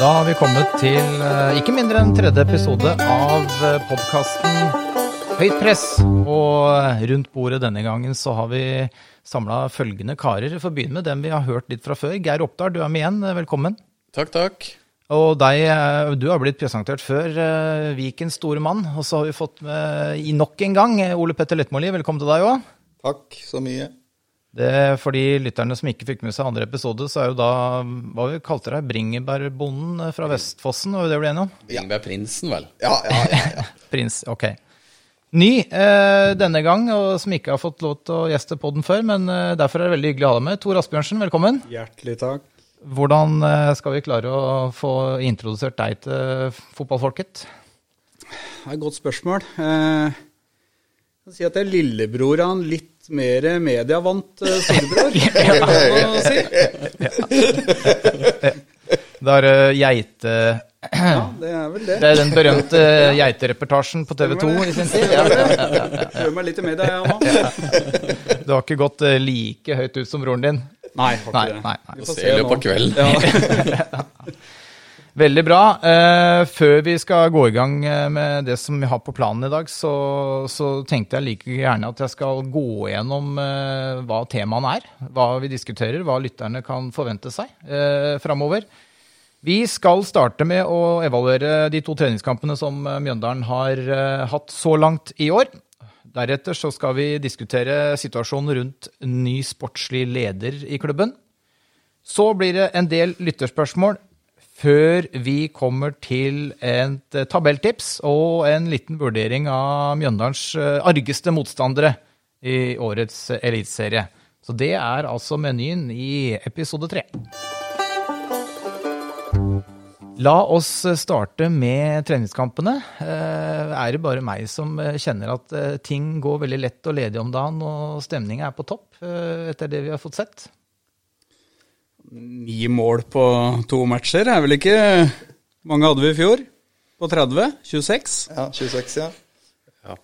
da har vi kommet til eh, ikke mindre enn tredje episode av podkasten Høyt press. Og eh, rundt bordet denne gangen så har vi samla følgende karer. For å begynne med dem vi har hørt litt fra før. Geir Oppdal, du er med igjen. Velkommen. Takk, takk. Og deg, eh, du har blitt presentert før, eh, Vikens store mann. Og så har vi fått med i nok en gang eh, Ole Petter Lettmåli. Velkommen til deg òg. Takk så mye. Det For de lytterne som ikke fikk med seg andre episode, så er jo da hva vi kalte det, bringebærbonden fra Vestfossen, var det det vi ble enige om? Bringebærprinsen, vel. Ja, ja, ja. ja. Prins, ok. Ny eh, denne gang, og som ikke har fått lov til å gjeste podden før, men eh, derfor er det veldig hyggelig å ha deg med. Tor Asbjørnsen, velkommen. Hjertelig takk. Hvordan eh, skal vi klare å få introdusert deg til fotballfolket? Det er et godt spørsmål. Eh, kan si at det er lillebror av en litt mer medievant uh, storebror. kan man si. Det er uh, geite... Ja, det er vel det. Det er den berømte geitereportasjen på TV 2 i sin tid. Ja, ja, ja, ja, ja. Prøver meg litt i media, jeg nå. Du har ikke gått eh, like høyt ut som broren din? Nei, har ikke det. nei, nei. Vi får Se i løpet av kvelden. Ja. Veldig bra. Eh, før vi skal gå i gang eh, med det som vi har på planen i dag, så, så tenkte jeg like gjerne at jeg skal gå gjennom eh, hva temaene er. Hva vi diskuterer, hva lytterne kan forvente seg eh, framover. Vi skal starte med å evaluere de to treningskampene som eh, Mjøndalen har eh, hatt så langt i år. Deretter så skal vi diskutere situasjonen rundt ny sportslig leder i klubben. Så blir det en del lytterspørsmål før vi kommer til et eh, tabelltips og en liten vurdering av Mjøndalens eh, argeste motstandere i årets eliteserie. Så det er altså menyen i episode tre. La oss starte med treningskampene. Eh, Er det bare meg som kjenner at ting går veldig lett og ledig om dagen, og stemninga er på topp etter det vi har fått sett? Ni mål på to matcher er vel ikke mange hadde vi i fjor? På 30? 26? ja 26, ja.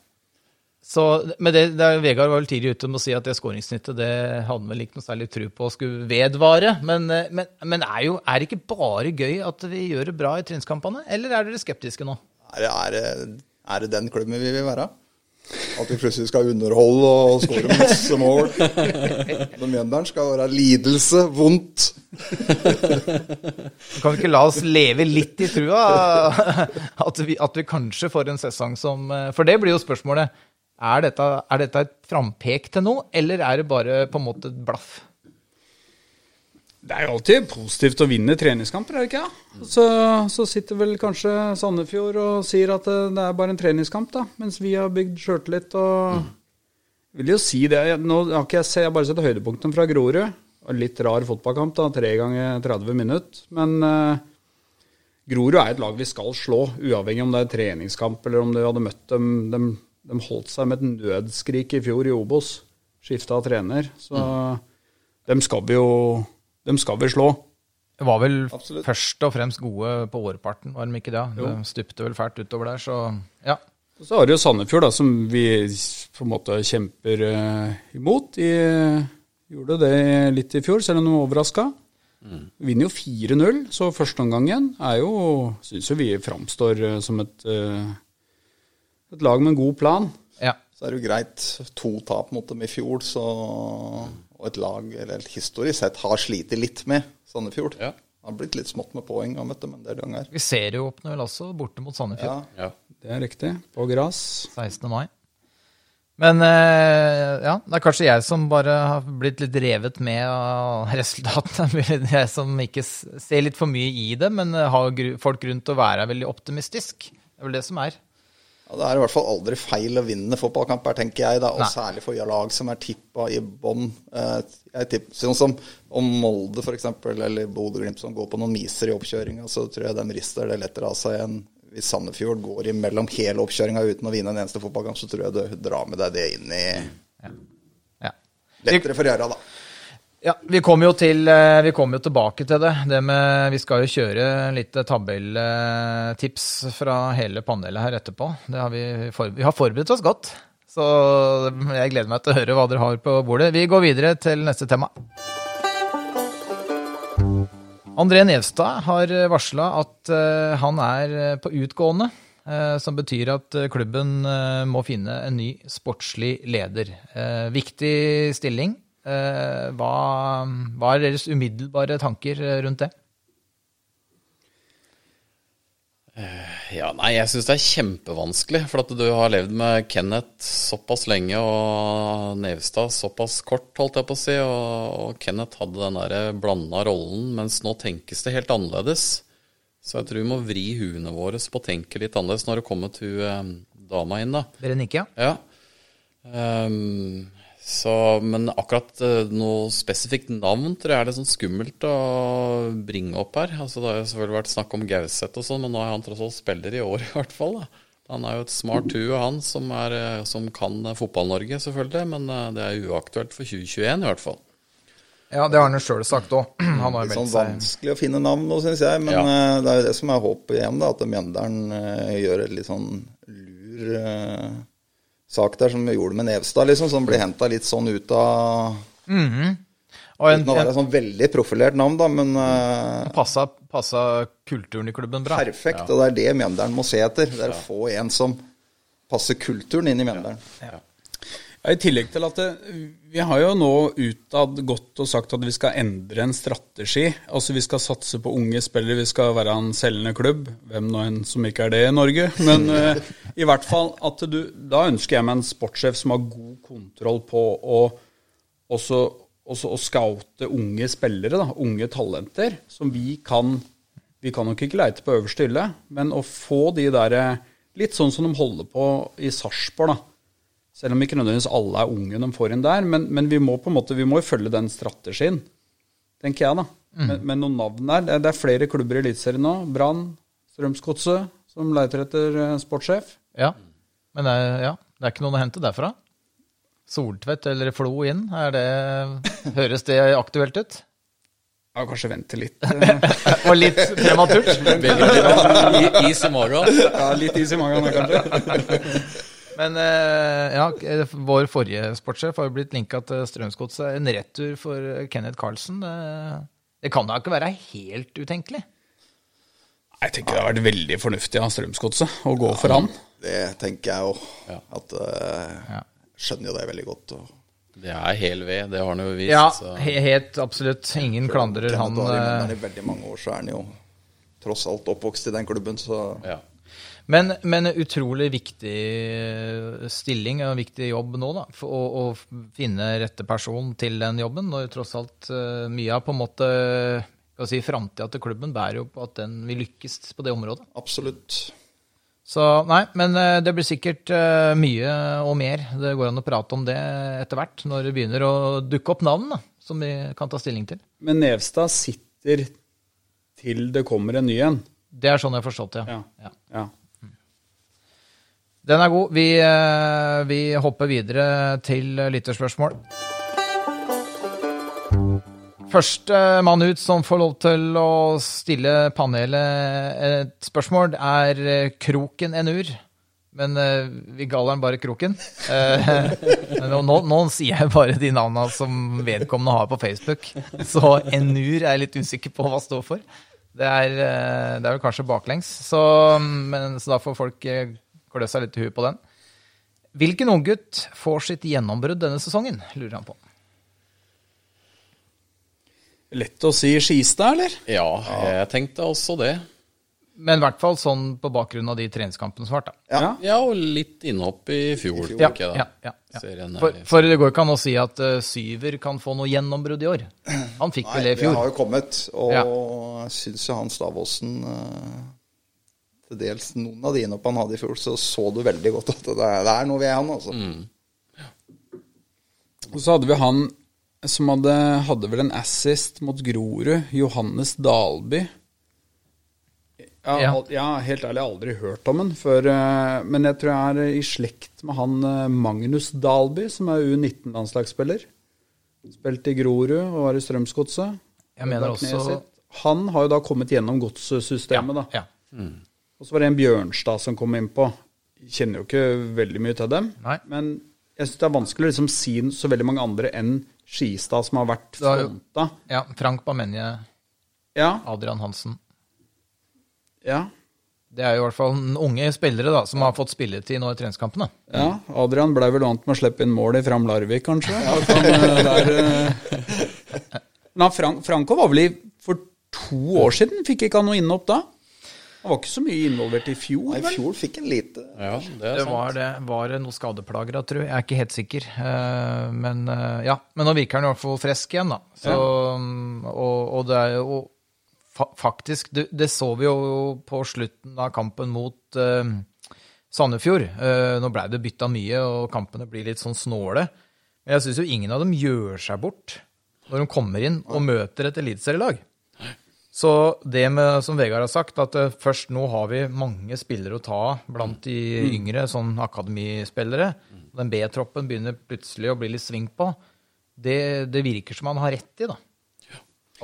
Så, men det, det, er- Vegard var vel tidlig ute med å si at det skåringssnittet det hadde han vel ikke noe særlig tro på skulle vedvare. Men, eh, men, men er, jo, er det ikke bare gøy at vi gjør det bra i treningskampene, eller er dere skeptiske nå? Er, det- er, det- er det den klubben vi vil være? At vi plutselig skal underholde og skåre masse mål? Men Mjøndalen skal være lidelse, vondt. Kan vi ikke la oss leve litt i trua? At vi, at vi kanskje får en sesong som For det blir jo spørsmålet. Er dette, er dette et frampek til noe, eller er det bare på en måte et blaff? Det er jo alltid positivt å vinne treningskamper, er det ikke? Ja? Så, så sitter vel kanskje Sandefjord og sier at det, det er bare en treningskamp, da. Mens vi har bygd sjøltillit og Vil jo si det. Nå har ikke jeg, se, jeg bare sett høydepunktene fra Grorud. Litt rar fotballkamp, da. Tre ganger 30 minutter. Men eh, Grorud er et lag vi skal slå, uavhengig om det er treningskamp eller om du hadde møtt dem. De, de holdt seg med et nødskrik i fjor i Obos. Skifta trener. Så dem skal vi jo Dem skal vi slå. Det var vel Absolutt. først og fremst gode på årparten, var de ikke det? De stupte vel fælt utover der, så ja. Og Så har du jo Sandefjord, da, som vi på en måte kjemper uh, imot. De gjorde det litt i fjor, selv om de var overraska. Vinner jo 4-0, så førsteomgangen er jo Syns jo vi framstår uh, som et, eh, et lag med en god plan. ja. Så er det jo greit. To tap mot dem i fjor, så Og et lag, eller historisk sett, har slitt litt med Sandefjord. Ja. Det har blitt litt smått med poeng og møtt dem en del er. Vi serieåpner vel også borte mot Sandefjord Ja. Ja. Det er riktig. På gress. 16. mai. Men eh, ja, det er kanskje jeg som bare har blitt litt revet med av resultatene. Jeg som ikke ser litt for mye i det, men eh, har folk grunn til å være veldig optimistisk. Det er vel det som er. Ja, det er i hvert fall aldri feil å vinne fotballkamper, tenker jeg. da, Og Nei. særlig for lag som er tippa i bånn. Eh, Sånn som om Molde f.eks., eller Bodø-Glimt som går på noen miser i oppkjøringa, så tror jeg de rister det lettere av seg enn hvis Sandefjord går imellom hele oppkjøringa uten å vinne en eneste fotballkamp, så tror jeg du drar med deg det inn i Ja. Lettere for Gjøra, da. Ja, vi kommer jo, til, eh, vi kommer jo tilbake til det. det med, vi skal jo kjøre litt tabelltips fra hele panelet her etterpå. Har vi, vi har forberedt oss godt. Så jeg gleder meg til å høre hva dere har på bordet. Vi går videre til neste tema. André Nevstad har varsla at eh, han er på utgående. eh, Som betyr at eh, klubben eh, må finne en ny sportslig leder. Eh, Viktig stilling. Eh, Hva, hva er deres umiddelbare tanker eh, rundt det? Ja, nei, jeg syns det er kjempevanskelig. For at du har levd med Kenneth såpass lenge og Nevstad såpass kort, holdt jeg på å si. Og, og Kenneth hadde den der blanda rollen, mens nå tenkes det helt annerledes. Så jeg tror vi må vri huene våre på å tenke litt annerledes når det kommer til eh, dama inn, da. Berenike? ja? Ja. Så, men akkurat eh, noe spesifikt navn tror jeg er litt sånn skummelt å bringe opp her. Altså, det har jo selvfølgelig vært snakk om Gauseth og sånn, men nå er han tross alt spiller i år i hvert fall. Da. Han er jo et smart hue, han, som, er, eh, som kan eh, Fotball-Norge, selvfølgelig. Men det er uaktuelt for 2021 i hvert fall. Ja, det har han jo sjøl sagt òg. Han har Litt meldt sånn seg vanskelig å finne navn nå, syns jeg. Men Ja. det er jo det som er håpet igjen, da. At Mjøndalen gjør et litt sånn lur sak der, som vi gjorde med Nevstad, liksom. Som blir henta litt sånn ut av Og en, Uten å være sånn veldig profilert navn, da, men uh, passa, passa kulturen i klubben bra. perfekt. Og det er det Mjøndalen må se etter. Det er å få en som passer kulturen inn i Mjøndalen. Ja, I tillegg til at det, vi har jo nå utad gått og sagt at vi skal endre en strategi. Altså vi skal satse på unge spillere, vi skal være en selgende klubb. Hvem nå enn som ikke er det i Norge. Men eh, i hvert fall at du Da ønsker jeg meg en sportssjef som har god kontroll på å også, også å scoute unge spillere, da, unge talenter, som vi kan Vi kan nok ikke leite på øverste hylle, men å få de der Litt sånn som de holder på i Sarpsborg, da. Selv om ikke nødvendigvis alle er unge de får inn der. Men, men vi må på en måte, vi må jo følge den strategien, tenker jeg, da. Men, men noen navn der. Det, det er flere klubber i Eliteserien nå. Brann, Strømsgodset, som leiter etter eh, sportssjef. Ja. Men det er, ja, det er ikke noen å hente derfra? Soltvedt eller Flo inn? Er det, høres det aktuelt ut? Ja, kanskje vente litt. Og litt prematurt? I- is i morgen. Ja, litt is i magen, kanskje. Men eh, ja, vår forrige sportssjef har jo blitt linka til Strømsgodset. En retur for Kenneth Carlsen. Det, det kan da ikke være helt utenkelig? Jeg tenker det har vært veldig fornuftig av Strømsgodset å gå for han. Det tenker jeg òg. Ja. At uh, Ja. Skjønner jo det veldig godt. Og Det er hel ved, det har han jo vist. Ja, så. helt absolutt. Ingen klandrer han. Var i eh, veldig mange år så er han jo tross alt oppvokst i den klubben, så Ja. Men, men utrolig viktig stilling og viktig jobb nå, da. For å, å finne rette person til den jobben. Når tross alt eh, mye av på en måte si, framtida til klubben bærer jo på at den vil lykkes på det området. absolutt. Så nei, men eh, det blir sikkert eh, mye og mer. Det går an å prate om det etter hvert, når det begynner å dukke opp navn da, som vi kan ta stilling til. Men Nevstad sitter til det kommer en ny en. Det er sånn jeg har forstått det. Ja. Ja. ja. Den er god. Vi, eh, vi hopper videre til lytterspørsmål. Første mann ut som får lov til å stille panelet et spørsmål, er eh, Kroken Enur. Men eh, vi kaller den bare Kroken. Eh, nå, nå, sier jeg bare de navnene som vedkommende har på Facebook. Så Enur er jeg litt usikker på hva står for. Det er, eh, det er vel kanskje baklengs. Så, men, så da får folk eh, klø seg litt i huet på den. Hvilken unggutt får sitt gjennombrudd denne sesongen, lurer han på. Lett å si Skistad, eller? ja, jeg tenkte også det. Men i hvert fall sånn på bakgrunn av de treningskampene som har vært. da. Ja. Ja, og litt innhopp i fjor, Ja, tenker jeg da. ja, ja, ja. Er- For, for det går ikke an å si at uh, Syver kan få noe gjennombrudd i år. Han fikk Nei, vel det i fjor. det vi har jo kommet, og Ja. jeg syns jo han Stavåsen uh, Til dels noen av de innopp han hadde i fjor, så så du veldig godt at det er, det er noe ved han, altså. Mm. Og så hadde vi han som hadde, hadde vel en assist mot Grorud, Johannes Dalby. Ja, Ja. al- ja, helt ærlig, jeg har aldri hørt om den før. eh, Men jeg tror jeg er i slekt med han eh, Magnus Dalby, som er U19-landslagsspiller. Spilte i Grorud og var i Strømsgodset. Jeg mener også- Han har jo da kommet gjennom godssystemet, da. Ja. Og så var det en Bjørnstad som kom innpå. Kjenner jo ikke veldig mye til dem. Nei. Men jeg syns det er vanskelig å liksom si så veldig mange andre enn Skistad, som har vært fronta. ja. Frank Bamenje, Ja, Adrian Hansen. ja. Det er jo i hvert fall unge spillere da, som har fått spilletid nå i treningskampene. Ja, Adrian ble vel vant med å slippe inn mål i Fram Larvik, kanskje. Han, eh, der, eh, Men Frank, Franco var vel i For to år siden fikk ikke han noe innhopp da? Han var ikke så mye involvert i fjor, Nei, I fjor fikk en lite Ja, det er Det sant. var, det, var det noen skadeplager da, tror jeg. Jeg er ikke helt sikker. Eh, Men eh, ja, men nå virker han i hvert fall frisk igjen, da. Så, ja. og, og det er jo fa faktisk det, det så vi jo på slutten av kampen mot uh, Sandefjord. Uh, nå blei det bytta mye, og kampene blir litt sånn snåle. Men jeg syns jo ingen av dem gjør seg bort når de kommer inn og møter et eliteserielag. Så det med, som Vegard har sagt, at eh, først nå har vi mange spillere å ta av blant de yngre, sånn akademispillere. Den B-troppen begynner plutselig å bli litt sving på. Det, det virker som han har rett i, da.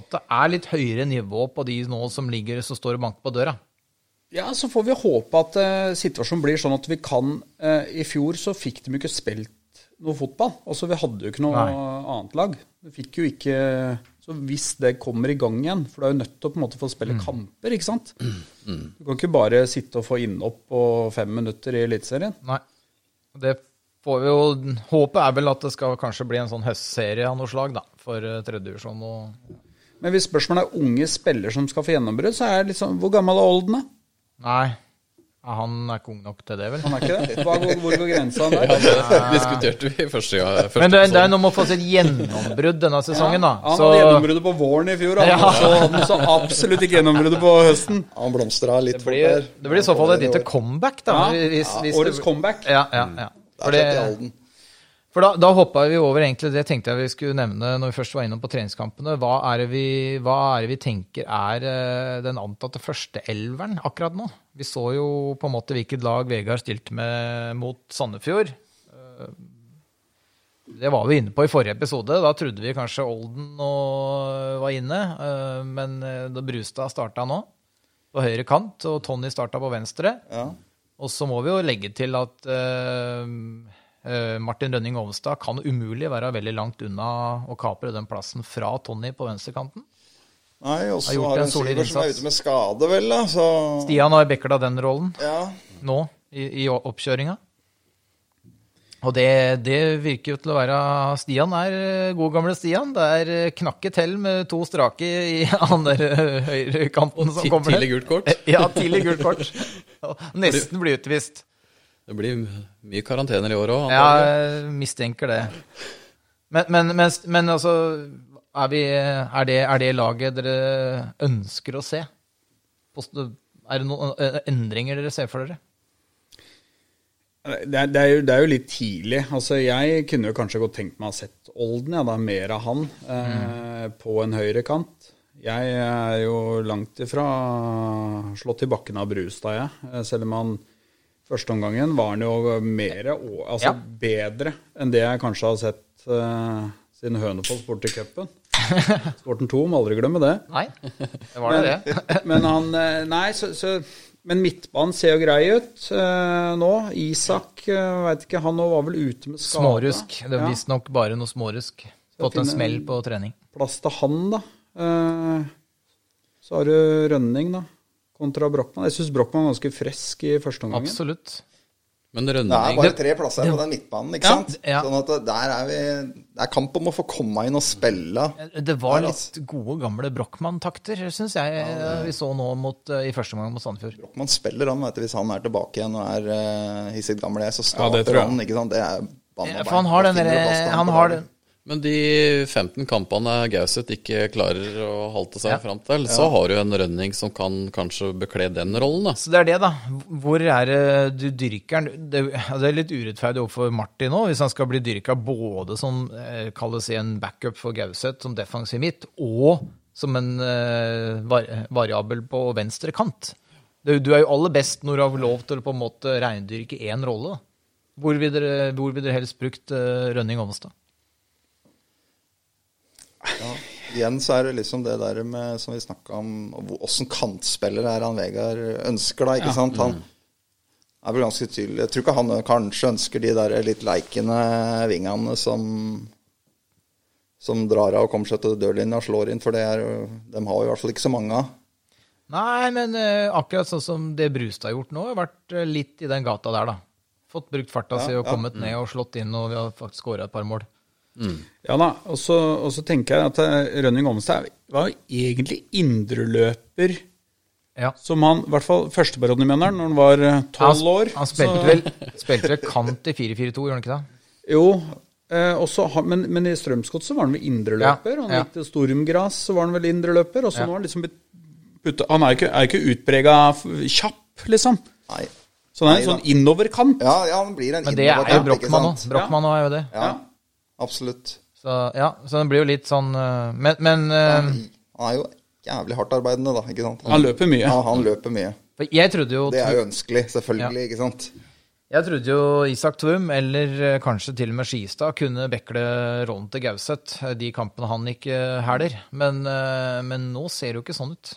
At det er litt høyere nivå på de nå som ligger som står og banker på døra. Ja, så får vi håpe at uh, situasjonen blir sånn at vi kan uh, I fjor så fikk de jo ikke spilt noe fotball. Altså, vi hadde jo ikke noe Nei. annet lag. Vi fikk jo ikke Så hvis det kommer i gang igjen For du er jo nødt til å på en måte få spille kamper, ikke sant? Du kan ikke bare sitte og få innhopp på fem minutter i Eliteserien. Nei. Det får vi jo Håpet er vel at det skal kanskje bli en sånn høstserie av noe slag, da. For eh, tredjedivisjon og Men hvis spørsmålet er unge spillere som skal få gjennombrudd, så er det liksom Hvor gammel er Olden, da? Nei. Ja, han er ikke ung nok til det, vel? Han er ikke det? Hva, hvor, hvor går grensa der? Det diskuterte vi første gang. Første Men det, det er noe med å få sitt gjennombrudd denne sesongen, da. Han Så, hadde gjennombruddet på våren i fjor, han. Ja. så hadde han så absolutt ikke gjennombruddet på høsten. Han blomstra litt det, blir, det blir i så fall et lite comeback, da. Ja, hvis, hvis Årets det, comeback. ja, ja, ja. Det er klart i Alden. For da, da hoppa vi over egentlig det tenkte jeg vi skulle nevne når vi først var innom på treningskampene. Hva er det vi, er det vi tenker er eh, den antatte førsteelveren akkurat nå? Vi så jo på en måte hvilket lag Vegard stilte med mot Sandefjord. Eh, Det var vi inne på i forrige episode. Da trodde vi kanskje Olden og var inne. eh, Men da Brustad starta nå, på høyre kant, og Tony starta på venstre. Ja. Og så må vi jo legge til at Martin Rønning Ovenstad kan umulig være veldig langt unna å kapre den plassen fra Tony på venstrekanten. Nei, og så har, har en en som er ute med skade, vel, da. Så Stian har bekla den rollen ja. nå i, i oppkjøringa. Og det, det virker jo til å være Stian er eh, god gamle Stian. Det er knakket knakke til med to strake i han der eh, høyrekanten som kommer. Tidlig gult kort. Ja, tidlig gult kort. Nesten blir utvist. Det blir mye karantener i år òg. Ja, jeg mistenker det. Men, men, men, men altså er, vi, er, det, er det laget dere ønsker å se? Er det noen endringer dere ser for dere? Det er, det, er jo, det er jo litt tidlig. Altså, jeg kunne jo kanskje godt tenkt meg å ha sett Olden, ja, da, mer av han, eh, på en høyrekant. Jeg er jo langt ifra slått i bakken av Brustad, jeg. Eh, Selv om han første omgangen var han jo mer, altså Ja. bedre enn det jeg kanskje har sett uh, siden Hønefoss borte i cupen. Sporten 2, må aldri glemme det. Nei, det var det det. Men han eh, Nei, så, så Men midtbanen ser jo grei ut eh, nå. Isak, eh, vet ikke, han var vel ute med skade. Smårusk. Det er Ja. visstnok bare noe smårusk. Fått en smell på trening. Plass til han, da. Eh, så har du Rønning, da. Kontra Brochmann. Jeg syns Brochmann var ganske frisk i første omgang. Absolutt. Men Det er bare tre plasser på den midtbanen, ikke Ja, sant? ja. Sånn at der er vi Det er kamp om å få komme inn og spille. Det var Der, litt altså. gode, gamle Brochmann-takter, syns jeg eh, vi så nå mot, eh, i første omgang mot Sandefjord. Brochmann spiller han, vet du, hvis han er tilbake igjen og er uh, hissig gammel, så Ja, det starter jeg. han, ikke sant? Det er banna Ja. For han har den derre Han har den Men de 15 kampene Gauseth ikke klarer å halte seg Ja. fram til, så har du en Rønning som kan kanskje bekle den rollen. da. Så det er det, da. Hvor er det du dyrker den? Det, det er litt urettferdig overfor Martin nå, hvis han skal bli dyrka både som eh, kalles en backup for Gauseth, som defensiv midt, og som en eh, variabel på venstre kant. Du, er jo aller best når du har lov til å på en måte reindyrke én rolle. Hvor vil dere, hvor vil dere helst brukt Rønning Rønning Ovenstad? Igjen så er det liksom det der med, som vi snakka om, åssen kantspiller er han Vegard ønsker, da. ikke sant? Han er vel ganske tydelig. Jeg tror ikke han kanskje ønsker de der litt leikende vingene som som drar av og kommer seg til dørlinja og slår inn, for det er, de har jo i hvert fall ikke så mange av. Nei, men uh, akkurat sånn som det Brustad har gjort nå, har vært eh, litt i den gata der, da. Fått brukt farta si og kommet ned og slått inn, og vi har faktisk skåra et par mål. Ja da, og så, og så tenker jeg at eh, Rønning Ovenstad var jo egentlig indreløper Ja. som han, i hvert fall førsteperioden i Mjøndalen, når han var eh, tolv år. han spilte så- vel, spilte vel kant i 4-4-2, gjorde han ikke det? Jo, eh, også, men, men i Strømsgodt så var han vel indreløper. Ja, han ja. gikk til Storumgras, så var han vel indreløper. Og så Ja. nå har han liksom blitt putta Han er jo ikke, er ikke utprega kjapp, liksom. Nei. Så han er en sånn innoverkant. Ja, ja, han blir en Men det er jo Brochmann òg. Brochmann òg er jo det. Ja, absolutt. Så ja, så det blir jo litt sånn eh, Men, men eh, Han er jo jævlig hardtarbeidende, da. ikke sant? Han løper mye. Ja, han løper mye. for jeg trodde jo Det er jo ønskelig, selvfølgelig, ikke sant? Jeg trodde jo Isak Tvum, eller eh, kanskje til og med Skistad, kunne bekle rollen til Gauseth de kampene han ikke hæler. Men, men nå ser det jo ikke sånn ut.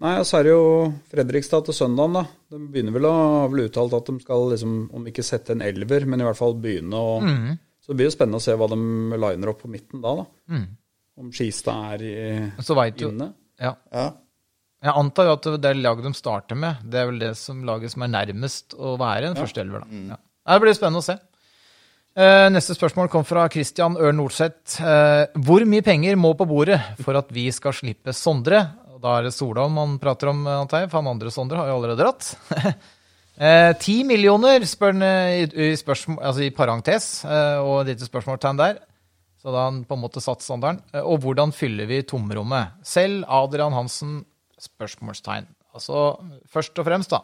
Nei, og så er det jo Fredrikstad til søndagen, da. De begynner vel å ha uttalt at de skal liksom, om ikke sette en elver, men i hvert fall begynne å Så det blir jo spennende å se hva de liner opp på midten da, da. Om Skistad er i, Så vet du inne. ja. Ja. Jeg antar jo at det laget de starter med, det er vel det som laget som er nærmest å være en førsteelver. da. Ja. Det blir spennende å se. Eh, neste spørsmål kom fra Christian Ørn Nordseth. Eh, hvor mye penger må på bordet for at vi skal slippe Sondre? Da er det Solholm man prater om, antar jeg, for han andre Sondre har jo allerede dratt. Eh, Ti millioner, spør han eh, i, i, altså i parentes, eh, og et lite spørsmålstegn der. Så da har han på en måte satt standarden. Eh, Og hvordan fyller vi tomrommet? Selv Adrian Hansen? Spørsmålstegn. Altså, først og fremst, da.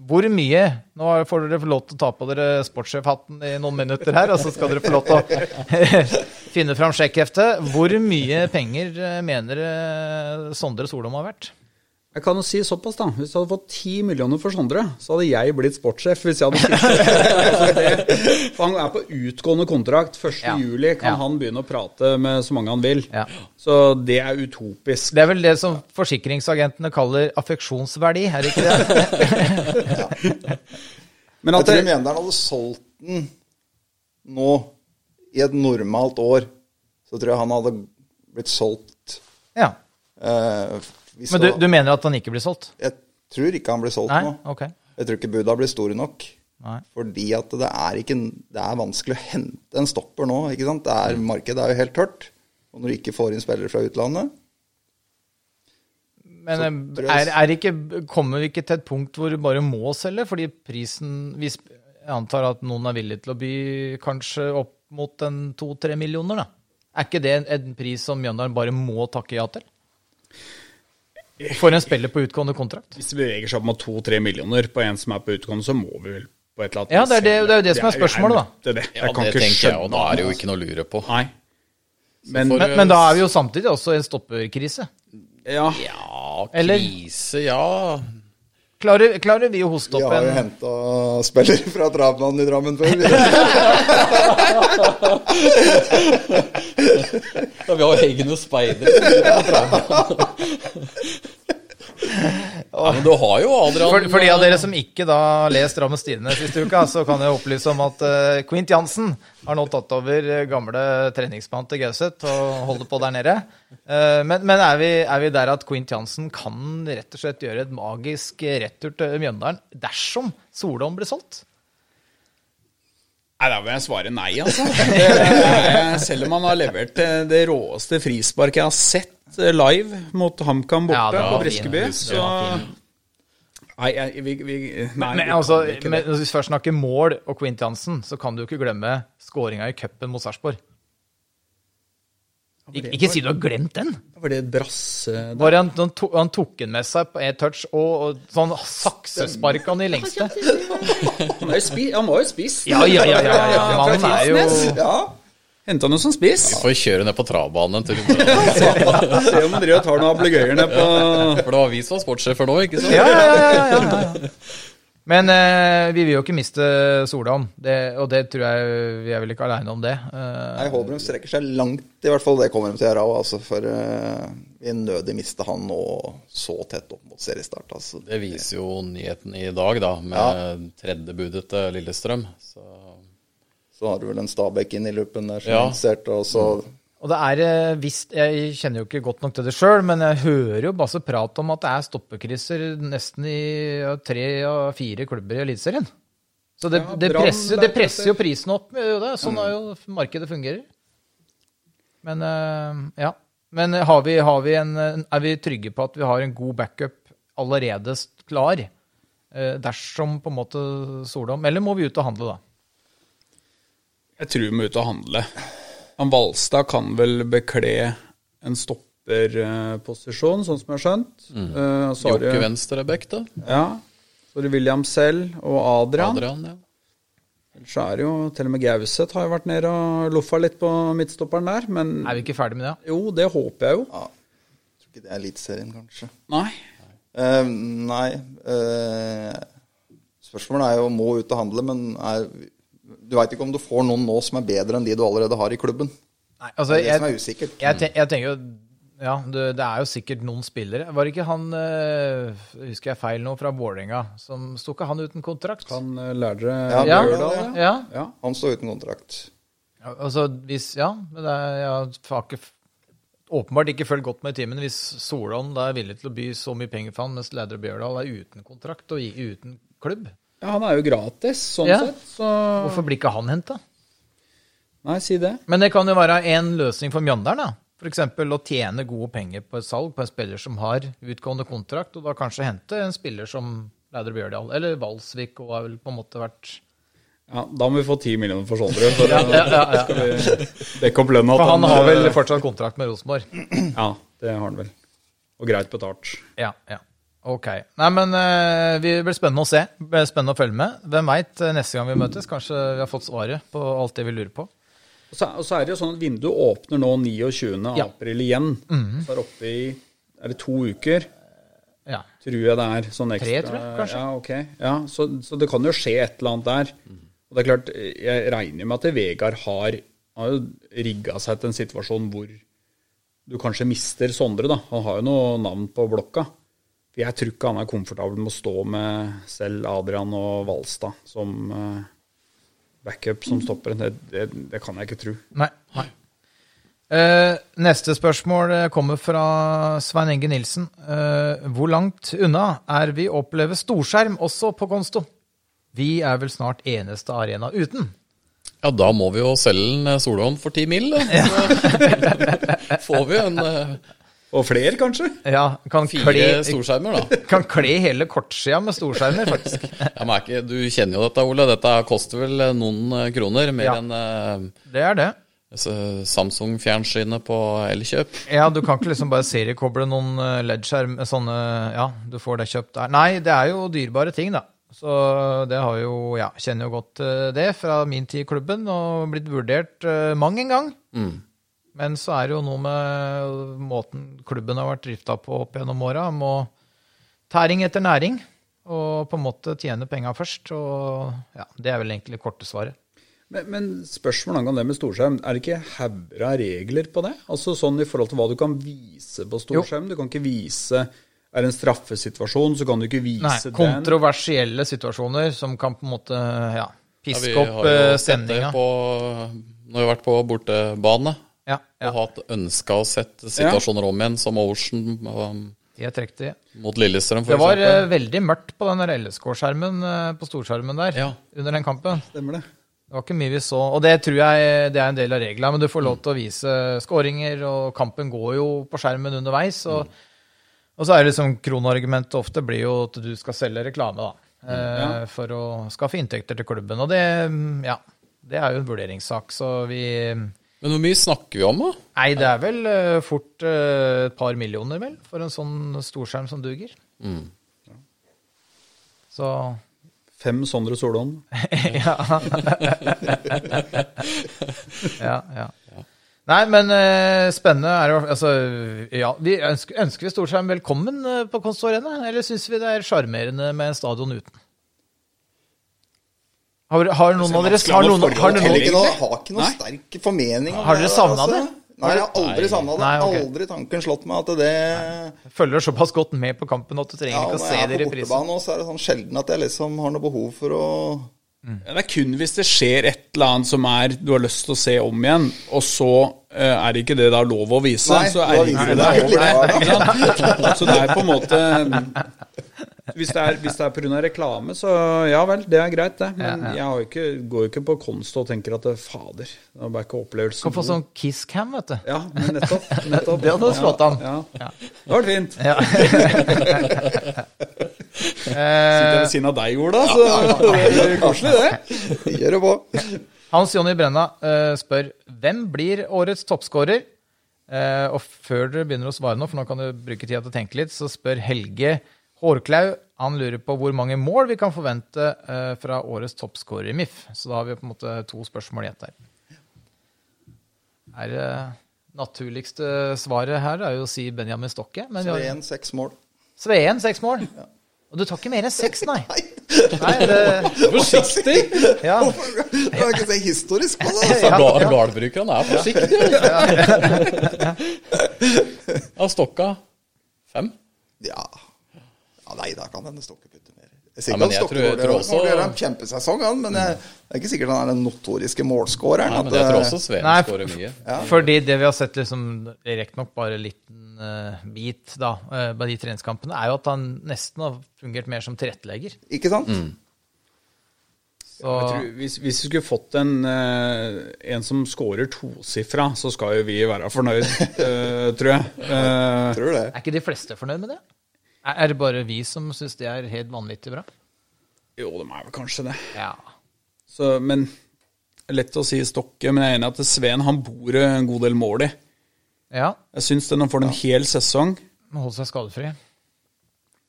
Hvor mye Nå får dere få lov til å ta på dere sportssjefhatten i noen minutter her, og så skal dere få lov til å finne fram sjekkheftet. Hvor mye penger eh, mener eh, Sondre Solom har vært? Jeg kan jo si såpass, da. Hvis du hadde fått ti millioner for Sondre, så hadde jeg blitt sportssjef. hvis jeg hadde For Han er på utgående kontrakt. 1.7 Ja. juli kan Ja. han begynne å prate med så mange han vil. Ja. Så det er utopisk. Det er vel det som forsikringsagentene kaller affeksjonsverdi, er det ikke det? Men Jeg at tror det, Mjøndalen hadde solgt den nå i et normalt år. Så tror jeg han hadde blitt solgt Ja. eh, hvis Men du, du mener at han ikke blir solgt? Jeg tror ikke han blir solgt Nei? nå. Okay. Jeg tror ikke buda blir store nok. Nei. Fordi at det er, ikke, det er vanskelig å hente en stopper nå. ikke sant? Det er, markedet er jo helt tørt. Og når du ikke får inn spillere fra utlandet Men eh, er, er ikke, kommer vi ikke til et punkt hvor du bare må selge? Fordi prisen hvis, Jeg antar at noen er villig til å by kanskje opp mot en to-tre millioner, da. Er ikke det en, en pris som Mjøndalen bare må takke ja til? For en spiller på utgående kontrakt? hvis det beveger seg opp mot to-tre millioner på en som er på utgående, så må vi vel på et eller annet Ja, det er det- det er jo det som er spørsmålet, da. det. Ja, det tenker jeg, og da er det jo ikke noe å lure på. Nei. Men, for- Men, men da er vi jo samtidig også i en stopperkrise. ja, Ja, krise, ja. Klarer, klarer vi å hoste opp en Vi har jo en henta spillere fra Travmannen i Drammen før. vi. ja vi har egne speidere. ja, men du har jo Adrian for, For de av dere som ikke da har lest Drammens Tidende siste uka, så kan jeg opplyse om at uh, Quint Jansen har nå tatt over eh, gamle treningsmann til Gauseth og holder på der nede. Uh, men men er, vi, er vi der at Quint Jansen kan rett og slett gjøre et magisk retur til Mjøndalen dersom Solholm blir solgt? Nei, da vil jeg svare nei, altså. Det det, selv om han har levert eh, det råeste frisparket jeg har sett eh, live mot HamKam borte Ja, var på. Briskeby, så. Nei, vi, vi, nei Men, vi altså, men, hvis vi først snakker mål og Quint Jansen, så kan du jo ikke glemme skåringa i cupen mot Ik ikke si du har glemt den! Var det et brasse Bare han, han, to, han tok den med seg på e-touch, og, og sånn saksespark han i lengste. Han, er jo spi, han var jo spist. Ja, ja, ja, ja, ja. Mannen er jo Henta noe som spiss. Vi får kjøre ned på travbanen en tur. Se om dere tar noen ablegøyer ned på For det var vi som var sportssjefer nå, ikke sant? Ja, ja, ja, ja. Men eh, vi vil jo ikke miste Solholm, det, og det tror jeg vi er vel ikke aleine om det. Eh, Nei, Holbrum strekker seg langt, i hvert fall. Det kommer de til å gjøre altså, for uh, vi nødig miste han nå så tett opp mot seriestart. Altså. Det viser jo nyheten i dag, da, med ja. tredjebudet til Lillestrøm. Så Så har du vel en Stabæk inn i loopen der som Ja. er interessert, og så Og det er eh, visst Jeg kjenner jo ikke godt nok til det sjøl, men jeg hører jo masse prat om at det er stoppekrysser nesten i ja, tre av fire klubber i Eliteserien. Så det, Ja, det, presser, det presser jo prisen opp. jo Det. Sånn er jo markedet fungerer. Men eh, ja. Men har vi, har vi en, er vi trygge på at vi har en god backup allerede klar? eh, Dersom på en måte Solom Eller må vi ut og handle, da? Jeg tror vi må ut og handle. Han Valstad kan vel bekle en stopperposisjon, sånn som jeg har skjønt. Mm. Uh, har Jokke Venstrebekk, da. Ja. Så er det William Selv og Adrian. Adrian, ja. Ellers er det jo til og med Gauseth har jo vært nede og loffa litt på midtstopperen der, men Er vi ikke ferdig med det? jo, det håper jeg jo. ja, jeg tror ikke det er Eliteserien, kanskje. Nei. Uh, nei Uh, Spørsmålet er jo må ut og handle, men er, du veit ikke om du får noen nå som er bedre enn de du allerede har i klubben. Nei, altså, Det er det som er usikkert. jeg, ten, jeg tenker jo Ja, det, det er jo sikkert noen spillere. Var det ikke han øh, Husker jeg feil nå, fra Vålerenga? Som Sto ikke han uten kontrakt? Han eh, lærte Ja, ja, Bjørdal, ja, ja. ja. ja. Han står uten kontrakt. Ja, Altså, hvis Ja, men det er jeg har ikke åpenbart ikke følt godt med i timen hvis Solholm er villig til å by så mye penger for han, mens Lædre Bjørdal er uten kontrakt og uten klubb. Ja, han er jo gratis, sånn Ja. sett. Så Hvorfor blir ikke han henta? Nei, si det. Men det kan jo være en løsning for Mjøndalen. da. F.eks. å tjene gode penger på et salg på en spiller som har utgående kontrakt, og da kanskje hente en spiller som Leidre Bjørdal, eller Valsvik, og har vel på en måte vært Ja, Da må vi få ti millioner for Sondre, for Ja, ja, ja, ja. skal vi dekke opp lønna. For han har vel eh, fortsatt kontrakt med Rosenborg. Ja, det har han vel. Og greit betalt. Ja, ja. Ok. Nei, men uh, vi blir spennende å se. Det blir spennende å følge med. Hvem veit, neste gang vi møtes, kanskje vi har fått svaret på alt det vi lurer på. Og så, og så er det jo sånn at vinduet åpner nå 29. Ja. april igjen. Så er det oppe i Er det to uker? Ja. Tror jeg det er sånn ekstra. Tre, tror jeg, kanskje. Ja, ok. Ja, så, så det kan jo skje et eller annet der. Og det er klart, jeg regner med at Vegard har, har jo rigga seg til en situasjon hvor du kanskje mister Sondre, da. Han har jo noe navn på blokka. For jeg tror ikke han er komfortabel med å stå med selv Adrian og Valstad som eh, backup som stopper. Det, det, det kan jeg ikke tro. Nei. Nei. Uh, neste spørsmål eh, kommer fra Svein Inge Nilsen. Uh, hvor langt unna er vi å oppleve storskjerm også på Konsto? Vi er vel snart eneste arena uten. Ja, da må vi jo selge en Solholm for ti mil, da. Ja. får vi en Og flere, kanskje? Ja, kan fire kle, storskjermer, da. kan kle hele kortsida med storskjermer, faktisk. Ja, men er ikke, du kjenner jo dette, Ole. Dette koster vel eh, noen eh, kroner. Mer Ja. enn eh, Det er det. Samsung-fjernsynet på Elkjøp. Ja, du kan ikke liksom bare seriekoble noen LED-skjerm sånne Ja, du får det kjøpt der. Nei, det er jo dyrebare ting, da. Så det har jo Ja, kjenner jo godt det fra min tid i klubben, og blitt vurdert mang en gang. Mm. Men så er det jo noe med måten klubben har vært drifta på opp gjennom åra. Må tæring etter næring, og på en måte tjene penga først. Og ja, det er vel egentlig korte svaret. Men, men spørsmålet angående det med storskjerm, er det ikke hauger regler på det? Altså sånn i forhold til hva du kan vise på storskjerm? Du kan ikke vise Er det en straffesituasjon, så kan du ikke vise Nei, den. kontroversielle situasjoner som kan på en måte ja, Ja, piske vi har jo eh, sett det på Når vi har vært på bortebane Ja, ja, og hatt ønska å sette situasjoner om igjen, som Ocean um, helt riktig. mot Lillestrøm, for Det var eksempel. veldig mørkt på den der LSK-skjermen eh, på storskjermen der Ja. under den kampen. Stemmer det. Det var ikke mye vi så. Og det tror jeg det er en del av reglene, men du får lov til å vise skåringer, og kampen går jo på skjermen underveis. Og, og så er det liksom kronargumentet ofte blir jo at du skal selge reklame, da. eh, For å skaffe inntekter til klubben. Og det, mm, ja, det er jo en vurderingssak, så vi Men hvor mye snakker vi om, da? Nei, det er vel uh, fort uh, et par millioner, vel, for en sånn storskjerm som duger. Mm. Så Fem Sondre Solholm. ja. ja, ja. Nei, men uh, spennende er jo altså, ja, vi ønsker, ønsker vi storskjerm velkommen på Konstorene? Eller syns vi det er sjarmerende med stadion uten? Har, har noen av dere har noen, har Har noen, ikke noe, har ikke noe sterk formening om Har dere savna altså. det? Nei, jeg har aldri savna det. Nei, okay. Aldri tanken slått meg at det følger såpass godt med på kampen at du trenger Ja, ikke å se jeg det i er på reprisen? bortebane, så er det sånn sjelden at jeg liksom har noe behov for å mm. Det er kun hvis det skjer et eller annet som er du har lyst til å se om igjen, og så uh, er ikke det da lov å vise. Nei, så er det, det, det, det deg over det, det. Ikke? Så det er på en måte Hvis det er, hvis det er pga. reklame, så ja vel, det er greit, det. Men jeg har jo ikke, går jo ikke på Konst og tenker at det, fader, det var ikke opplevelsen Kan få sånn kisscam, vet du. Ja, men nettopp. nettopp. Det hadde slått an. Ja, Ja. ja. Det var fint. Ja. Sitter ved siden av deg, Ola, så det er koselig, det. Gjør det på. Hans Jonny Brenna eh, spør hvem blir årets toppskårer? Eh, og før dere begynner å svare nå, for nå kan du bruke tida til å tenke litt, så spør Helge Hårklau. Han lurer på hvor mange mål vi kan forvente eh, fra årets toppskårer i MIF. Så da har vi på en måte to spørsmål igjen der. Er det naturligste svaret her er jo å si Benjamin Stokke. Men vi har Sveen seks mål. Sveen seks mål. Og du tar ikke mer enn seks, nei. nei det, Forsiktig. ja. Du kan ikke se historisk på det. altså. Ga- Gardbrukerne er forsiktige. Av stokka fem. Ja. Ja Nei, da kan hende Stokke putte mer. Jeg Ja, men jeg tror- også- får gjøre en kjempesesong, han, men jeg, det er ikke sikkert han er den notoriske målskåreren. Nei, men jeg tror også Sveen skårer mye. Fordi det vi har sett liksom, riktignok bare en liten uh, bit da, uh, på de treningskampene, er jo at han nesten har fungert mer som tilrettelegger. Ikke sant? Så, Jeg tror, hvis, hvis vi skulle fått en, eh, en som scorer tosifra, så skal jo vi være fornøyd, tror jeg. Eh, Tror det. er ikke de fleste fornøyd med det? Er det bare vi som syns det er helt vanvittig bra? jo, de er vel kanskje det. Ja. Så, men Lett å si Stokke, men jeg er enig i at Sveen han bor en god del mål i. ja. Jeg syns det når han får en hel sesong Må holde seg skadefri.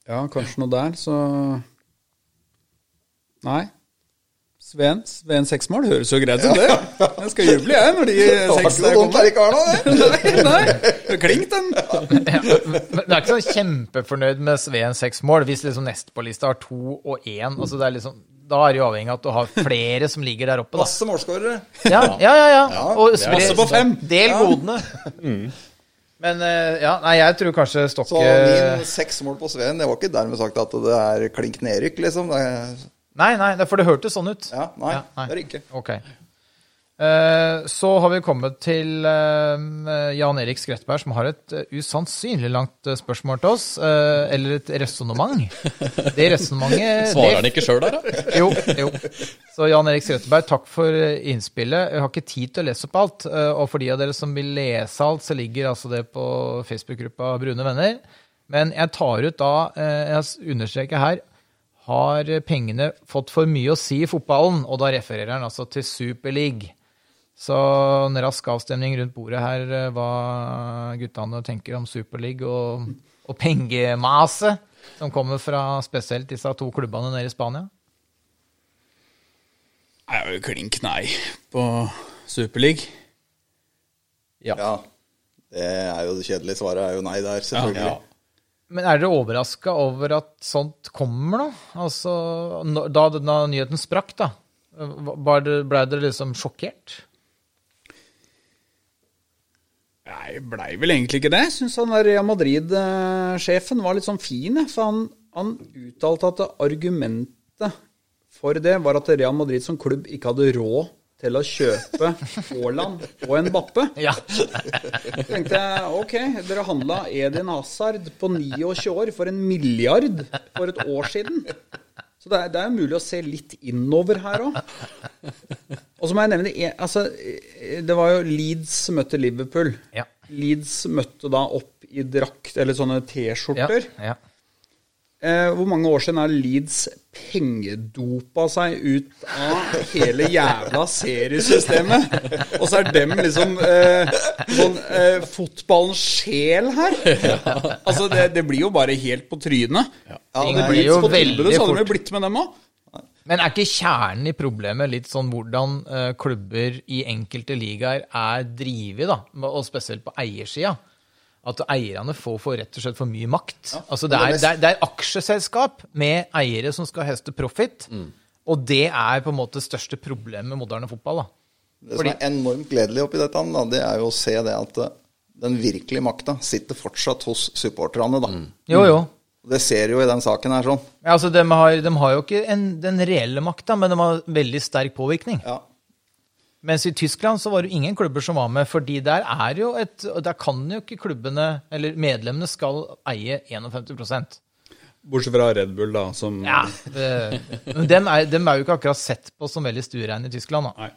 Ja, kanskje noe der, så Nei. Sveen Sveen seksmål høres jo greit ut, det. Jeg skal juble, jeg, når de Det var seks ikke noe kommer. det. Nei, nei. det Klink, den. Men det er ikke sånn kjempefornøyd med Sveen seksmål hvis liksom neste på lista har to og én. Altså det er liksom, da er det jo avhengig av at du har flere som ligger der oppe. Da. Masse målskårere. Ja, ja, ja. ja. Og spre- på fem. Del godene. Men eh, ja, nei, jeg tror kanskje Stokke Så min seks mål på Sveen, det var ikke dermed sagt at det er klink nedrykk, liksom. Det er, Nei, nei, for det hørtes sånn ut. ja, nei, Ja, nei. det er det ikke. Ok. Eh, så har vi kommet til eh, Jan Erik Skrettberg, som har et eh, usannsynlig langt spørsmål til oss. eller et resonnement. Det resonnementet Svarer han ikke sjøl der, da? Jo, jo. Så Jan Erik Skrettberg, takk for innspillet. Jeg har ikke tid til å lese opp alt. Og for de av dere som vil lese alt, så ligger altså det på Facebook-gruppa Brune venner. Men jeg tar ut da, jeg understreker her, har pengene fått for mye å si i fotballen? Og da refererer han altså til Superleague. Så en rask avstemning rundt bordet her, eh, hva guttene tenker om Superleague og, og pengemaset som kommer fra spesielt disse to klubbene nede i Spania. Jeg er jo klink nei på Superleague. Ja. Ja. Det er jo det kjedelige svaret er jo nei der, selvfølgelig. Ja. Men er dere overraska over at sånt kommer, da? Altså, da, da nyheten sprakk, da, dere, ble dere liksom sjokkert? Nei, blei vel egentlig ikke det. Jeg syns han der Real Madrid-sjefen var litt sånn fin. For han, han uttalte at argumentet for det var at Real Madrid som klubb ikke hadde råd til å kjøpe Haaland og en Bappe. Ja. Tenkte jeg ok, dere handla Edin Hazard på 29 år for en milliard for et år siden. Så det er, det er mulig å se litt innover her òg. Og så må jeg nevne altså, Det var jo Leeds møtte Liverpool. Ja. Leeds møtte da opp i drakt, eller sånne T-skjorter. ja. Eh, hvor mange år siden har Leeds pengedopa seg ut av hele jævla seriesystemet? Og så er dem liksom eh, sånn eh, fotballens sjel her. Altså, det, det blir jo bare helt på trynet. Ja, det er blir jo veldig hadde fort vi blitt med dem også. Men er ikke kjernen i problemet litt sånn hvordan eh, klubber i enkelte ligaer er drevet, da, og spesielt på eiersida? At eierne får, for rett og slett for mye makt. altså det er, det, er, det er aksjeselskap med eiere som skal høste profit, og det er på en måte det største problemet med moderne fotball. da. Det som er enormt gledelig oppi dette, da, det er jo å se det at eh, den virkelige makta sitter fortsatt hos supporterne. da. Jo, jo. Det ser jo i den saken her sånn. Ja, altså, de, har, de har jo ikke en, den reelle makta, men de har veldig sterk påvirkning. Ja. Mens i Tyskland så var det ingen klubber som var med, fordi der er jo et Der kan jo ikke klubbene, eller medlemmene, skal eie 51 Bortsett fra Red Bull, da, som Ja, det, men dem er, dem er jo ikke akkurat sett på som veldig stuereine i Tyskland, da. Nei.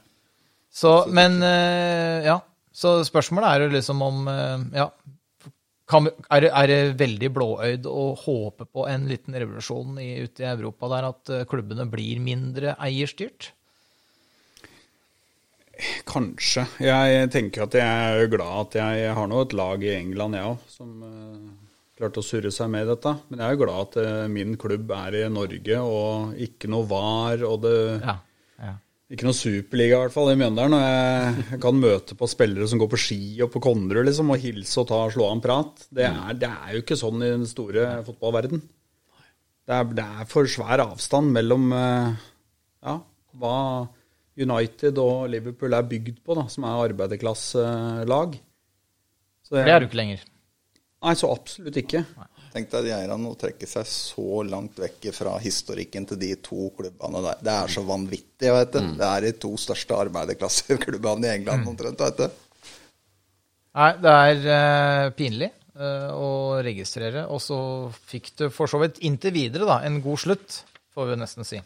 Så, men eh, ja. Så spørsmålet er jo liksom om eh, Ja. Kan, er, det, er det veldig blåøyd å håpe på en liten revolusjon i, ute i Europa der at eh, klubbene blir mindre eierstyrt? Kanskje. Jeg tenker at jeg er glad at jeg, jeg har nå et lag i England, jeg òg, som uh, klarte å surre seg med i dette. Men jeg er glad at uh, min klubb er i Norge, og ikke noe VAR, og det Ja. ja. Ikke noe superliga, i hvert fall, i Mjøndalen. Og jeg, jeg kan møte på spillere som går på ski og på Konnerud, liksom, og hilse og ta, slå av en prat. Det er, det er jo ikke sånn i den store fotballverden. Det er, det er for svær avstand mellom eh, ja, hva United og Liverpool er bygd på, da, som er arbeiderklasselag. Så Det er du ikke lenger. Nei, så absolutt ikke. Tenk deg de eierne å trekke seg så langt vekk fra historikken til de to klubbene der. Det er så vanvittig, vet du. Det er de to største arbeiderklasseklubbene i England omtrent, vet du. Nei, det er uh, pinlig uh, å registrere. Og så fikk du for så vidt inntil videre da, en god slutt, får vi nesten si.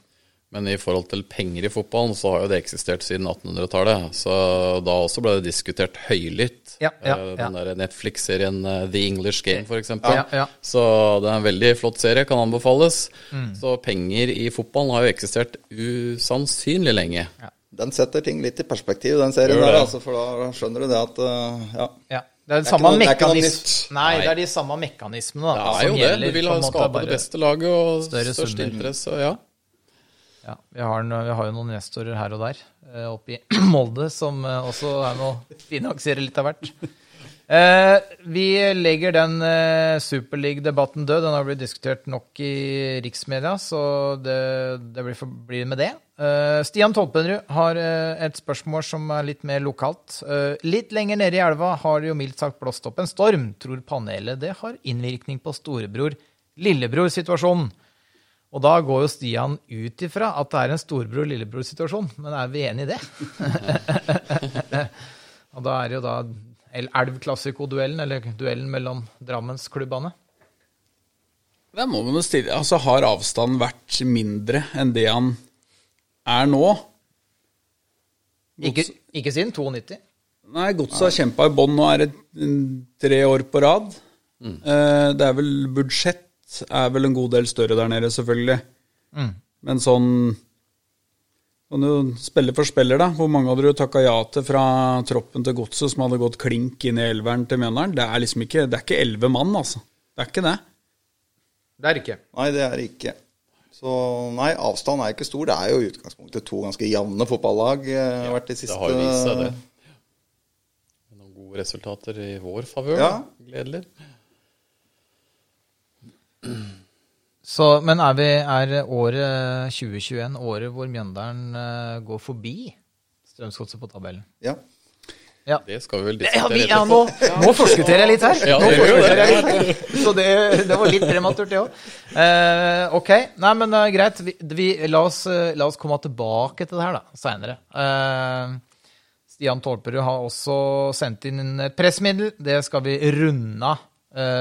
Men i forhold til penger i fotballen, så har jo det eksistert siden 1800-tallet. Så da også ble det diskutert høylytt. Ja, ja, Eh, ja. Den der Netflix-serien eh, The English Game, f.eks. Ja, ja. Så det er en veldig flott serie, kan anbefales. Mm. Så penger i fotballen har jo eksistert usannsynlig lenge. Den setter ting litt i perspektiv, den serien der. Altså, for da skjønner du det at uh, ja. Ja. Det er, Det er samme ikke det er. Nei, det er de samme mekanismene da, Det er jo det. Du vil ha skape det beste laget og størst interesse. Ja. Ja, vi har, vi har jo noen investorer her og der eh, oppe i Molde som eh, også er med å finansiere litt av hvert. Eh, vi legger den Superleague-debatten død. Den har blitt diskutert nok i riksmedia, så det, det blir, for, blir med det. Stian Tolpenrud har et spørsmål som er litt mer lokalt. Litt lenger nede i elva har det jo mildt sagt blåst opp en storm. Tror panelet det har innvirkning på storebror-lillebror-situasjonen? Og da går jo Stian ut ifra at det er en storebror-lillebror-situasjon, men er vi enig i det? og da er det jo da El- Elv-Klassiko-duellen, eller duellen mellom Drammensklubbene. Der må man jo stille Altså, har avstanden vært mindre enn det han er nå? Ikke, ikke siden 92. Nei, Godset har kjempa i bånn. Nå er det tre år på rad. Mm. Det er vel budsjett er vel en god del større der nede, selvfølgelig. Men sånn Kan du spille for spiller, da? Hvor mange hadde du takka ja til fra troppen til Godset som hadde gått klink inn i elveren til Mjøndalen? Det er liksom ikke Det er ikke elleve mann, altså. Det er ikke det. Det er ikke. Nei, det er det ikke. Så nei, avstanden er ikke stor. Det er jo i utgangspunktet to ganske jevne fotballag. eh, ja, vært de siste Det har jo vist seg det. Noen gode resultater i vår favør. Ja. Gledelig. Så, men er, vi, er året 2021 året hvor Mjøndalen uh, går forbi Strømsgodset på tabellen? Ja. Ja. Det skal vi vel Ja, diskutere vi, ja, nå, nå forskutterer jeg litt her. Ja, nå det gjør litt. Så det, det var litt prematurt, det òg. Uh, ok. Nei, men uh, greit. Vi, vi, la, oss, eh, la oss komme tilbake til det her da, seinere. Stian Torperud har også sendt inn et pressmiddel. Det skal vi runde av eh,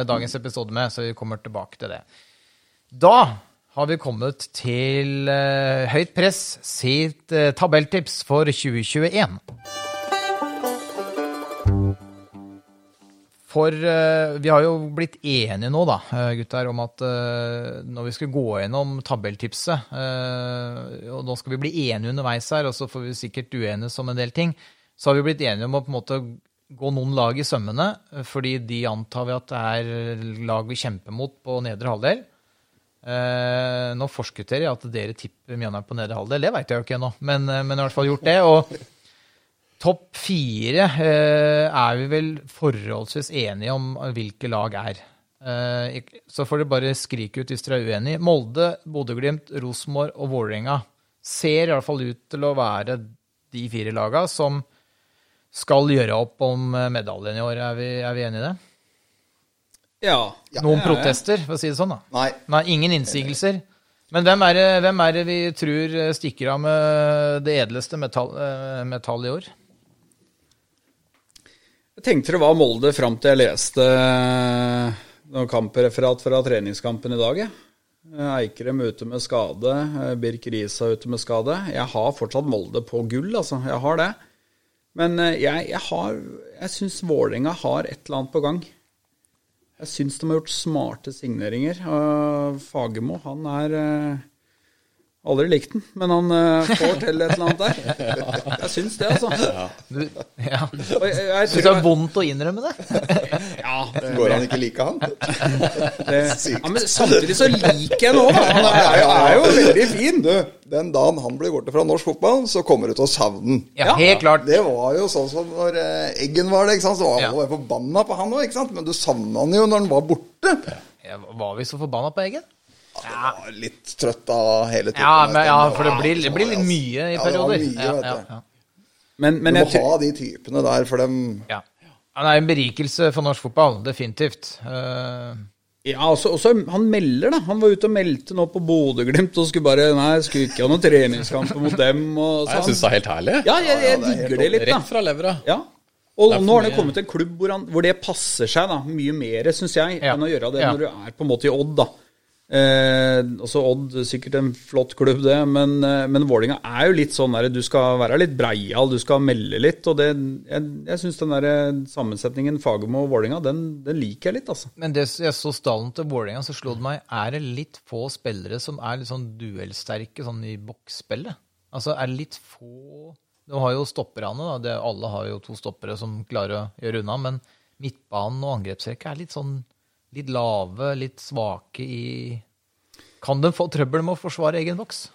dagens episode med, så vi kommer tilbake til det. Da har vi kommet til eh, Høyt Press sitt eh, tabelltips for 2021. For eh, vi har jo blitt enige nå, da, eh, gutter, om at eh, når vi skal gå gjennom tabelltipset eh, Og nå skal vi bli enige underveis her, og så får vi sikkert uenes om en del ting. Så har vi blitt enige om å på en måte gå noen lag i sømmene, fordi de antar vi at det er lag vi kjemper mot på nedre halvdel. Eh, nå forskutterer jeg at dere tipper Mjøndalen på nedre halvdel. Det veit jeg jo ikke ennå, men, eh, men i hvert fall gjort det. Og topp fire eh, er vi vel forholdsvis enige om hvilke lag er. Eh, så får dere bare skrike ut hvis dere er uenige. Molde, Bodø-Glimt, Rosenborg og Vålerenga ser i hvert fall ut til å være de fire laga som skal gjøre opp om eh, medaljen i år. Er vi, er vi enige i det? Ja. Noen protester, for å si det sånn? da? Nei. Nei, ingen innsigelser. Men hvem er, det, hvem er det vi tror stikker av med det edleste metall, eh, metall i år? Jeg tenkte det var Molde fram til jeg leste noen kampreferat fra treningskampen i dag. Eikrem ute med skade, Birk Risa ute med skade. Jeg har fortsatt Molde på gull, altså. Jeg har det. Men eh, jeg, jeg, har, jeg syns Vålerenga har et eller annet på gang. Jeg syns de har gjort smarte signeringer. Fagermo, han er eh, Aldri likt den, men han uh, får til et eller annet der. Jeg syns det, altså. Du, ja. Og jeg, jeg Syns det er vondt å innrømme det? ja, det, Går han ikke like han? det, ja, men samtidig så liker jeg ham òg, Han er, er, jo, er jo veldig fin. Du, den dagen han blir borte fra norsk fotball, så kommer du til å savne den. Ja, helt klart. Det var jo sånn som når eh, Eggen var det, ikke sant. Så var Ja. forbanna på han òg. Men du savna han jo når han var borte. Ja, Var vi så forbanna på Eggen? Ja. Var litt trøtt av hele tiden. Ja, men, ja for det blir, det blir litt mye i perioder. Ja, det var mye, Ja, vet ja, du. ja. Men, Du må jeg, ha de typene der, for dem Ja. Han er en berikelse for norsk fotball, definitivt. Uh... ja, også, også, han melder, da. Han var ute og meldte nå på Bodø-Glimt og skulle bare Nei, skulle ikke ha noen treningskamper mot dem. Og Nei, Jeg sånn. syns det er helt herlig. Ja, jeg, jeg digger det litt, da. Rett fra levra. Ja. Og nå har det kommet til en klubb hvor, han, hvor det passer seg da, mye mer, syns jeg, Ja. enn å gjøre det Ja. når du er på en måte i Odd. da. Eh, også Odd, sikkert en flott klubb, det, men, eh, men Vålinga er jo litt sånn der, du skal være litt breial, du skal melde litt. og det, Jeg, jeg syns den der sammensetningen Fagermo og Vålinga, den, den liker jeg litt, altså. Men det jeg så stallen til Vålinga, så slo det meg Er det litt få spillere som er litt sånn duellsterke sånn i boksspillet? Altså, er det litt få Du har jo stopperne, da. Det, alle har jo to stoppere som klarer å gjøre unna. Men midtbanen og angrepsrekka er litt sånn litt lave, litt svake i Kan de få trøbbel med å forsvare egen boks?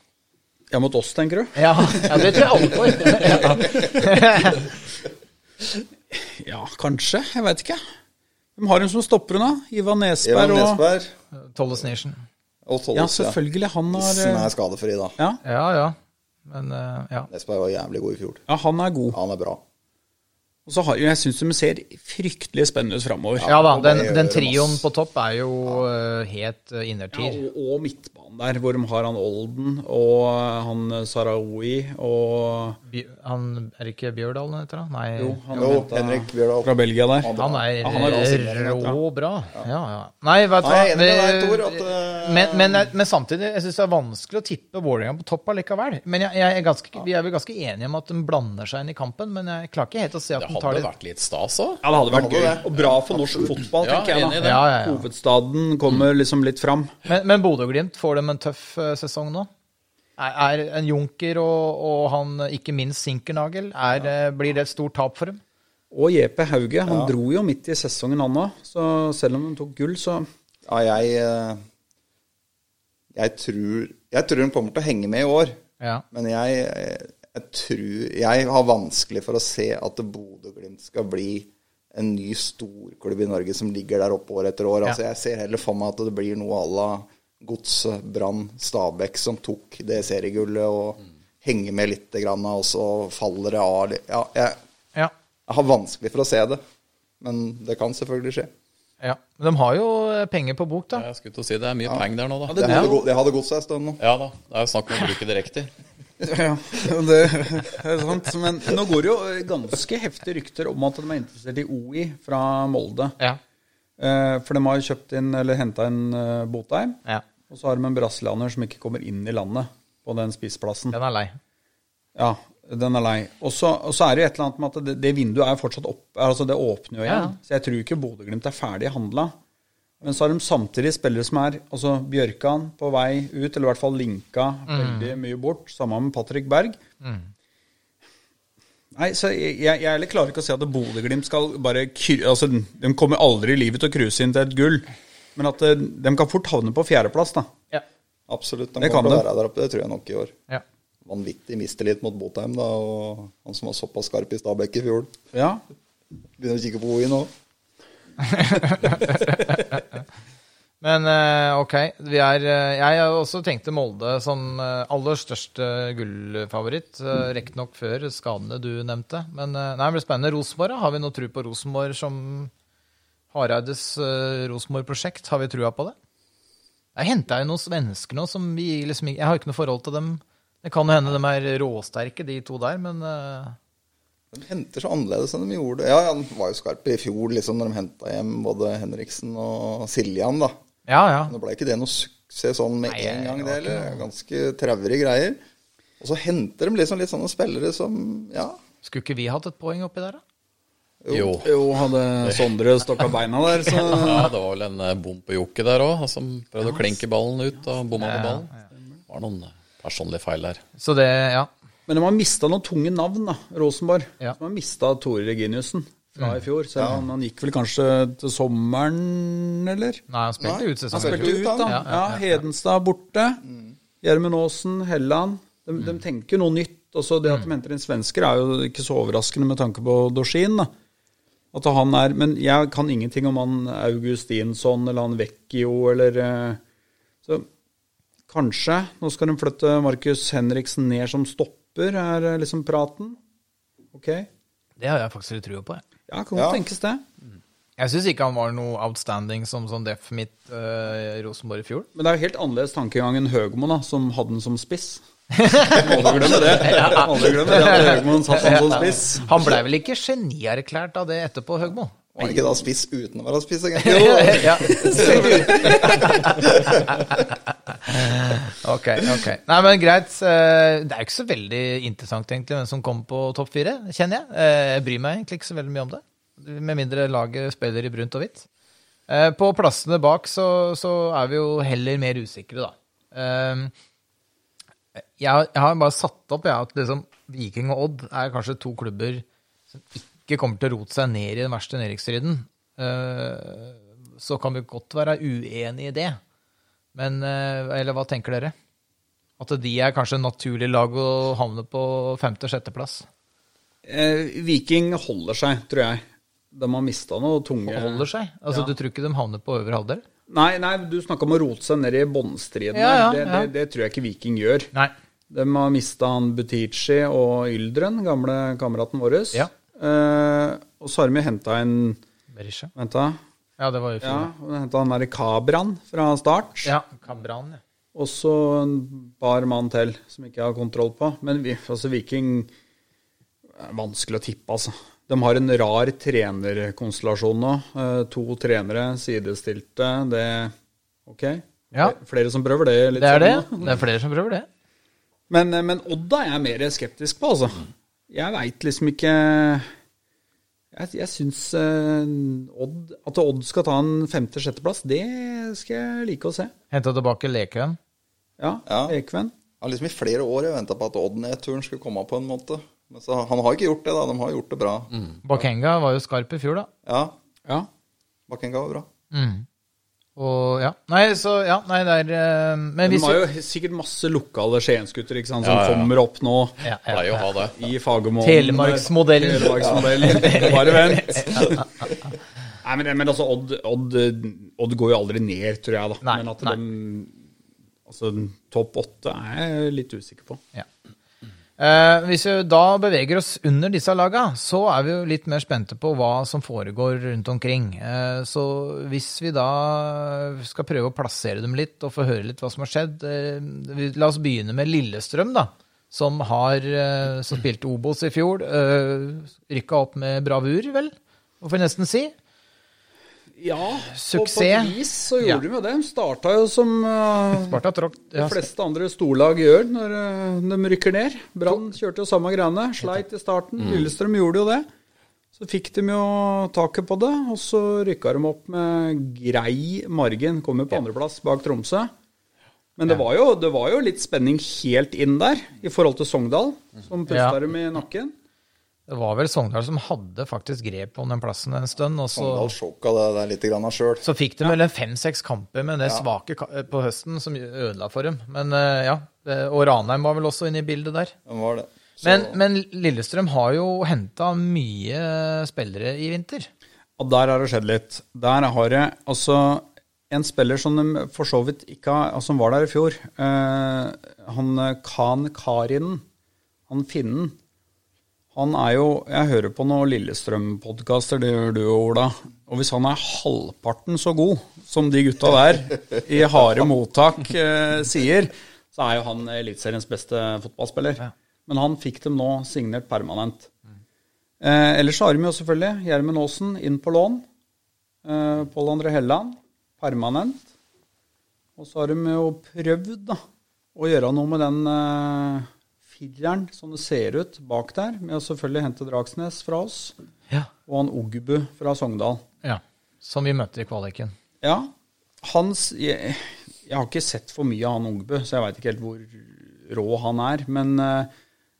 Ja, mot oss, tenker du? Ja, ja det tror jeg alle får. Ja, kanskje. Jeg veit ikke. Hvem har hun som stopper Ivan da? Ivan Nesberg og Nesberg Tolles Nation. og Ja, Tolles, ja. selvfølgelig. Han har Som er skadefri, da. ja, Ja, ja. Men eh, ja. Nesberg var jævlig god i fjor. ja, han er god. Han er bra. Og så har, jeg syns de ser fryktelig spennende ut framover. Ja da, den, den trioen på topp er jo ja. helt innertier. Ja, og, og midtbanen der, hvor de har han Olden og han Sarawi og Bj- Han er det ikke Bjørdalen heter han? Nei, Jo, han Jo, Henrik Bjørdal. fra Belgia der. han er, Ja, han er rå bra. Ja, ja. Nei, vet du hva. eh, men, men, men samtidig, jeg syns det er vanskelig å tippe Vålerenga på topp allikevel. Men jeg, jeg er ganske, vi er vel ganske enige om at de blander seg inn i kampen, men jeg klarer ikke helt å se at Tar hadde det vært litt stas òg. Ja, det hadde vært hadde gøy. det. Og bra for norsk fotball, Ja, tenker jeg da. Ja, ja, ja. Hovedstaden kommer liksom litt fram. Men, men Bodø-Glimt, får de en tøff eh, sesong nå? Er, er en Junker og, og han, ikke minst Sinkernagel, er, eh, blir det et stort tap for dem? Og JP Hauge, han dro jo midt i sesongen han òg. Så selv om han tok gull, så Ja, jeg eh, Jeg tror Jeg tror hun kommer til å henge med i år. Ja. Men jeg, jeg tror Jeg har vanskelig for å se at Bodø-Glimt skal bli en ny storklubb i Norge som ligger der oppe år etter år. Altså, jeg ser heller for meg at det blir noe à la Godset, Brann, Stabæk som tok det seriegullet og henger med litt, grann, og så faller det av. Ja, jeg, ja. jeg har vanskelig for å se det. Men det kan selvfølgelig skje. Ja, men de har jo eh, penger på bok, da. Jeg skulle til å si det er mye penger der nå, da. Det hadde, det hadde gått seg en stund nå. Ja da. Det er jo snakk om å bruke det riktig. Ja, det er sant. Men nå går det jo ganske heftige rykter om at de er interessert i OI fra Molde. Ja. Eh, For de har jo kjøpt inn, eller henta inn eh, Botheim. ja. Og så har de en brasilianer som ikke kommer inn i landet på den spissplassen. Den er lei. Ja, den er lei. Og så, er det jo et eller annet med at det, det vinduet er fortsatt opp, altså det åpner jo igjen. Ja. Så jeg tror ikke Bodø-Glimt er ferdig handla. Men så har de samtidig spillere som er altså Bjørkan på vei ut, eller i hvert fall linka veldig mye bort, sammen med Patrick Berg. Nei, så jeg, jeg, jeg klarer ikke å si at Bodø-Glimt skal bare altså, De kommer aldri i livet til å cruise inn til et gull, men at eh, de kan fort havne på fjerdeplass, da. Ja. Absolutt. De Det kommer kan til å være der oppe, det tror jeg nok i år. Ja. Vanvittig mistillit mot Botheim, da, og han som var såpass skarp i Stabæk i fjor. Ja. Begynner å kikke på Oi nå. Men eh, ok, vi er eh, Jeg har også tenkt til Molde som eh, aller største gullfavoritt. Uh, Riktignok før skadene du nevnte. Men nei, det blir spennende. Rosenborg? Har vi noe tro på Rosenborg som Hareides Rosenborg-prosjekt? Har vi trua på det? Jeg henta jo noen svensker nå som vi liksom Jeg har ikke noe forhold til dem. Det kan jo hende de er råsterke, de to der, men De henter så annerledes enn de gjorde. Ja, han var jo skarp i fjor, liksom, når de henta hjem både Henriksen og Siljan, da. ja, ja. Nå ble ikke det noe suksess sånn med Nei, en gang, det heller. Ganske traurige greier. Og så henter de liksom litt sånne spillere som Ja. Skulle ikke vi hatt et poeng oppi der, da? Jo. Jo, hadde Sondre stokka beina der, så Ja, det var vel en eh, bom på Jokke der òg, som prøvde å klinke ballen ut og bomma på ballen. Det var noen personlige feil der. Så det, ja. Men de har mista noen tunge navn, da, Rosenborg. Ja. De har mista Tore Reginiussen fra i fjor. Så han, han gikk vel kanskje til sommeren, eller? Nei, han spilte Nei, ut han spilte ut, han. Ja, Ja, ja, ja. Hedenstad borte. Gjermund Aasen, Helland. De, de tenker noe nytt. Også det at de henter inn svensker, er jo ikke så overraskende med tanke på Dorsin. da. At han er, Men jeg kan ingenting om han Augustinsson eller han Vecchio eller eh, Så kanskje Nå skal de flytte Markus Henriksen ned som stopper, er eh, liksom praten. Ok. Det har jeg faktisk litt trua på. Jeg, Ja, kan godt Ja. tenkes det. jeg syns ikke han var noe outstanding som sånn def mitt uh, Rosenborg i fjor. Men det er jo helt annerledes tankegang enn Høgmo, da, som hadde den som spiss. Aldri glemme det. Aldri glemme det Høgmo satt han som spiss. Han blei vel ikke genierklært av det etterpå, Høgmo? Var han ikke da spiss uten å være spiss, egentlig? ja. ok, ok. Nei, men greit. Eh, Det er jo ikke så veldig interessant egentlig hvem som kommer på topp fire, kjenner jeg. Eh, Jeg bryr meg egentlig ikke så veldig mye om det. Med mindre laget spiller i brunt og hvitt. Eh, På plassene bak så, så er vi jo heller mer usikre, da. Jeg, har- bare satt opp jeg, at liksom Viking og Odd er kanskje to klubber som ikke kommer til å rote seg ned i den verste nedrykksstriden. Eh, Så kan vi godt være uenige i det. Men eh, Eller hva tenker dere? At de er kanskje en naturlig lag å havne på femte-sjetteplass? Eh, Viking holder seg, tror jeg. De har mista noe tunge Holder seg? Altså, Ja. Du tror ikke de havner på øvre halvdel? Nei, nei, du snakka om å rote seg ned i båndstriden. Ja, ja, det, det, det tror jeg ikke Viking gjør. Nei. De har mista han Butichi og Yldren, gamle kameraten vår. Ja. Eh, og så har de henta en Berisha. Venta. Ja, det var jo Ja, fjor. henta han derre Kabran fra start. Ja, Kabran, ja. Og så en par mann til som ikke har kontroll på. Men vi, altså Viking er vanskelig å tippe, altså. De har en rar trenerkonstellasjon nå. Uh, to trenere sidestilte. Det Ok. Ja. Flere som prøver det. Det er det. Da. Det er flere som prøver det. Men, eh, men Odda er jeg mer skeptisk på, altså. Jeg veit liksom ikke Jeg, jeg syns eh, Odd At Odd skal ta en femte-sjetteplass, det skal jeg like å se. Hente tilbake Lekven. Ja, Ja. Ekven. Ja, liksom i flere år venta på at Odd-nedturen skulle komme på en måte. Men så, han har ikke gjort det, da. De har gjort det bra. Bakenga var jo skarp i fjor, da. Ja, Ja. Bakenga var bra. Og ja. Nei, så ja, nei, det er eh, Men De hvis har jo sikkert masse lokale skiensgutter ikke sant, som Ja, ja, ja. kommer opp nå ja, ja. Pleier jo å ha det. i Fagermoen. Telemarksmodellen. Telemarksmodellen. Bare vent. Nei, men, men altså, Odd, Odd, Odd går jo aldri ned, tror jeg, da. Nei, men at nei. de Altså, topp åtte er jeg litt usikker på. Ja. Eh, hvis vi da beveger oss under disse laga, så er vi jo litt mer spente på hva som foregår rundt omkring. Eh, så hvis vi da skal prøve å plassere dem litt og få høre litt hva som har skjedd eh, vi- La oss begynne med Lillestrøm, da. Som har eh, som spilte Obos i fjor. Uh, Rykka opp med bravur, vel? Får jeg nesten si? Ja, Suksess. På et vis så gjorde Ja. de jo det. De starta jo som uh, de fleste andre storlag gjør når uh, de rykker ned. Brann kjørte jo samme greiene. Sleit i starten. Lillestrøm gjorde jo det. Så fikk de jo taket på det, og så rykka de opp med grei margin. Kom jo på andreplass bak Tromsø. Men det var, jo, det var jo litt spenning helt inn der i forhold til Sogndal, som pusta Ja. dem i nakken. Det var vel Sogndal som hadde faktisk grep om den plassen en stund. Og så, Sogndal sjokka det der litt sjøl. så fikk de vel en fem-seks kamper med det svake på høsten som ødela for dem. Men eh, ja, Og Ranheim var vel også inne i bildet der. Den var det. Så, Men, men Lillestrøm har jo henta mye spillere i vinter. Og der har det skjedd litt. Der har det altså en spiller som de for så vidt ikke har altså, Som var der i fjor. Uh, han eh, Khan Karin, han finnen. Han er jo Jeg hører på noen Lillestrøm-podkaster, det gjør du jo, Ola. Og hvis han er halvparten så god som de gutta der i harde mottak eh, sier, så er jo han Eliteseriens beste fotballspiller. Men han fikk dem nå signert permanent. Eh, ellers har vi jo selvfølgelig Gjermund Aasen inn på lån. Eh, Pål André Helland permanent. Og så har de jo prøvd da, å gjøre noe med den eh, fireren som det ser ut bak der, med å selvfølgelig hente Dragsnes fra oss, Ja. og han Ogbu fra Sogndal. ja. Som vi møtte i kvaliken. Ja, hans jeg, jeg har ikke sett for mye av han Ogbu, så jeg veit ikke helt hvor rå han er. Men, eh,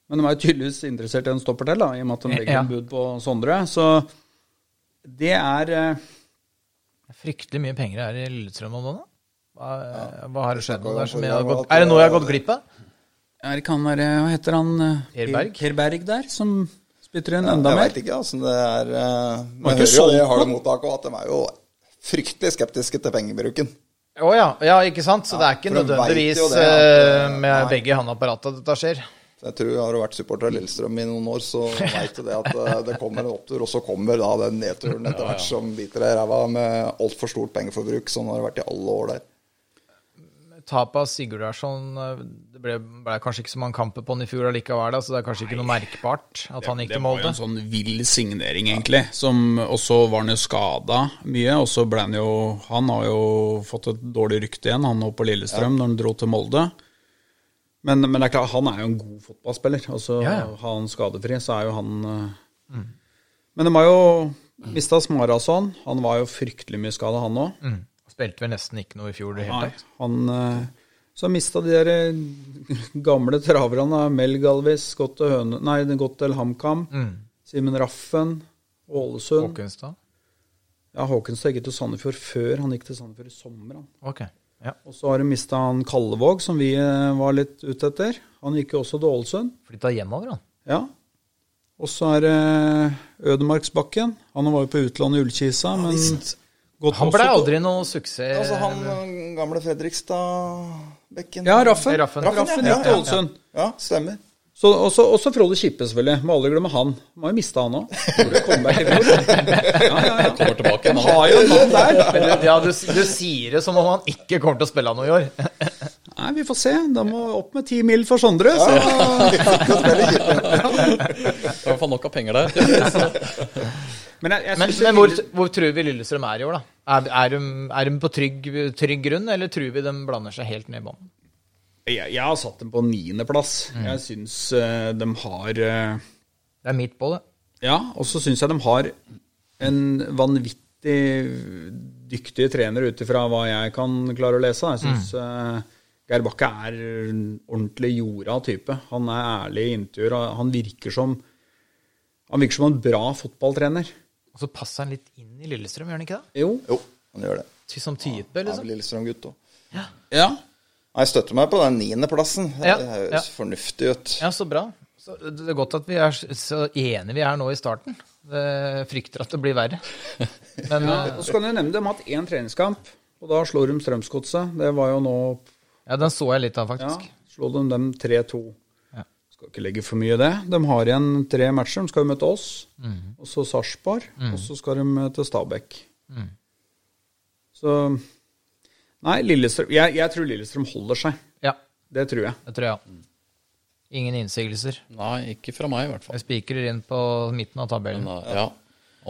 men de er tydeligvis interessert i en stopper til, da, i og med at de legger Ja. en bud på Sondre. Så det er eh, Fryktelig mye penger her i Lillestrøm om dagen. Hva, Hva, hva har det skjedd? med det er det noe jeg har gått glipp av? Er det kan være Hva heter han? Herberg. Per Berg? Per Berg der, som spytter inn Ja, enda jeg mer. veit ikke åssen det er. eh, Man ikke hører jo det harde mottaket, og at de er jo fryktelig skeptiske til pengebruken. Å ja. ja, ikke sant? Så det er ikke nødvendigvis det at, eh, eh, med nei. begge i håndapparatet dette skjer. Jeg tror Har du vært supporter av Lillestrøm i noen år, så veit du det at eh, det kommer en opptur, og så kommer da den nedturen etter hvert som biter deg i ræva med altfor stort pengeforbruk. Sånn har det vært i alle år der. Tapet av Sigurdarsson eh, Det ble, ble kanskje ikke så mange kamper på han i fjor allikevel, så det er kanskje ikke noe merkbart at han gikk til Molde. det var jo en sånn vill signering, egentlig. Og så var han jo skada mye, og så ble han jo Han har jo fått et dårlig rykte igjen, han nå på Lillestrøm, når han dro til Molde. Men, men det er klart, han er jo en god fotballspiller. Og så Ja, ja. har han skadefri, så er jo han mm. Men de har jo mista Smarason. Han var jo fryktelig mye skada, han òg. Mm. Spilte vel nesten ikke noe i fjor i det hele tatt. han eh, Så mista de der eh, gamle traverne, Mel Galvis, gått og Høne, nei, gått til HamKam, Simen Raffen, Ålesund. Håkenstad? Ja, Håkenstad gikk til Sandefjord før han gikk til Sandefjord i sommer. Han. Ok. Ja. Og så har de mista han Kallevåg, som vi eh, var litt ute etter. Han gikk jo også til Ålesund. Flytta hjemover, han. Ja. Og så er det Ødemarksbakken. Han var jo på utlandet i Ullkisa, men gått Han ble også aldri noe suksess. Altså han eh, gamle Fredrikstad-bekken. Ja, Raffen. Raffen. Raffen, Raffen, ja, ja. Ålesund. Ja, stemmer. Så, også, også Frode Kippe, selvfølgelig. Må aldri glemme han. Må jo miste han òg. Fjor. Ja, ja, ja. Kommer tilbake nå. Han har jo noen der. Ja, du, du sier det som om han ikke kommer til å spille noe i år. Nei, vi får se. Da må opp med ti mil for Sondre. Så. I hvert fall nok av penger der. Men, jeg, jeg Men, men hvor, hvor tror vi Lillestrøm er i år, da? Er, er, de, er de på trygg, trygg grunn, eller tror vi de blander seg helt ned i bånn? jeg, jeg har satt dem på niendeplass. Jeg syns uh, de har uh, Det er midt på det. Ja, og så syns jeg de har en vanvittig dyktig trener ut ifra hva jeg kan klare å lese. Jeg syns Geir Bakke er en ordentlig jorda type. Han er ærlig i intervjuer. Han virker som Han virker som en bra fotballtrener. Og så passer han litt inn i Lillestrøm, gjør han ikke det? Jo. Jo, han gjør det. Som type, Han er liksom. Lillestrøm-gutt òg. Ja. ja. Jeg støtter meg på den niendeplassen. Ja, Det høres ja. fornuftig ut. Ja, så bra. Så det er godt at vi er så enige vi er nå i starten. Jeg frykter at det blir verre. Men Og så kan jeg nevne dem har hatt én treningskamp, og da slår de Strømsgodset. Det var jo nå ja, den så jeg litt av, faktisk. Ja, slo slå de dem 3-2. Skal ikke legge for mye i det. De har igjen tre matcher. De skal jo møte oss, og så Sarpsborg, og så skal de til Stabæk. Så Nei, Lillestrøm jeg, jeg tror Lillestrøm holder seg. Ja, Det tror jeg. det tror jeg. Ingen innsigelser. Nei, ikke fra meg i hvert fall. Jeg spikrer inn på midten av tabellen. Men, uh, ja.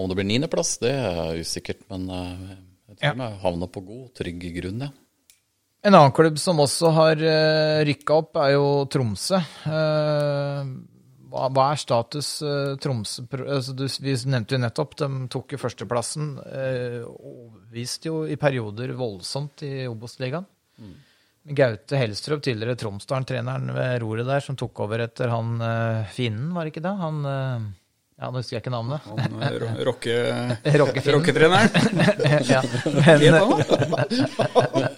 Om det blir niendeplass, det er usikkert. Men uh, jeg tror Ja. vi havner på god, trygg grunn, ja. En annen klubb som også har uh, rykka opp, er jo Tromsø. Eh, hva, er status uh, Tromsø altså, du, Vi nevnte jo nettopp, de tok jo førsteplassen. Overbeviste jo i perioder voldsomt i Obos-ligaen. Gaute Helstrup, tidligere Tromsdalen-treneren ved roret der, som tok over etter han finnen, var det ikke det? Han Ja, nå husker jeg ikke navnet. Han eh. Rocketreneren. ja, men Helt annet.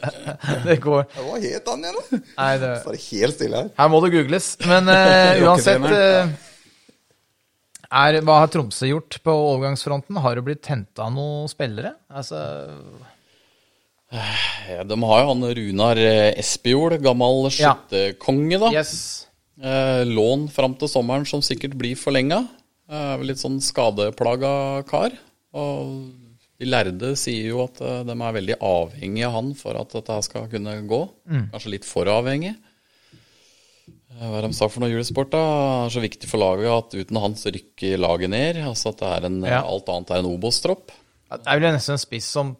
det går Hva het han igjen, da? Nei, det, Så er det helt stille her. her må det googles. Men uh, uansett uh, er, Hva har Tromsø gjort på overgangsfronten? Har det blitt henta noen spillere? Altså, Ja, de har jo han Runar eh, Espejord, gammel skytterkonge, da. yes. Eh, lån fram til sommeren som sikkert blir forlenga. Litt sånn skadeplaga kar. Og de lærde sier jo at eh, de er veldig avhengige av han for at dette skal kunne gå. Kanskje litt for avhengig. Eh, Hva er det de sa for noe julesport, da? Det er så viktig for laget at uten han så rykker laget ned. Altså at det er en, Ja. alt annet er en Obos-tropp. Det er vel nesten en spiss som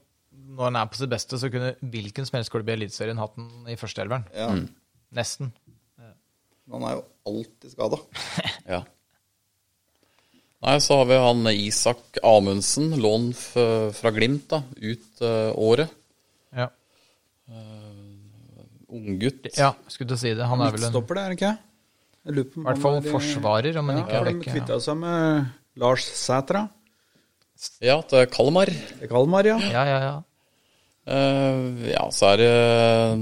når han er på sitt beste, så kunne hvilken som helst klubb i Eliteserien hatt den i førsteelveren. Ja. Nesten. Han er jo alltid skada. Ja. Nei, så har vi han Isak Amundsen, lån f- fra Glimt, da, ut uh, året. Ja. Unggutt. ja, skulle til å si det. Han er vel en, i Midtstopper, det er ikke? Om hvert fall er forsvarer, om han Ja, ikke er de vekk. kvitta seg med Lars Sætra. Ja, til Kalmar. Det er Kalmar, ja. Ja, ja, ja. Uh, ja, så er det uh,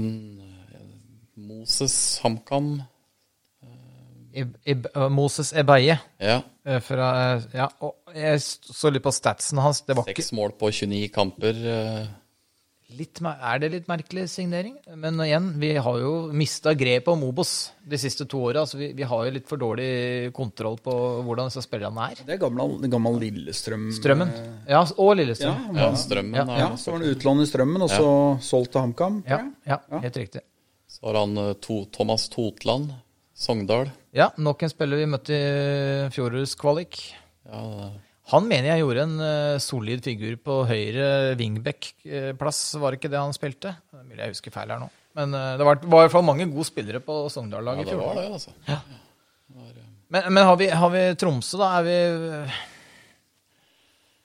Moses HamKam. I, i, Moses Ebeie. Ja, eh, Fra, eh, ja, og jeg så litt på statsen hans. Det var seks mål på 29 kamper. eh. litt, Er det litt merkelig signering? Men igjen, vi har jo mista grepet om Obos de siste to åra. Altså, vi, vi har jo litt for dårlig kontroll på hvordan disse spillerne er. Det er gammel, gammel Lillestrøm. Strømmen. Ja, og Lillestrøm. Ja, Ja, Strømmen. Ja, ja, så var det utlån i Strømmen, og så solgt til HamKam. Ja, helt riktig. Så har han eh, to, Thomas Totland, Sogndal. Ja, nok en spiller vi møtte i fjorårets kvalik. Ja, Han mener jeg gjorde en uh, solid figur på høyre wingback-plass, var det ikke det han spilte? Det Mulig jeg husker feil her nå. Men uh, det var, var i hvert fall mange gode spillere på Sogndal-laget i det var det, altså. Men, men har, vi, har vi Tromsø, da? Er vi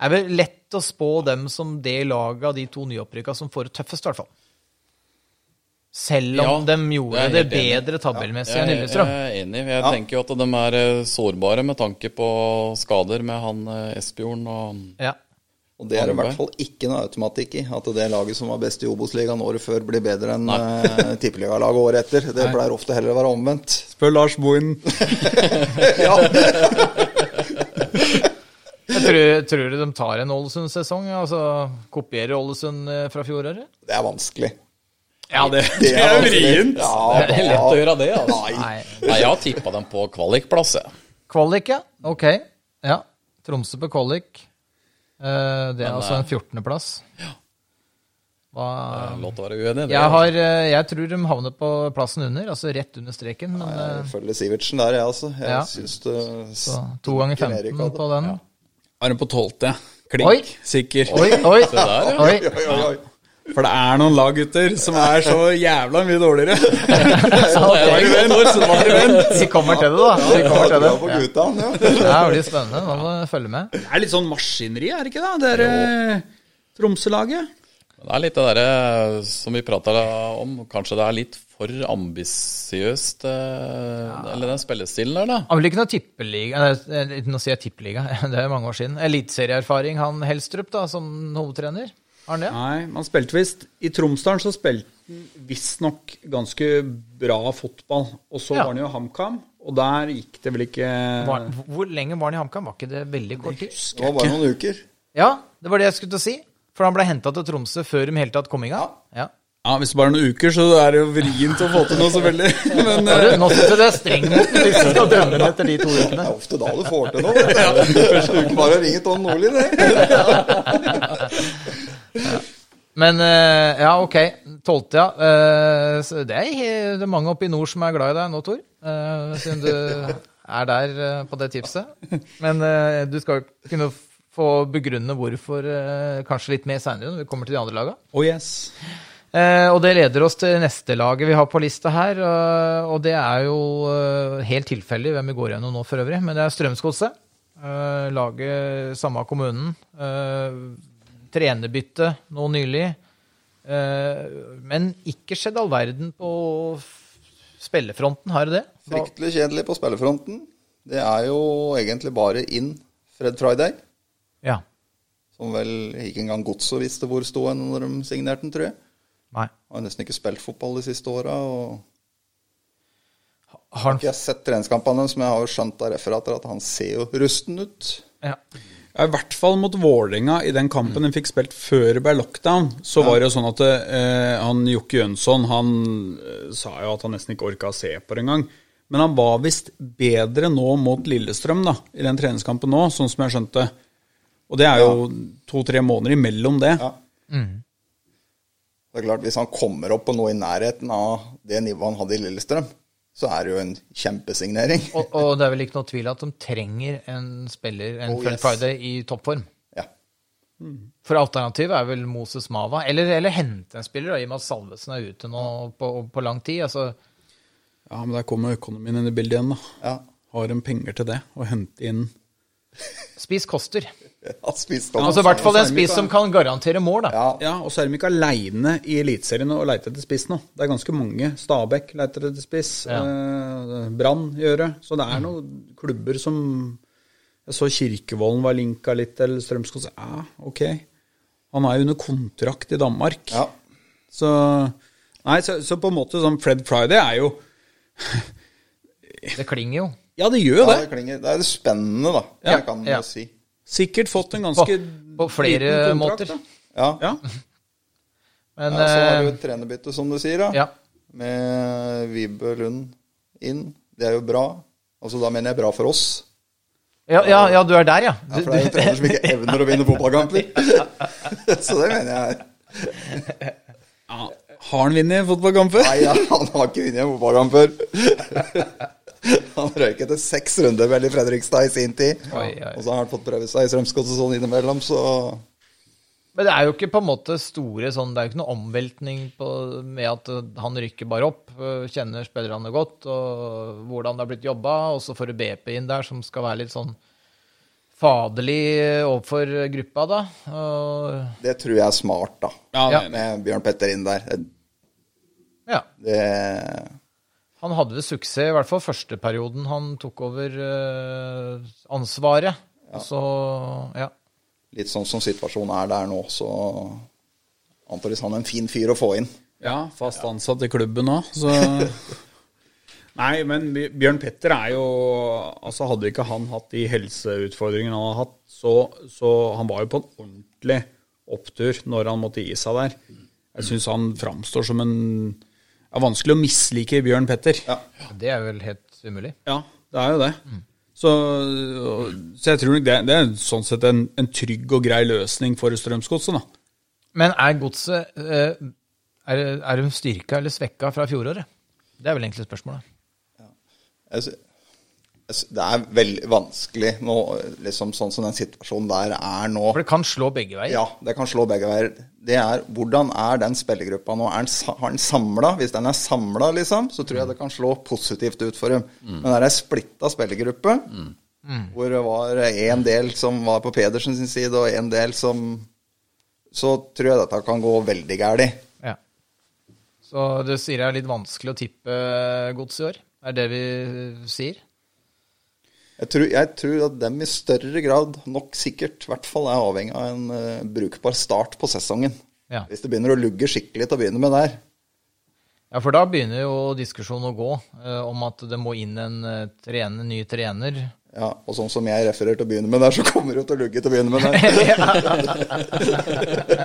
Er det lett å spå dem som det laget av de to nyopprykka som får det tøffest, i hvert fall? Selv om Ja, de gjorde er det bedre tabellmessig enn Lillestrøm. jeg er enig. Jeg tenker jo at de er eh, sårbare med tanke på skader med han eh, Espejorden og Ja. Og det er det i hvert fall ikke noe automatikk i. At det laget som var best i Obos-ligaen året før, blir bedre enn uh, tippeligalaget året etter. Det pleier ofte heller å være omvendt. Spør Lars Boen Ja, Jeg tror, tror du de tar en Ålesund-sesong? Altså kopierer Ålesund eh, fra fjoråret? det er vanskelig. Ja, det, Det er vrient. Ja, Det er lett å gjøre det, altså. Nei. Nei. Jeg har tippa dem på kvalikplass, jeg. Kvalik, ja. Ok. Ja. Tromsø på kvalik. Eh, det er altså en 14.-plass. Ja. Lov til å være uenig jeg, har, eh, jeg tror de havner på plassen under, altså rett under streken. Men Jeg eh, følger Sivertsen der, jeg, altså. Jeg Ja. syns det så to ganger 15 på den. Er hun på tolvte? Klink. Oi. Sikker. Oi, oi, der, ja. oi. Oi, oi, oi. For det er noen lag, gutter, som er så jævla mye dårligere. Så er det Vent, så nå er det vent. Vi kommer til det, da. Vi kommer til det. Bra på gutta, ja. Ja, det blir spennende. Nå må du følge med. Det er litt sånn maskineri, er det ikke da? Det er eh, Tromsø-laget. Det er litt det derre som vi prata om, kanskje det er litt for ambisiøst, ja. eller den spillestilen der, da. Han vil ikke noe tippeliga eh, Nå sier jeg tippeliga, det er mange år siden. Eliteserieerfaring, han Helstrup, da, som hovedtrener. Har han det? Nei, man spilte visst I Tromsdalen så spilte han visstnok ganske bra fotball. Og så Ja. var han jo HamKam, og der gikk det vel ikke Var, hvor lenge var han i HamKam? Var ikke det veldig kort tid? Det var bare noen uker. Ja, det var det jeg skulle til å si. For han ble henta til Tromsø før de i hele tatt kom i gang. Ja. Ja, Hvis det bare er noen uker, så er det jo vrient å få til noe så veldig. Men eh, Nå syns jeg du er streng mot den hvis du skal dømme den etter de to Det ukene. er ofte da du får til noe. Første uke bare å ringe Tom Nordli, det. Men eh, ja, ok. Tolvte, ja. Eh, det, er, mange oppe i nord som er glad i deg nå, Tor. eh, siden du er der på det tipset. Men du skal kunne få begrunne hvorfor kanskje litt mer seinere når vi kommer til de andre laga. Oh yes. Eh, og det leder oss til neste laget vi har på lista her. Og, og det er jo helt tilfeldig hvem vi går gjennom nå for øvrig, men det er Strømsgodset. Eh, laget samme kommunen. Eh, trenerbytte nå nylig. Eh, men ikke skjedd all verden på spillefronten, har det det? Fryktelig kjedelig på spillefronten. Det er jo egentlig bare inn Fred Friday. Ja. Som vel ikke engang Godset visste hvor sto hen når de signerte den, tror jeg. Nei. Har nesten ikke spilt fotball de siste åra. Og Har han ikke jeg sett treningskampene men jeg har skjønt av referater at han ser jo rusten ut. ja. Ja, I hvert fall mot Vålerenga i den kampen de fikk spilt før det ble lockdown. Så var det jo sånn at eh, han Jokke Jønsson han eh, sa jo at han nesten ikke orka å se på det engang. Men han var visst bedre nå mot Lillestrøm da, i den treningskampen nå, sånn som jeg skjønte. Og det er jo to-tre måneder imellom det. Ja. Det er klart, Hvis han kommer opp på noe i nærheten av det nivået han hadde i Lillestrøm, så er det jo en kjempesignering. Og, og det er vel ikke noe tvil at de trenger en spiller, en Oh, Fred yes. Friday, i toppform. Ja. For alternativet er vel Moses Mava, eller, eller hente en spiller, da, i og med at Salvesen er ute nå på, på lang tid. altså... Ja, Men der kommer økonomien inn i bildet igjen. da. Ja. Har de penger til det? Å hente inn Spis koster. Altså I hvert fall en spiss som kan garantere mål, da. Ja, Ja, og så er de ikke aleine i Eliteserien og leter etter spiss nå. Det er ganske mange. Stabæk leter etter spiss. Ja. Eh, Brann gjør det. Så det er noen klubber som Jeg så Kirkevollen var linka litt til Strømskog. Ja, ok. Han er jo under kontrakt i Danmark. ja. Så Nei, så, så på en måte sånn Fred Friday er jo Det klinger jo. Ja, det gjør ja det. det, klinger, det er spennende, da. Ja, Jeg kan ja. si. Sikkert fått en På, ganske på flere liten måter. kontrakt, Ja. Da. Ja. Men ja, så har du eh, et trenerbytte, som du sier, da. ja. Med Vibe Lund inn. Det er jo bra. Altså Da mener jeg bra for oss. Ja, ja, ja, du er der, ja. Ja, for det er jo du, trener som ikke evner å vinne fotballkamper. så det mener jeg. Har han vunnet fotballkamper? Nei, ja, han har ikke vunnet en fotballkamp før. Han røyk etter seks runder vel i Fredrikstad i sin tid. Oi, oi. Og så har han fått prøve seg i Strømsgodset sånn innimellom, så Men det er jo ikke på en måte store sånn Det er jo ikke noe omveltning på, med at uh, han rykker bare opp, uh, kjenner spillerne godt, og hvordan det har blitt jobba, og så får du BP inn der som skal være litt sånn faderlig overfor gruppa, da. Og, det tror jeg er smart, da. Ja, Ja. Med Bjørn Petter inn der. ja. Det Han hadde vel suksess, i hvert fall første perioden han tok over uh, ansvaret. Så ja. Litt sånn som situasjonen er der nå, så antakeligvis han er en fin fyr å få inn. Ja, fast ansatt i klubben òg, så Nei, men Bjørn Petter er jo Altså, hadde ikke han hatt de helseutfordringene han har hatt, så, så Han var jo på en ordentlig opptur når han måtte gi seg der. Jeg syns han framstår som en Det er vanskelig å mislike Bjørn Petter. Ja. Det er vel helt umulig. Ja, det er jo det. Så, så jeg tror nok det, det er sånn sett en, en trygg og grei løsning for Strømsgodset, da. Men er godset eh, er, er de styrka eller svekka fra fjoråret? Det er vel egentlig spørsmålet. Ja. Altså, Det er veldig vanskelig nå, liksom sånn som den situasjonen der er nå. For det kan slå begge veier. Ja, det kan slå begge veier. Det er hvordan er den spillergruppa nå? Er den, har den samla? Hvis den er samla, liksom, så tror jeg det kan slå positivt ut for dem. Men det er ei splitta spillergruppe, hvor det var en del som var på Pedersen sin side, og en del som Så tror jeg dette kan gå veldig galt. Ja. Så du sier det er litt vanskelig å tippe gods i år? Er det vi sier? Jeg tror, jeg tror at dem i større grad, nok sikkert, i hvert fall er avhengig av en uh, brukbar start på sesongen. Ja. Hvis det begynner å lugge skikkelig til å begynne med der. ja, for da begynner jo diskusjonen å gå uh, om at det må inn en uh, trener, ny trener. Ja, Og sånn som jeg refererer til å begynne med der, så kommer det jo til å lugge til å begynne med der.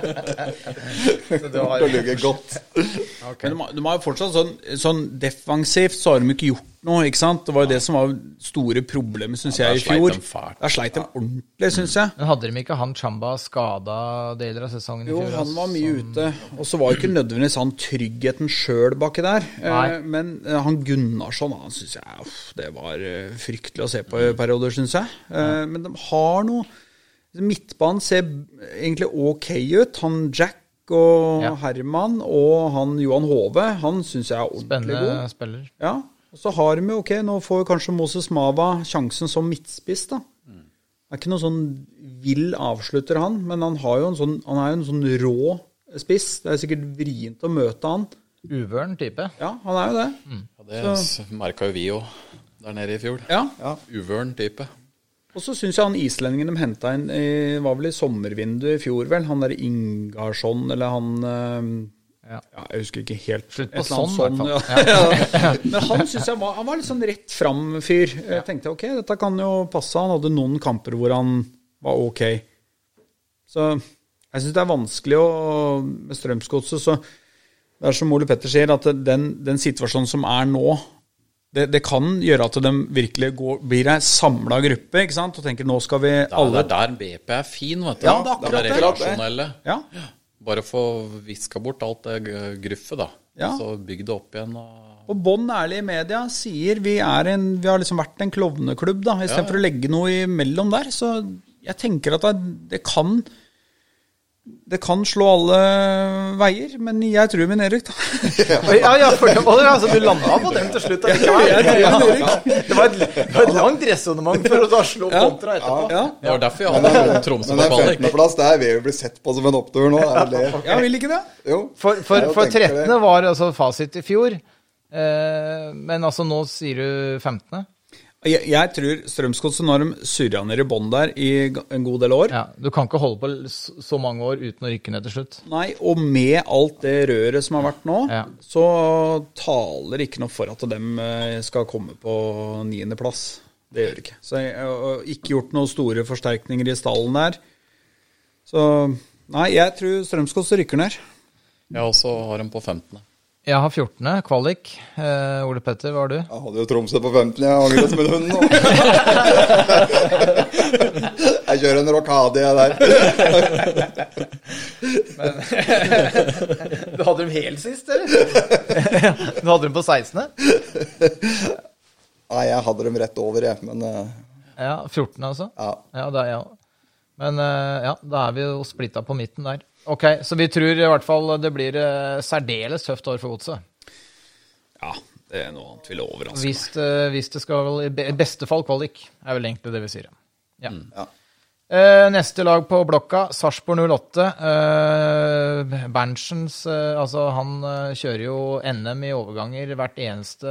Det du til å lugge godt. Men de, har- de har jo fortsatt sånn, sånn defensivt så har de ikke gjort noe, ikke sant? Det var jo det som var store problemet, syns Ja, jeg, i fjor. Der sleit de ordentlig, syns jeg. Men hadde de ikke han Chamba skada deler av sesongen i fjor? Jo, han var mye som- ute. Og så var jo ikke nødvendigvis han tryggheten sjøl baki der. Nei. Eh, men eh, han Gunnarsson, han syns jeg uff, det var eh, fryktelig å se på i perioder, syns jeg. Men de har noe Midtbanen ser egentlig ok ut. Han Jack og Ja. Herman og han Johan Hove, han syns jeg er ordentlig god. Spennende spiller. Ja, og så har de jo, ok, nå får kanskje Moses Mava sjansen som midtspiss, da. Det er ikke noe sånn vill avslutter, han, men han, har jo en sånn, han er jo en sånn rå spiss. Det er sikkert vrient å møte han. Uvøren type. Ja, han er jo det. Ja, det merka jo vi jo der nede i fjor. Ja. Uvøren type. Og så syns jeg han islendingen de henta inn i, var vel i sommervinduet i fjor, vel. Han derre Ingarsson, eller han eh, Ja. ja, Jeg husker ikke helt. Slutt på sånn, sånn, i hvert. Men han syns jeg var, han var litt sånn rett fram-fyr. Jeg tenkte ok, dette kan jo passe. Han hadde noen kamper hvor han var ok. Så jeg syns det er vanskelig å Med Strømsgodset, så Det er som Ole Petter sier, at den, den situasjonen som er nå det, det kan gjøre at de virkelig går, blir ei samla gruppe ikke sant? og tenker nå skal vi Det er der BP er fin, vet du. Ja, det er akkurat det det. Ja, Bare få viska bort alt det gruffet, da. Ja. Så bygg det opp igjen. Og Og Bånn ærlig i media sier vi, er en, vi har liksom vært en klovneklubb, da, istedenfor for å legge noe imellom der. Så jeg tenker at det kan det kan slå alle veier, men jeg tror min Erik, da. Ja, ja, for det var, altså, du landa på den til slutt. allikevel. Ja. Det var et, det var et langt resonnement for å da slå kontra etterpå. Ja, Det var derfor jeg hadde Tromsø Men på ballen. kvalik. 15.-plass, der vil jo bli sett på som en opptur nå. Er det? jeg vil ikke det. Jo. For, for, for 13. var altså fasit i fjor. Eh, men altså nå sier du 15. Jeg, jeg tror Strømsgodset, har de surra ned i bånn der i en god del år Ja, du kan ikke holde på så mange år uten å rykke ned til slutt. Nei, og med alt det røret som har vært nå, Ja. så taler ikke noe for at de eh, skal komme på niendeplass. Det gjør det ikke. Så jeg har ikke gjort noen store forsterkninger i stallen der. Så nei, jeg tror Strømsgodset rykker ned. Jeg også har dem på 15. Jeg har 14. kvalik. Eh, Ole Petter, hva har du? Jeg hadde jo Tromsø på 15. Jeg angret som en hund nå. Jeg kjører en rockadia der. Du hadde dem helt sist, eller? du hadde dem på 16.? Nei, jeg hadde dem rett over, jeg. Men uh... Ja, 14. altså? ja. Ja, det er jeg òg. Men uh, ja, da er vi jo splitta på midten der. Ok, Så vi tror i hvert fall det blir eh, særdeles tøft år for Godset. Ja, det er noe annet ville overraske meg. Hvis, det- hvis det skal I beste fall kvalik, er vel egentlig det vi sier. Ja. Ja. Uh, neste lag på blokka, Sarpsborg 08. Uh, Berntsens uh, Altså, han kjører jo NM i overganger hvert eneste,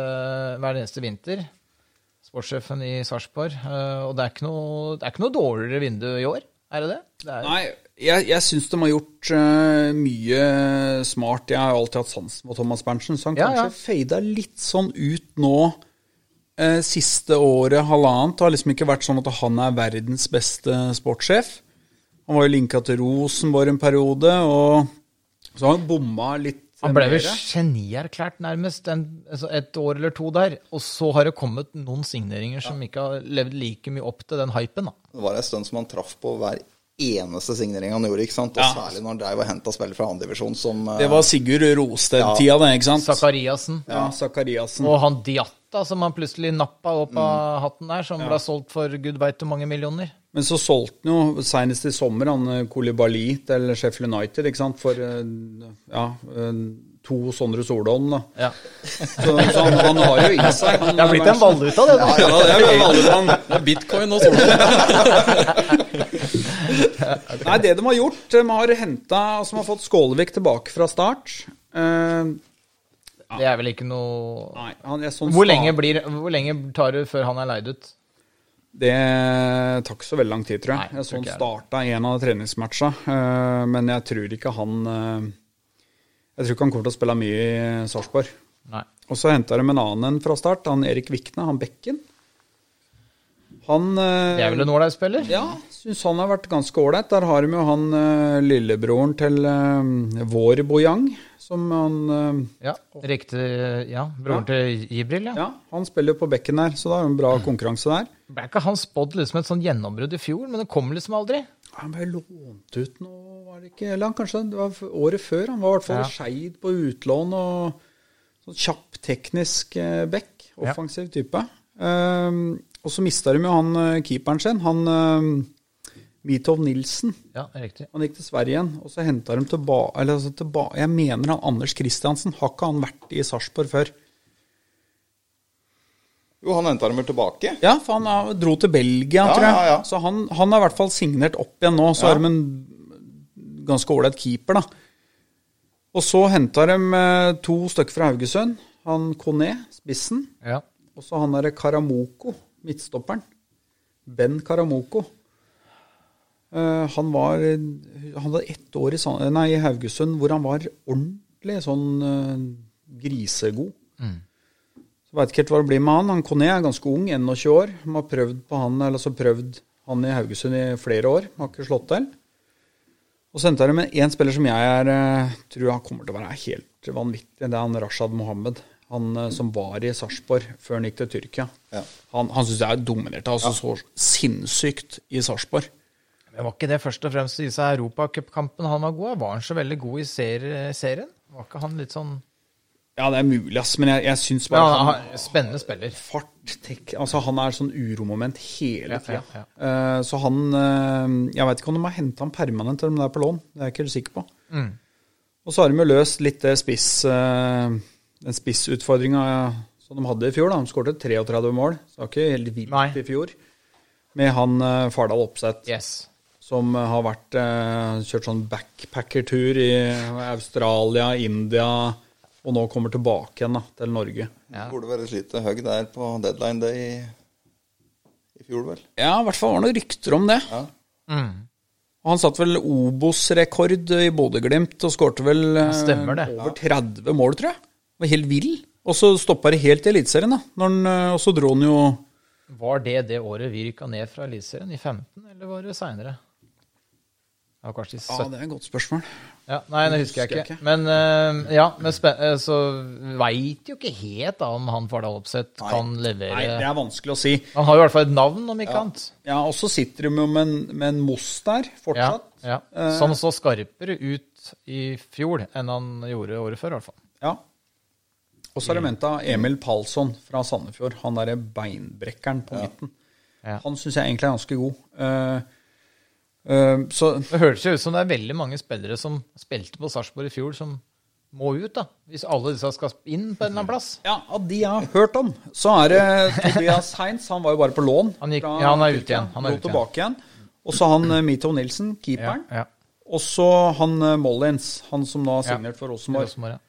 hver eneste vinter. Sportssjefen i Sarpsborg. Og det er, ikke noe, det er ikke noe dårligere vindu i år, er det det? det er, Nei, jeg, jeg syns de har gjort uh, mye smart. Jeg har jo alltid hatt sansen for Thomas Berntsen, så han Ja, kanskje ja. fada litt sånn ut nå uh, siste året, halvannet. Det har liksom ikke vært sånn at han er verdens beste sportssjef. Han var jo linka til Rosenborg en periode, og så har han bomma litt. Han ble vel genierklært nærmest en, altså et år eller to der. Og så har det kommet noen signeringer som ikke har levd like mye opp til den hypen. da. Det var en stund som han traff på hver eneste signering han gjorde. ikke sant? Og Ja. særlig når han drev og henta spillere fra andredivisjon som eh, Det var Sigurd Rosted-tida, det, ikke sant? Zakariassen. Ja, Zakariassen. Og han Diatta som han plutselig nappa opp av hatten der, som ble solgt for gud veit hvor mange millioner. Men så solgte han jo senest i sommer han Kolibali Koulibaly til Sheffield United, ikke sant, for eh, ja, eh, to Sondre Solholm, da. Ja. Så, så han, han har jo i seg. Han, Det har blitt en valuta, det. da. Ja, det er jo valutaen. Det er bitcoin og solceller. Nei, det de har gjort, de har henta Som har fått Skålevik tilbake fra start. Eh, Det er vel ikke noe nei, han er sånn hvor lenge, blir, hvor lenge tar det før han er leid ut? Det tar ikke så veldig lang tid, tror jeg. Nei, jeg så han starta en av treningsmatcha, eh, men jeg tror ikke han eh, Jeg tror ikke han kommer til å spille mye i Sarpsborg. Og så henta de en annen en fra start, han Erik Vikne, han Bekken. Han eh, Det er vel en ålreit-spiller? Ja, syns han har vært ganske ålreit. Der har de jo han eh, lillebroren til vår Bojang, som han eh, Ja, riktig. Ja, Broren til Jibril, ja. Ja, han spiller jo på bekken der, så da er det en bra konkurranse der. Ble ikke han spådd liksom et sånn gjennombrudd i fjor, men det kom liksom aldri? Han ble lånt ut nå, var det ikke Eller han kanskje det var året før. Han var i hvert fall Ja. Skeid på utlån og sånn kjapp, teknisk eh, back. Offensiv type. Um, og så mista de jo han eh, keeperen sin, han um, Mitov Nilsen. Ja, riktig. Han gikk til Sverige igjen, og så henta de tilbake altså tilba Jeg mener han Anders Kristiansen. Har ikke han vært i Sarpsborg før? Jo, han henta dem vel tilbake. Ja, for han dro til Belgia, Ja, tror jeg. ja, ja. Så han, han har i hvert fall signert opp igjen nå. Så Ja. har de en ganske ålreit keeper, da. Og så henta de eh, to stykker fra Haugesund. Han Kone, spissen. Ja. Og så han derre Karamoko, midtstopperen. Ben Karamoko. Uh, han var Han hadde ett år i, nei, i Haugesund hvor han var ordentlig sånn uh, grisegod. Så veit ikke helt hva det blir med han. Han Conné er ganske ung, 21 år. De har prøvd på han, eller så prøvd han i Haugesund i flere år. Har ikke slått til. Og så endte det med én spiller som jeg er, eh, tror han kommer til å være helt vanvittig. Det er han Rashad Mohammed. Han eh, som var i Sarpsborg før han gikk til Tyrkia. Ja. Han, han syns jeg dominerte altså så sinnssykt i Sarpsborg. Men var ikke det først og fremst i disse europacupkampene han var god? Var han så veldig god i serie, serien? Var ikke han litt sånn Ja, det er mulig, ass, men jeg, jeg syns bare ja, han, han, Spennende spiller. fart tek, altså Han er sånn uromoment hele Ja, tida. ja, uh, så han uh, Jeg veit ikke om de har henta han permanent eller om det er på lån. Det er jeg ikke helt sikker på. Mm. Og så har de jo løst litt spiss, uh, den spissutfordringa som de hadde i fjor. da. De skåret 33 mål, så det var ikke helt vilt i fjor. Med han Fardal Opseth, Yes. som har vært eh, kjørt sånn backpackertur i Australia, India, og nå kommer tilbake igjen da, til Norge. Ja. Burde være et lite hugg der på deadline day i, i fjor, vel. Ja, i hvert fall var det noen rykter om det. Ja. Mm. Og Han satte vel Obos-rekord i Bodø-Glimt og skårte vel eh, det. over 30 mål, tror jeg. Var helt vill. Og så stoppa det helt i Eliteserien, da. Når han, eh, Og så dro han jo Var det det året vi rykka ned fra Eliteserien? I 15, eller var det seinere? Ja, kanskje i Ja, det er et godt spørsmål. Ja, nei, det husker jeg Husker jeg ikke. ikke. Men uh, ja, men eh, så veit jo ikke helt da om han Fardal Opseth kan levere Nei, det er vanskelig å si. Han har jo i hvert fall et navn, om ikke annet. Ja, Og så sitter de jo med en, med en Moss der, fortsatt. ja. ja. Som så skarpere ut i fjor enn han gjorde året før, i hvert fall. Ja. Og så har de henta Emil Palsson fra Sandefjord. Han derre beinbrekkeren på midten. Ja. Han syns jeg egentlig er ganske god. Eh, eh, så Det høres jo ut som det er veldig mange spillere som spilte på Sarpsborg i fjor, som må ut, da. Hvis alle disse skal inn på en eller annen plass. Ja, av de jeg har hørt om, så er det Tobias Heinz. Han var jo bare på lån. Han gikk- fra ja, han er ute igjen. Han er ute igjen. tilbake igjen. Og så han eh, Mito Nilsen, keeperen. Ja, ja. Og så han eh, Mollins, han som nå har signert for Rosenborg. Rosenborg, ja.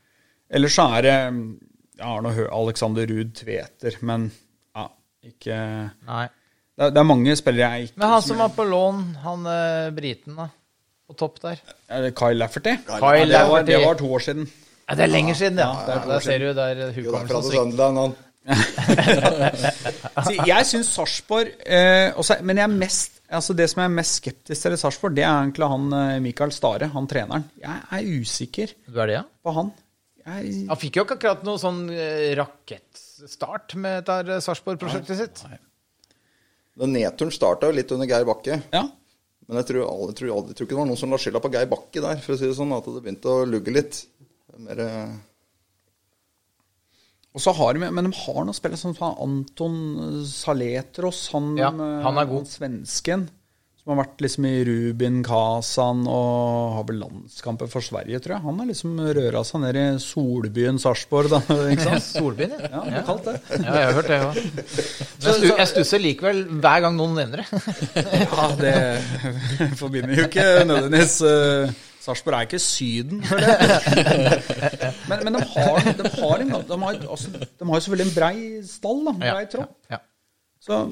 Ellers så er det Jeg har nå hørt Alexander Ruud Tveter, men ja, ikke Nei. Det er, det er mange spillere jeg ikke Men han som var på lån, han eh, briten, da. På topp der. Er det Kyle Lafferty? Kyle Ja, det, var, det var to år siden. Ja, det er lenger siden, ja. ja, er der ser du der er hukommelsen jeg syns Sarpsborg eh, også- Men jeg er mest, altså det som jeg er mest skeptisk til i Sarpsborg, det er egentlig han eh, Mikael Stare, han treneren. Jeg er usikker Du er det, ja? på han. Jeg, Han fikk jo ikke akkurat noe sånn eh, rakettstart med dette Sarpsborg-prosjektet sitt. Den nedturen starta jo litt under Geir Bakke. ja. Men jeg tror, jeg, tror jeg tror ikke det var noen som la skylda på Geir Bakke der, for å si det sånn. At det begynte å lugge litt. Er Mer, eh, Og så har de, men de har noen spillere som Anton Saletros, han, Ja, eh, han er god. svensken. Som har vært liksom i Rubin Kazan og har vel landskamper for Sverige, tror jeg. Han har liksom røra seg ned i solbyen Sarpsborg? Solbyen, ja. Ja, det er kaldt, det. Ja, jeg har hørt det òg. Jeg jeg stusser likevel hver gang noen nevner det. Ja, det forbinder jo ikke nødvendigvis uh, Sarpsborg er ikke Syden, føler jeg. Men, men de har, de har, en, de har, altså, de har selvfølgelig en brei stall, da. Brei tropp. Ja. Så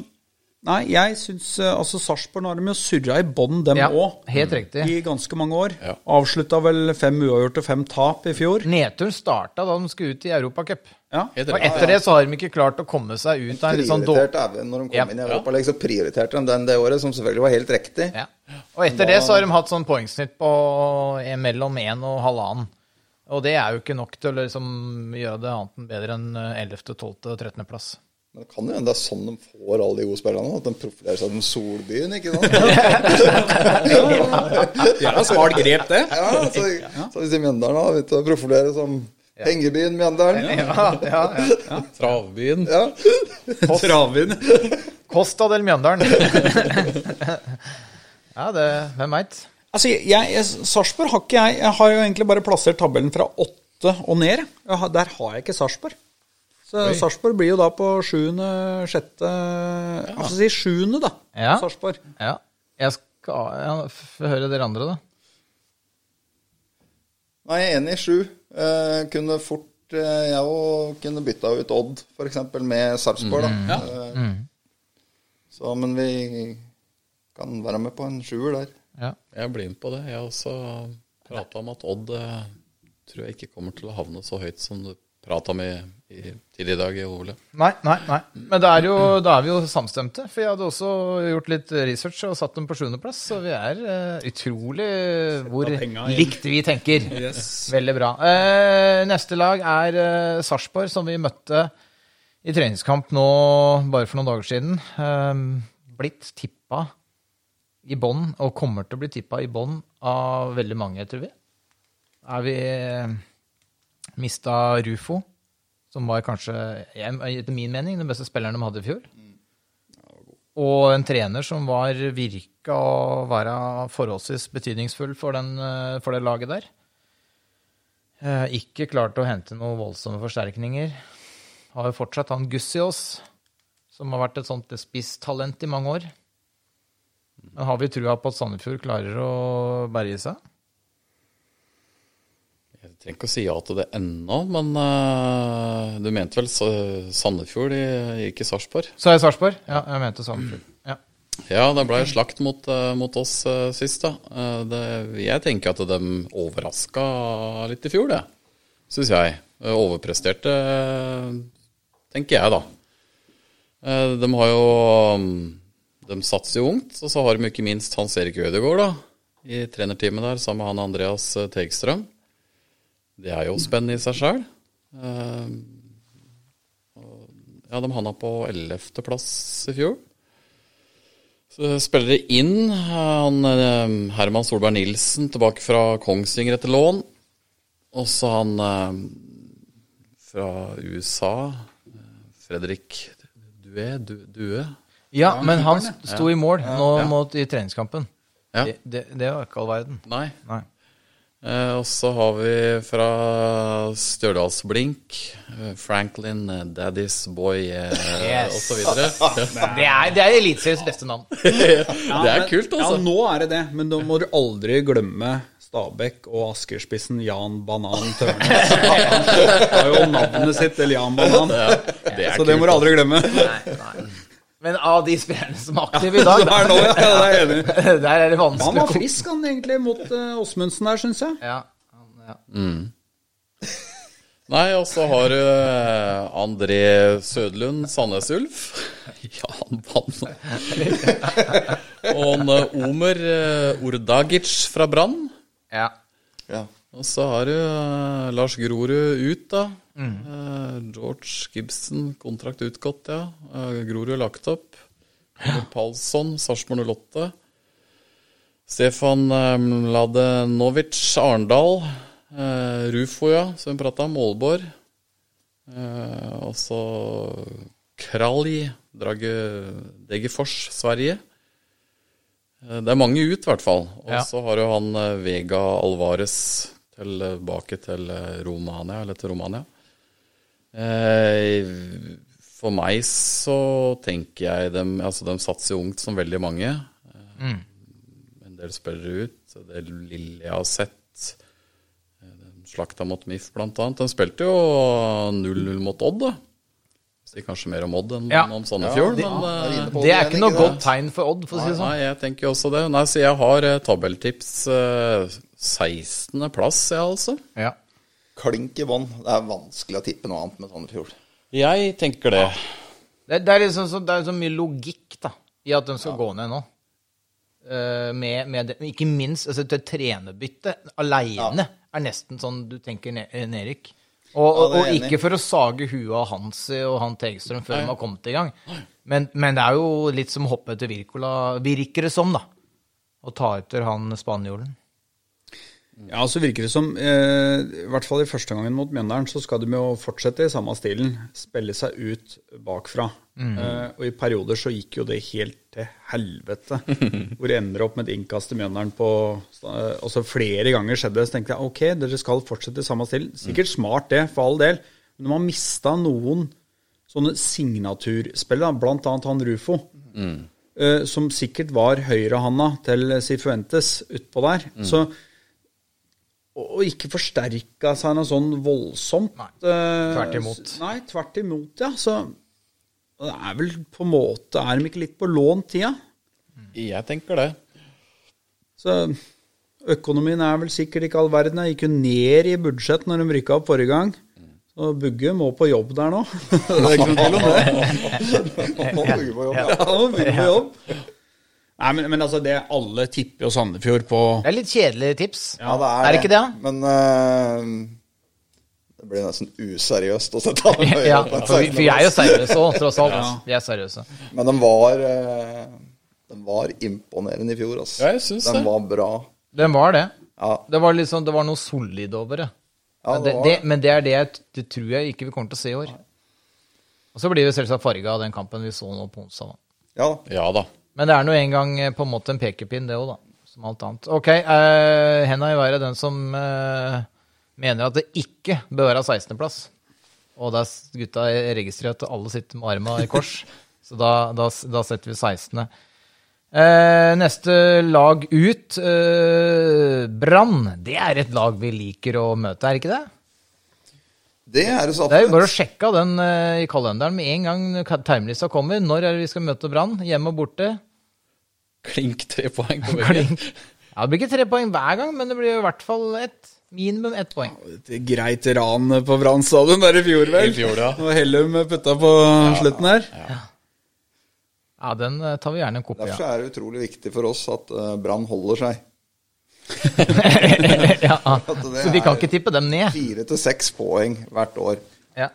Nei, jeg syns uh, altså Sarpsborg har de jo surra i bånn, dem Ja, òg. helt riktig. I ganske mange år. Ja. Avslutta vel fem uavgjort og fem tap i fjor. Nedturen starta da de skulle ut i Europacup. Ja. Helt Og etter det så har de ikke klart å komme seg ut av en litt sånn dårlig når de kom Ja. inn i Europa, så prioriterte de den det året, som selvfølgelig var helt riktig. ja. Og etter det så har de hatt sånn poengsnitt på mellom én og halvannen. Og det er jo ikke nok til å liksom gjøre det annet enn bedre enn 11., 12. og 13. plass. Men det kan jo hende det er sånn de får alle de gode spillerne. At de profilerer seg som Solbyen, ikke sant? Det er et smart grep, det. Ja, så, så hvis de Mjøndalen har begynt å profilere som Hengebyen Mjøndalen Ja, ja, ja. Travbyen. Ja. Travin. Costa del Mjøndalen. ja, det Hvem veit? Altså, jeg, jeg, Sarpsborg har ikke jeg Jeg har jo egentlig bare plassert tabellen fra åtte og ned. Jeg der har jeg ikke Sarpsborg. Så Sarpsborg blir jo da på sjuende, sjette Altså si sjuende, da. Ja. Sarpsborg. Ja. Jeg skal ja, høre dere andre, da. Nei, jeg er enig i sju. Eh, kunne fort eh, Jeg òg kunne bytta ut Odd, f.eks., med Sarpsborg. da. Eh, Så, men vi kan være med på en sjuer der. Ja. Jeg blir med på det. Jeg har også prata om at Odd eh, tror jeg ikke kommer til å havne så høyt som du prata om i, i, tidligere i dag, Ole. Nei, nei, nei. Men da er, jo, da er vi jo samstemte. For jeg hadde også gjort litt research og satt dem på sjuendeplass. Så vi er uh, utrolig hvor likt vi tenker. Veldig bra. Uh, neste lag er uh, Sarpsborg, som vi møtte i treningskamp nå bare for noen dager siden. Uh, blitt tippa i bånn, og kommer til å bli tippa i bånn av veldig mange, tror vi. Er vi mista Rufo, som var kanskje, etter min mening, den beste spilleren de hadde i fjor. Og en trener som var virka å være forholdsvis betydningsfull for, den, for det laget der. Eh, Ikke klart å hente noen voldsomme forsterkninger. Har jo fortsatt han Gussiås, som har vært et sånt spisstalent i mange år. Men har vi trua på at Sandefjord klarer å berge seg? Trenger ikke å si ja til det ennå, men uh, du mente vel Sandefjord Sandefjord, i- ikke Sarpsborg? Så er jeg Sarpsborg? Ja, jeg mente Sandefjord. Ja. Ja, det ble slakt mot, eh, mot oss uh, sist, da. Uh, det, jeg tenker at de overraska litt i fjor, det. Syns jeg. Overpresterte, tenker jeg, da. De har jo mm, De satser jo ungt, og så har de ikke minst Hans Erik Ødegaard, da. I trenerteamet der, sammen med han Andreas Tegstrøm. Det er jo spennende i seg sjøl. Ja, de havna på 11.-plass i fjor. Så spiller de inn han, eh, Herman Solberg Nilsen tilbake fra Kongsvinger etter lån. Og så han eh, fra USA, eh, Fredrik Due, Due. Ja, men han sto i mål nå mot, i treningskampen. Ja. Det, det, det var ikke all verden. Nei. Nei. Eh, og så har vi fra Stjørdalsblink Blink Franklin, eh, Daddy's Boy eh, Yes. videre. Det er, det er Eliteseriens beste navn. det er kult, altså. Ja, nå er det det, men da må du aldri glemme Stabæk og Askerspissen Jan Banan Tørnes. Han har jo navnet sitt eller Jan Banan, Det så det må du aldri glemme. Nei, nei. Men av de spillerne som er aktive i dag, der, er nå, ja, det er enig der er det Han vanskelig var frisk, han egentlig, mot uh, Åsmundsen der, syns jeg. Ja, han- ja. Nei, og så har du eh, André Sødlund, Sandnes Ulf. Ja, han vant. og en, eh, Omer eh, Ordagic fra Brann. ja. Ja. Og så har du eh, Lars Grorud ut, da. Eh, George Gibson, kontrakt utgått, ja. Uh, Grorud lagt opp. Ja. Palsson, Sarpsborg 08. Stefan uh, Mladenovic, Arendal. Eh, Rufo, ja, som vi prata om. Målborg. Eh, og så Kralj, Drage Degerfors, Sverige. Eh, Det er mange ut, i hvert fall. Og Ja. så har jo han eh, Vega Alvarez tilbake til eh, Romania, eller til Romania. Eh, For meg så tenker jeg dem Altså, de satser ungt som veldig mange. Mm. En del spiller ut. Det lille jeg har sett eh, de Slakta mot MIF, blant annet. De spilte jo 0-0 mot Odd, da. Sier kanskje mer om Odd enn Ja. om Sandefjord, de- men ja, eh, Det er ikke noe godt tegn for Odd, for å si det sånn. Nei, jeg tenker jo også det. Nei, så jeg har eh, tabelltips eh, 16. plass, jeg, altså. Ja. Klink i bånn. Det er vanskelig å tippe noe annet med Sandefjord. Jeg tenker det. Det, det, er liksom så, det er så mye logikk da, i at de skal gå ned nå. Uh, med, med det. Ikke minst altså, til trenerbytte aleine er nesten sånn du tenker, eh, Nerik. Og, og, Ja, og ikke for å sage huet av Hansi og han Tegstrøm før de har kommet i gang. Men, men det er jo litt som å hoppe etter Virkola, virker det som, da. Å ta etter han spanjolen. Ja, så virker det som, eh, i hvert fall i første gangen mot Mjøndalen, så skal de jo fortsette i samme stilen. Spille seg ut bakfra. Eh, og i perioder så gikk jo det helt til helvete. hvor det ender opp med et innkast til Mjøndalen på eh, Altså flere ganger skjedde det. Så tenkte jeg ok, dere skal fortsette i samme stil. Sikkert smart det, for all del. Men de har mista noen sånne signaturspill, blant annet han Rufo. eh, som sikkert var høyrehanda til Sifuentes utpå der. Så og ikke forsterka seg noe sånn voldsomt. Nei, eh, tvert imot. Nei, tvert imot, ja. Så det er vel på en måte Er de ikke litt på lånt tida? Jeg tenker det. Så økonomien er vel sikkert ikke all verden. Jeg gikk jo ned i budsjett når de rykka opp forrige gang. Så Bugge må på jobb der nå. det er ikke noe tvil om det. Han bygge på jobb, ja. han må bygge på jobb. Nei, men, men altså, det alle tipper jo Sandefjord på Det er litt kjedelige tips. Ja, det er, Er det ikke det, da? Men uh, det blir nesten useriøst å sette han høyere Ja, enn for vi, for vi er jo seriøse òg, tross alt. Vi er seriøse. Men den var, uh, den var imponerende i fjor, altså. Ja, jeg synes den det. var bra. Den var det. Ja, Det var, liksom, det var noe solid over det. ja Men det det, var det, men det er det jeg det tror jeg ikke vi kommer til å se i år. Og så blir vi selvsagt farga av den kampen vi så nå på onsdag. da. Ja, Ja da. Men det er nå en gang eh, på en måte en pekepinn, det òg, da. Som alt annet. Ok, uh, henda i været den som uh, mener at det ikke bør være 16.-plass. Og der gutta registrerer at alle sitter med arma i kors. Så da, da, da setter vi 16. Eh, neste lag ut, eh, Brann. Det er et lag vi liker å møte, er ikke det? Det er det så Det er jo bare å sjekke av den eh, i kalenderen med en gang timelista kommer. Når er det vi skal møte Brann? Hjemme og borte? Klink tre poeng på veggen. Ja, det blir ikke tre poeng hver gang, men det blir i hvert fall ett. Minimum ett poeng. Et greit ran på Brann stadion der i fjor, vel? I fjor, ja. Og Hellum putta på slutten her. Ja, den eh, tar vi gjerne en kopi Derfor er det utrolig viktig for oss at eh, Brann holder seg. ja, så vi kan ikke tippe dem ned. Fire til seks poeng hvert år. Ja.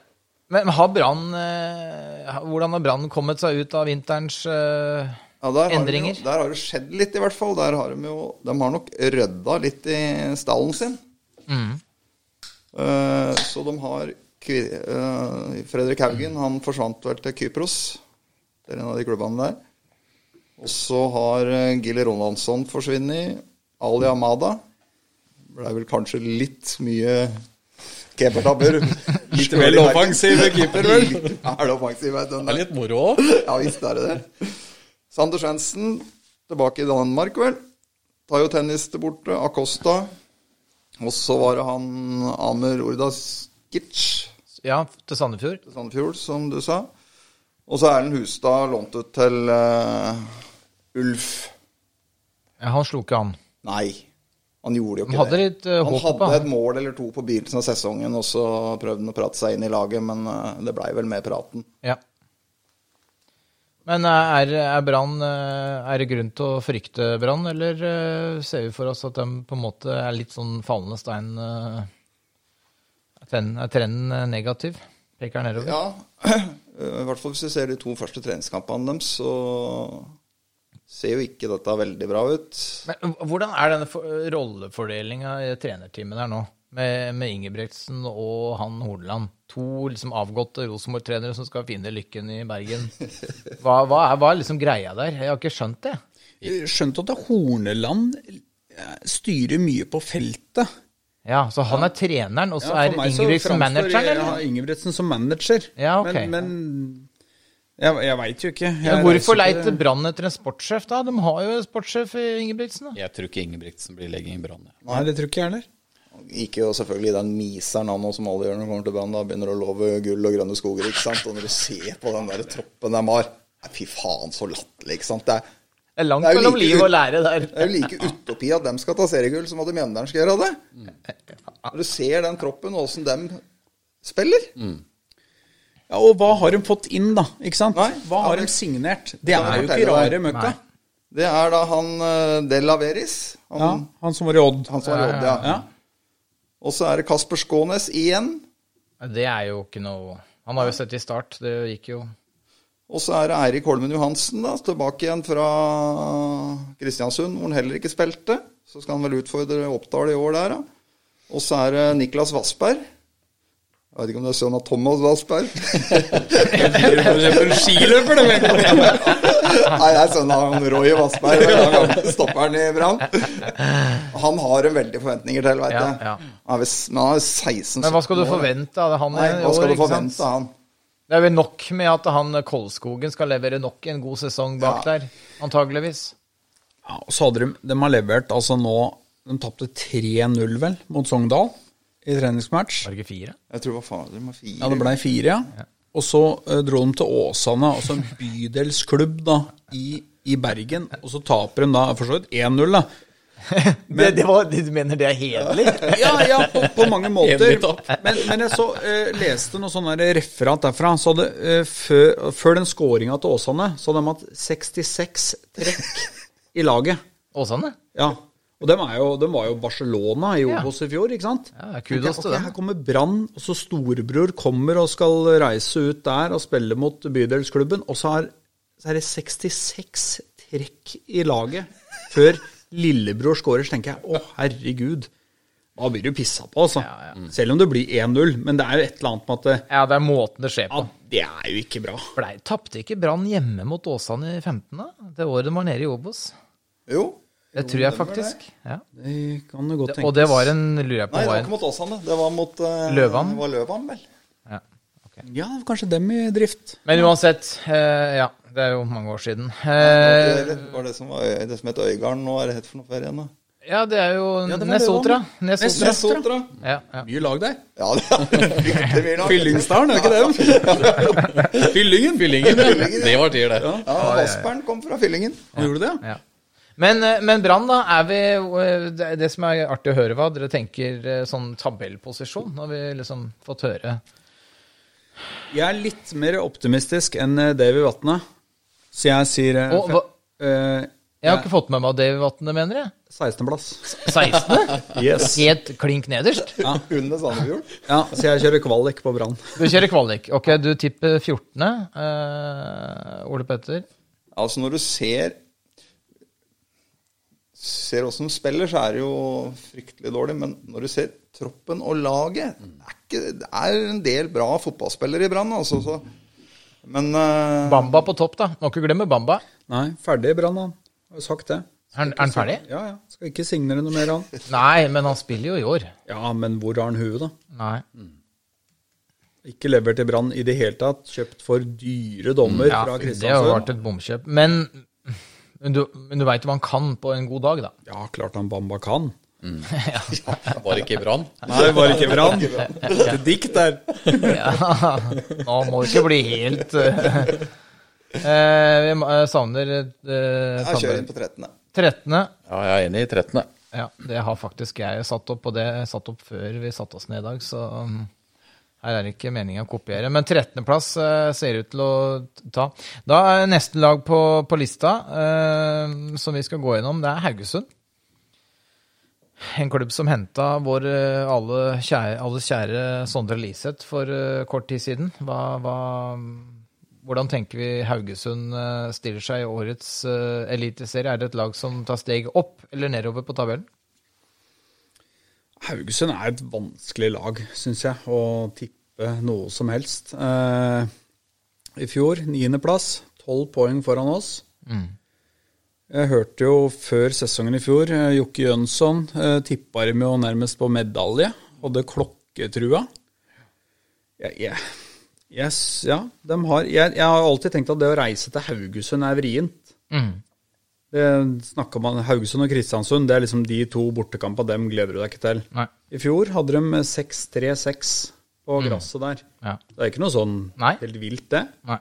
Men har Brann eh, Hvordan har Brann kommet seg ut av vinterens uh, Ja, der har, de Endringer? der har det skjedd litt, i hvert fall. Der har de jo De har nok rydda litt i stallen sin. Mm. Uh, så de har eh, Fredrik Haugen han forsvant vel til Kypros. Det er en av de klubbene der. Og så har uh, Gilly Ronaldsson forsvunnet. Ali Amada. Blei vel kanskje litt mye keepertabber. Litt vel offensiv keeper, vel? Er det offensiv? vet du. Det er litt moro òg. Ja visst er det det. Sander Svendsen tilbake i Danmark, vel. Tar jo tennis til borte. Acosta. Og så var det han Amer Ordaskic Ja, til Sandefjord? til Sandefjord, som du sa. Og så er Erlend Hustad lånt ut til uh, Ulf. Ja, han slo ikke han. Nei, han gjorde jo ikke hadde det. eh, Han hadde et mål eller to på begynnelsen av sesongen, og så prøvde han å prate seg inn i laget, men eh, det blei vel med praten. Ja. Men eh, er, er Brann Er det grunn til å frykte Brann, eller ser vi for oss at de på en måte er litt sånn fallende stein Er trenden, negativ? Peker nedover? Ja, i hvert fall hvis vi ser de to første treningskampene deres, så ser jo ikke dette veldig bra ut. Men hvordan er denne for- rollefordelinga i trenerteamet der nå? Med, med Ingebrigtsen og han Hordaland. To liksom avgåtte Rosenborg-trenere som skal finne lykken i Bergen. Hva, hva, er, hva er liksom greia der? Jeg har ikke skjønt det. Skjønt at Horneland eh, styrer mye på feltet. Ja, Så han er treneren, og så Ja, er Ingebrigtsen manageren, Ja, eller? Ingebrigtsen som manager. Ja, okay. Men, men jeg, jeg veit jo ikke. Jeg Ja, hvorfor leiter ikke- Brann etter en sportssjef, da? De har jo en sportssjef i Ingebrigtsen. da. Jeg tror ikke Ingebrigtsen blir legging i Brann. ja. Nei, det tror ikke jeg heller. Gikk jo selvfølgelig den miseren han som alle gjør når de kommer til Brann. da, Begynner å love gull og grønne skoger, ikke sant. Og når du ser på den der troppen de har Nei, Fy faen, så latterlig, ikke sant. Det er, Det er langt Det er mellom like liv og lære der. det er jo like utopi at dem skal ta seriegull som at Mjøndalen skal gjøre det. Når du ser den troppen og åssen dem spiller Ja, Og hva har de fått inn, da? Ikke sant? Nei, Hva har de signert? Det er jo ikke rare møkka. Det er da han eh, Del Averis. Han, Ja, han som var i Odd. han som var i Odd, ja. Ja. Og så er det Kasper Skånes igjen. Det er jo ikke noe Han har jo sett i start. Det gikk jo Og så er det Eirik Holmen Johansen, da, tilbake igjen fra Kristiansund, hvor han heller ikke spilte. Så skal han vel utfordre Oppdal i år der, da. Og så er det Niklas Vassberg. Jeg vet ikke om det er sønn av Thomas Vassberg. En skiløper, det. Nei, det er sønnen av Roy Vassberg, den gamle stopperen i Brann. Han har en veldig forventninger til, veit Ja, jeg. ja. Han er Men han er 16 Men hva skal du forvente av han Nei, i hva skal år, du forvente av han? Det er vel nok med at han Kolskogen skal levere nok en god sesong bak Ja. der, antageligvis. Ja, og så hadde de, de har levert altså nå De tapte 3-0, vel, mot Sogndal i treningsmatch. Var det ikke fire? Jeg tror det var fader med fire. Ja, det blei fire, ja. Og så uh, dro de til Åsane, altså en bydelsklubb da, i, i Bergen. Og så taper de da for så vidt 1-0, da. det, det var, du mener det er hederlig? Ja, ja, på, på mange måter. Men, men jeg så, uh, leste noe sånn referat derfra. Så hadde, uh, før, før den skåringa til Åsane, så hadde de hatt 66 trekk i laget. Åsane? Ja. Og dem, er jo, dem var jo Barcelona i Ja. I fjor, ikke sant? Ja, kudos til dem. Her kommer Brann, og så storebror kommer og skal reise ut der og spille mot bydelsklubben. Og så er, så er det 66 trekk i laget før lillebror skårer. Så tenker jeg å, herregud. Da blir du pissa på, altså. Selv om det blir 1-0. Men det er jo et eller annet med at det, Ja, det er måten det skjer på. ja, det er jo ikke bra. Tapte ikke Brann hjemme mot Åsane i 15, da? Det året de var nede i Obos? Jo. Det tror jeg faktisk. Ja. Det kan jo godt tenkes. Og det var en lurer jeg på Nei, det var ikke mot Åsane. Det var mot uh, Løvan? Det var Løvan, vel. ja. Ja, kanskje dem i drift. Men uansett, eh, ja. Det er jo mange år siden. Det var, Eh, ikke, det var det som, var, det som het Øygarden nå, er det hett for noe ferie igjen, da? ja, det er jo ja, Nesotra. Nesotra. Nesotra. Ja, ja. Mye lag der. Ja, det er fryktelig mye lag. Fyllingsdalen, er det ikke det? Fyllingen. Fyllingen, det var tider, det. Ja, Vassbern kom fra Fyllingen. Han gjorde det, ja? Men, eh, men Brann, da, er vi eh, Det som er artig å høre, hva dere tenker eh, sånn tabellposisjon, når vi liksom fått høre Jeg er litt mer optimistisk enn Davy Vatne. Så jeg sier Og hva- uh, Jeg har ikke fått med meg hva Davy Vatne mener, jeg. 16.-plass. 16. Yes. Helt klink nederst. Ja. Under Sandefjord. Ja, så jeg kjører kvalik på Brann. Du kjører kvalik. Ok, du tipper 14. Uh, Ole Petter. Altså, når du ser Ser åssen de spiller, så er det jo fryktelig dårlig. Men når du ser troppen og laget Det er, ikke, det er en del bra fotballspillere i Brann, altså. Så. Men uh, Bamba på topp, da. Må ikke glemme Bamba. Nei, ferdig i Brann, han. Har jo sagt det. Er han- er han ferdig? Ja, ja. Skal ikke signere noe mer, han. Nei, men han spiller jo i år. Ja, men hvor har han huet, da? Nei. Ikke levert til Brann i det hele tatt. Kjøpt for dyre dommer Ja, fra det har jo vært et bomkjøp. Men, men du, men du veit hva han kan på en god dag, da. Ja, klart han Bamba kan. Var ikke i Brann. Nei, det var ikke Brann. Et dikt der. Ja, nå må det ikke bli helt eh, eh, Vi savner uh, jeg kjører inn på 13. 13. Ja, jeg er enig i 13. Ja, det har faktisk jeg satt opp, og det satt opp før vi satte oss ned i dag, så um, her er det ikke meninga å kopiere. Men 13.-plass uh, ser ut til å ta. Da er neste lag på, på lista eh, som vi skal gå gjennom, det er Haugesund. En klubb som henta vår eh, alle kjære, alles kjære Sondre Liseth for eh, kort tid siden. Hva, hva, hvordan tenker vi Haugesund eh, stiller seg i årets uh, eliteserie? Er det et lag som tar steget opp eller nedover på tabellen? Haugesund er et vanskelig lag, syns jeg, å tippe noe som helst. Eh, I fjor niendeplass, tolv poeng foran oss. Jeg hørte jo før sesongen i fjor eh, Jokke Jønsson eh, tippa dem jo nærmest på medalje. Hadde klokketrua. Jeg, jeg, yes, ja, de har, jeg, jeg har alltid tenkt at det å reise til Haugesund er vrient. Det snakket man, Haugesund og Kristiansund det er liksom de to bortekampene dem gleder du deg ikke til. Nei. I fjor hadde de 6-3-6 på gresset der. Ja. Det er ikke noe sånn Nei. helt vilt, det. Nei.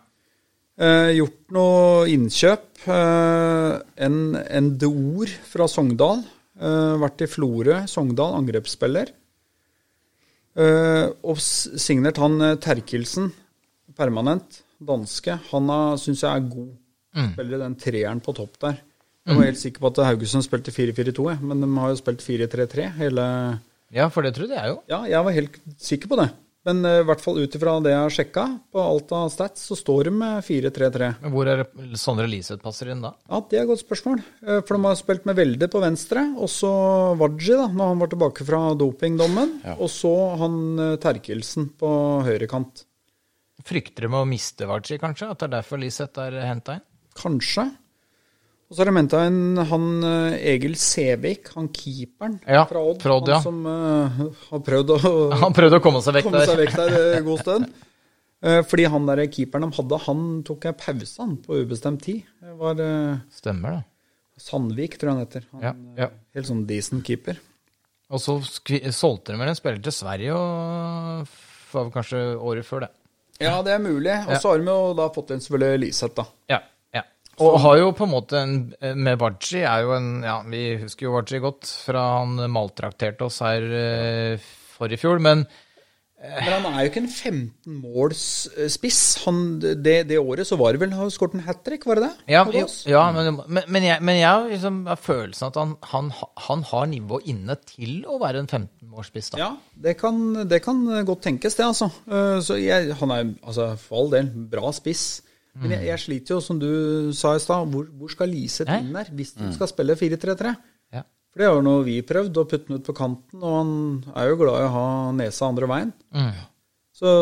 Eh, gjort noe innkjøp. Eh, en, en Deor fra Sogndal. Eh, vært i Florø, Sogndal, angrepsspiller. Eh, og signert han eh, Terkelsen, permanent, danske. Han syns jeg er god. Spiller den treeren på topp der. Jeg var helt sikker på at Haugesund spilte 4-4-2, men de har jo spilt 4-3-3 hele Ja, for det trodde jeg jo. Ja, jeg var helt sikker på det. Men eh, i hvert fall ut ifra det jeg har sjekka, på alt av stats, så står de med 4-3-3. Men hvor er Sondre Liseth passer inn da? Ja, det er et godt spørsmål. Eh, For de har spilt med Velde på venstre, og så Waji, da, når han var tilbake fra dopingdommen. Og så han eh, Terkelsen på høyrekant. Frykter de å miste Varchi, kanskje? At det er derfor Liseth er henta inn? Kanskje. Og så har jeg menta en han eh, Egil Sævik, han keeperen Ja, fra Odd. fra Odd, ja. Han som uh, har prøvd å Han prøvde å komme seg vekk komme seg der. vekk der en god stund. Uh, Fordi han der keeperen de hadde, han tok jeg pause han på ubestemt tid. Det var uh, Stemmer det. Sandvik, tror jeg han heter. Han, Ja, eh, Helt sånn decent keeper. Og så solgte de vel en spiller til Sverige, og var vel kanskje året før det. Ja, det er mulig. Og så har de jo da fått inn selvfølgelig Liseth, da. Ja. Og har jo på en måte en Med Waji er jo en Ja, vi husker jo Waji godt fra han maltrakterte oss her For i fjor, men Men han er jo ikke en 15 måls eh, spiss. Det, det året så var det vel Han skåret en hat trick, var det det? Ja, ja men, men, men jeg, men jeg liksom har følelsen at han, han, han har nivå inne til å være en 15-årsspiss. da. Ja, det kan, det kan godt tenkes, det, altså. Eh, Så jeg, han er altså, for all del bra spiss. Men jeg, jeg sliter jo, som du sa i stad, hvor, hvor skal Lise inn der hvis du skal spille 4-3-3? Ja. For det har jo noe vi prøvd, å putte den ut på kanten, og han er jo glad i å ha nesa andre veien. Så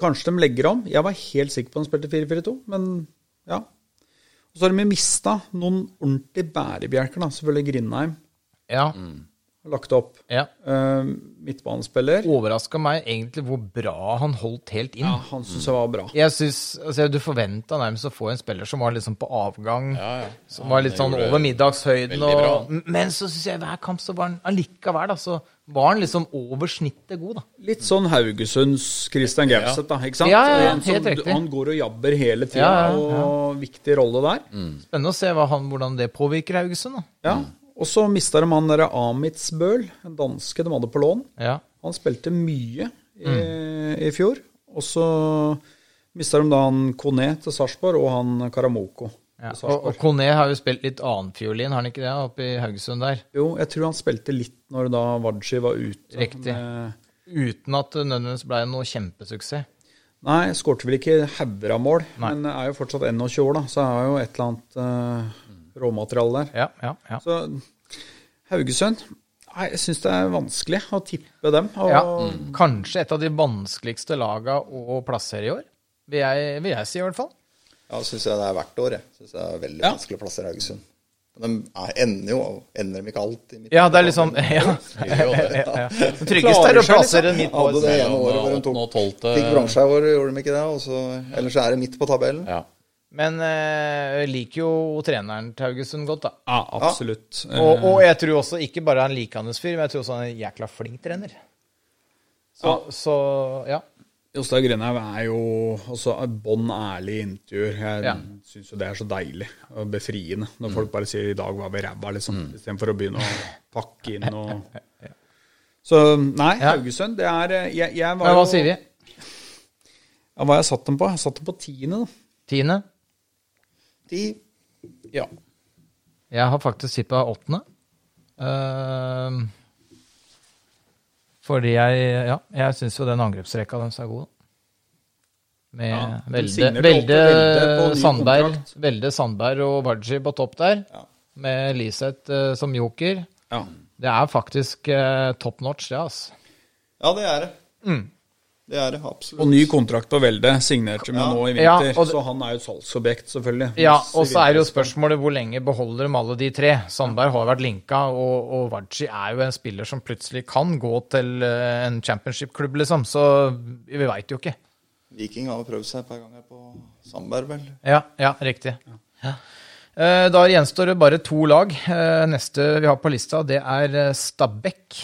kanskje de legger om. Jeg var helt sikker på at han spilte 4-4-2, men ja. Og så har de mista noen ordentlige bærebjelker, da. Selvfølgelig Grindheim Ja, har lagt opp. ja. Uh, midtbanespiller. Overraska meg egentlig hvor bra han holdt helt inn. Ja, han syns jeg var bra. Jeg synes, altså, Du forventa nærmest å få en spiller som var liksom på avgang. Ja, ja. Som var litt sånn over middagshøyden. Og, men så syns jeg hver kamp så var han allikevel da, så var han liksom over snittet god, da. Litt sånn Haugesunds Christian Gauseth, da. ikke sant? Ja, ja, ja, En som- helt riktig. Han går og jabber hele tida, Ja, ja, ja. og viktig rolle der. Spennende å se hva han, hvordan det påvirker Haugesund. da. Ja. Og så mista de han derre Amitsbøl, en danske de hadde på lån. Ja. Han spilte mye i, i fjor. Og så mista de da han Kone til Sarpsborg, og han Karamoko Ja. Og, og Kone har jo spilt litt annenfiolin, har han ikke det, oppe i Haugesund der? Jo, jeg tror han spilte litt når da Wadji var ute. Riktig. med- Uten at det nødvendigvis ble noe kjempesuksess. Nei, skårte vel ikke hauger av mål, Nei. men er jo fortsatt 21 år, da, så er jo et eller annet eh, råmateriale der. Ja, ja, ja. Så Haugesund Nei, jeg syns det er vanskelig å tippe dem. Og, ja. Kanskje et av de vanskeligste laga å plassere i år, vil jeg, vil jeg si i hvert fall. Ja, syns jeg det er hvert år. Jeg synes det er veldig Ja. vanskelig å plassere Haugesund. De er, ender jo ender de ikke alt. midt Ja, det er liksom sånn ja. Ja. Tryggest er å plassere midt på. Hadde det ene året hvor de tok, fikk bronse i år, gjorde de ikke det? Og ellers er det midt på tabellen. Ja. Men eh, jeg liker jo treneren til Haugesund godt, da. Ja, absolutt. Og, og jeg tror også ikke bare han han hans fyr, men jeg tror også han er en jækla flink trener. Så, så ja. Jostein Grindhaug er jo også bånn ærlig i intervjuer. Jeg Ja. syns jo det er så deilig og befriende når folk bare sier 'i dag var vi ræva', liksom. Istedenfor å begynne å pakke inn og Så nei, Ja. Haugesund, det er eh, Jeg, jeg var Men hva jo sier vi? Ja, hva har jeg satt dem på? Jeg satt dem på tiende, da. Tiende? De ja. Jeg har faktisk tippa åttende. Uh, fordi jeg Ja, jeg syns jo den angrepsrekka deres er god. Med Ja, Velde, Velde, Velde Sandberg, kontrakt. Velde, Sandberg og Waji på topp der. Ja. Med Liseth uh, som joker. Ja. Det er faktisk uh, top notch, det, altså. Ja, det er det. Mm. Det er det, absolutt. Og ny kontrakt på Velde signerte med Ja. nå i Ja, vinter, og det- så han er jo et salgsobjekt, selvfølgelig. Ja, og så er jo spørsmålet hvor lenge beholder de alle de tre. Sandberg har vært linka, og, og Waji er jo en spiller som plutselig kan gå til eh, en championship-klubb, liksom. Så vi veit jo ikke. Viking har jo prøvd seg et par ganger på Sandberg, vel. Ja, ja riktig. Ja. Eh, Da gjenstår det bare to lag. Eh, Neste vi har på lista, det er eh, Stabæk.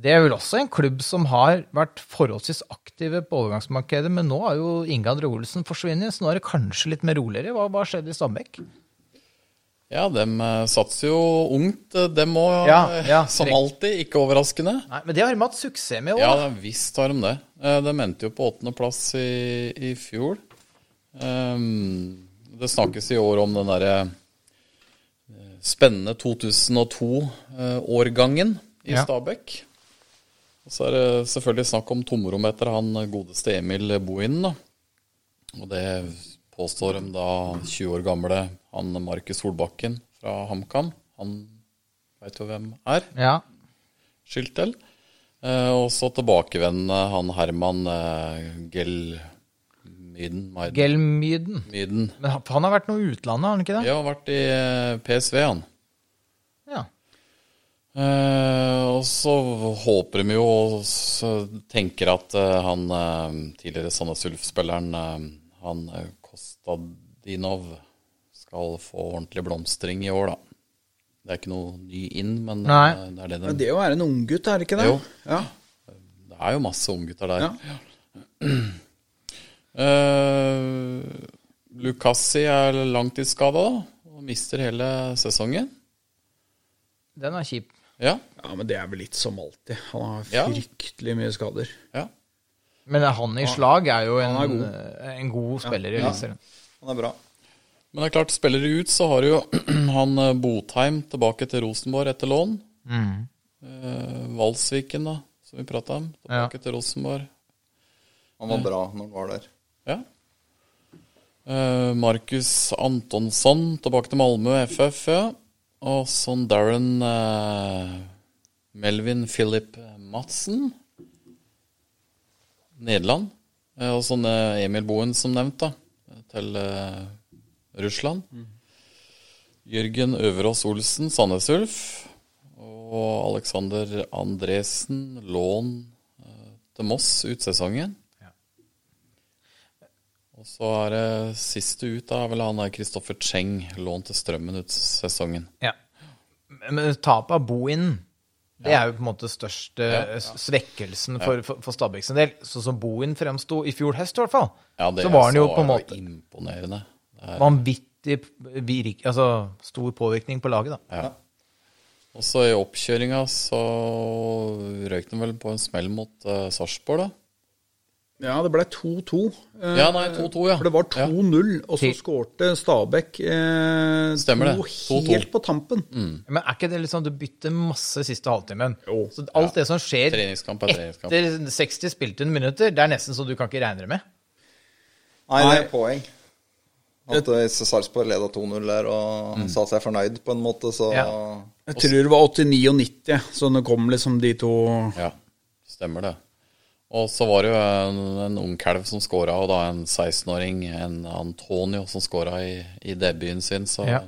Eh, Det er vel også en klubb som har vært forholdsvis aktive på overgangsmarkedet, men nå har jo Inge André Olsen forsvunnet, så nå er det kanskje litt mer roligere. Hva, hva skjedde i Stabæk? ja, dem eh, satser jo ungt, eh, dem òg, Ja, ja, som alltid. Ikke overraskende. Nei, Men det har de hatt suksess med òg. Ja, visst har de det. Eh, De endte jo på åttendeplass i, i fjor. Um, det snakkes i år om den derre eh, spennende 2002-årgangen i Ja. Stabæk. Så er det selvfølgelig snakk om tomrom etter han godeste Emil Bohinen. Og det påstår de da 20 år gamle han Markus Solbakken fra HamKam. Han veit jo hvem er Ja. skilt til. Eh, og så tilbakevendende han Herman eh, Gelmyden. Gelmyden. Myden. Men han han har vært noe utlandet, har han ikke det? Ja, har vært i eh, PSV, han. Eh, og så håper de jo og tenker at eh, han eh, tidligere Sandnes Ulf-spilleren, eh, han Kostadinov, skal få ordentlig blomstring i år, da. Det er ikke noe ny inn, men Nei. det er det den de det å være en unggutt, er det ikke det? Jo. Ja. Det er jo masse unggutter der. Ja. Uh, Lucassi er langtidsskada og mister hele sesongen. Den er kjip. Ja, Ja, men det er vel litt som alltid. Han har Ja. fryktelig mye skader. ja. Men han i slag er jo en, er god. eh, en god spiller i Eliteserien. Han er bra. Men det er klart, spiller ut, så har du jo han eh, Botheim tilbake til Rosenborg etter lån. Mm. Eh, Valsviken, da, som vi prata om. Tilbake til Rosenborg. Han var bra når han var der. Ja. Eh, Markus Antonsson tilbake til Malmö FF, ja. Og sånn Darren eh, Melvin Philip Madsen. Nederland. Eh, og sånn Emil Boen, som nevnt, da. Til eh, Russland. Jørgen Øverås Olsen, Sandnes Ulf. Og Alexander Andresen, lån eh, til Moss ut sesongen. Og så er det siste ut, da, vel han der Kristoffer Cheng, lånt til Strømmen ut sesongen. Ja. Men tapet av Bohinen, det er jo på en måte største s- svekkelsen for, for, for Stabæk sin del. Sånn som Bohin fremsto i fjor høst, i hvert fall. Ja, det så var han jo på en måte imponerende. Er, vanvittig virk, altså, stor påvirkning på laget, da. ja. Og så i oppkjøringa så røyk han vel på en smell mot uh, Sarpsborg, da. Ja, det ble 2-2. Eh, Ja, nei, 2-2, ja. For det var 2-0, og så skårte Stabæk eh, Stemmer det. to 2-2. helt på tampen. Men er ikke det litt sånn du bytter masse siste halvtimen? Jo. Så alt det som skjer Treningskamp er treningskamp. etter 60 spilte minutter, det er nesten så du kan ikke regne det med. Nei, det er poeng. At hvis Sarpsborg leda 2-0 der og sa seg fornøyd på en måte, så Ja. Jeg tror det var 89 og 90, så det kom liksom de to Ja, stemmer det. Og så var det jo en, en ung kalv som skåra, og da en 16-åring, en Antonio, som skåra i, i debuten sin. Så Ja.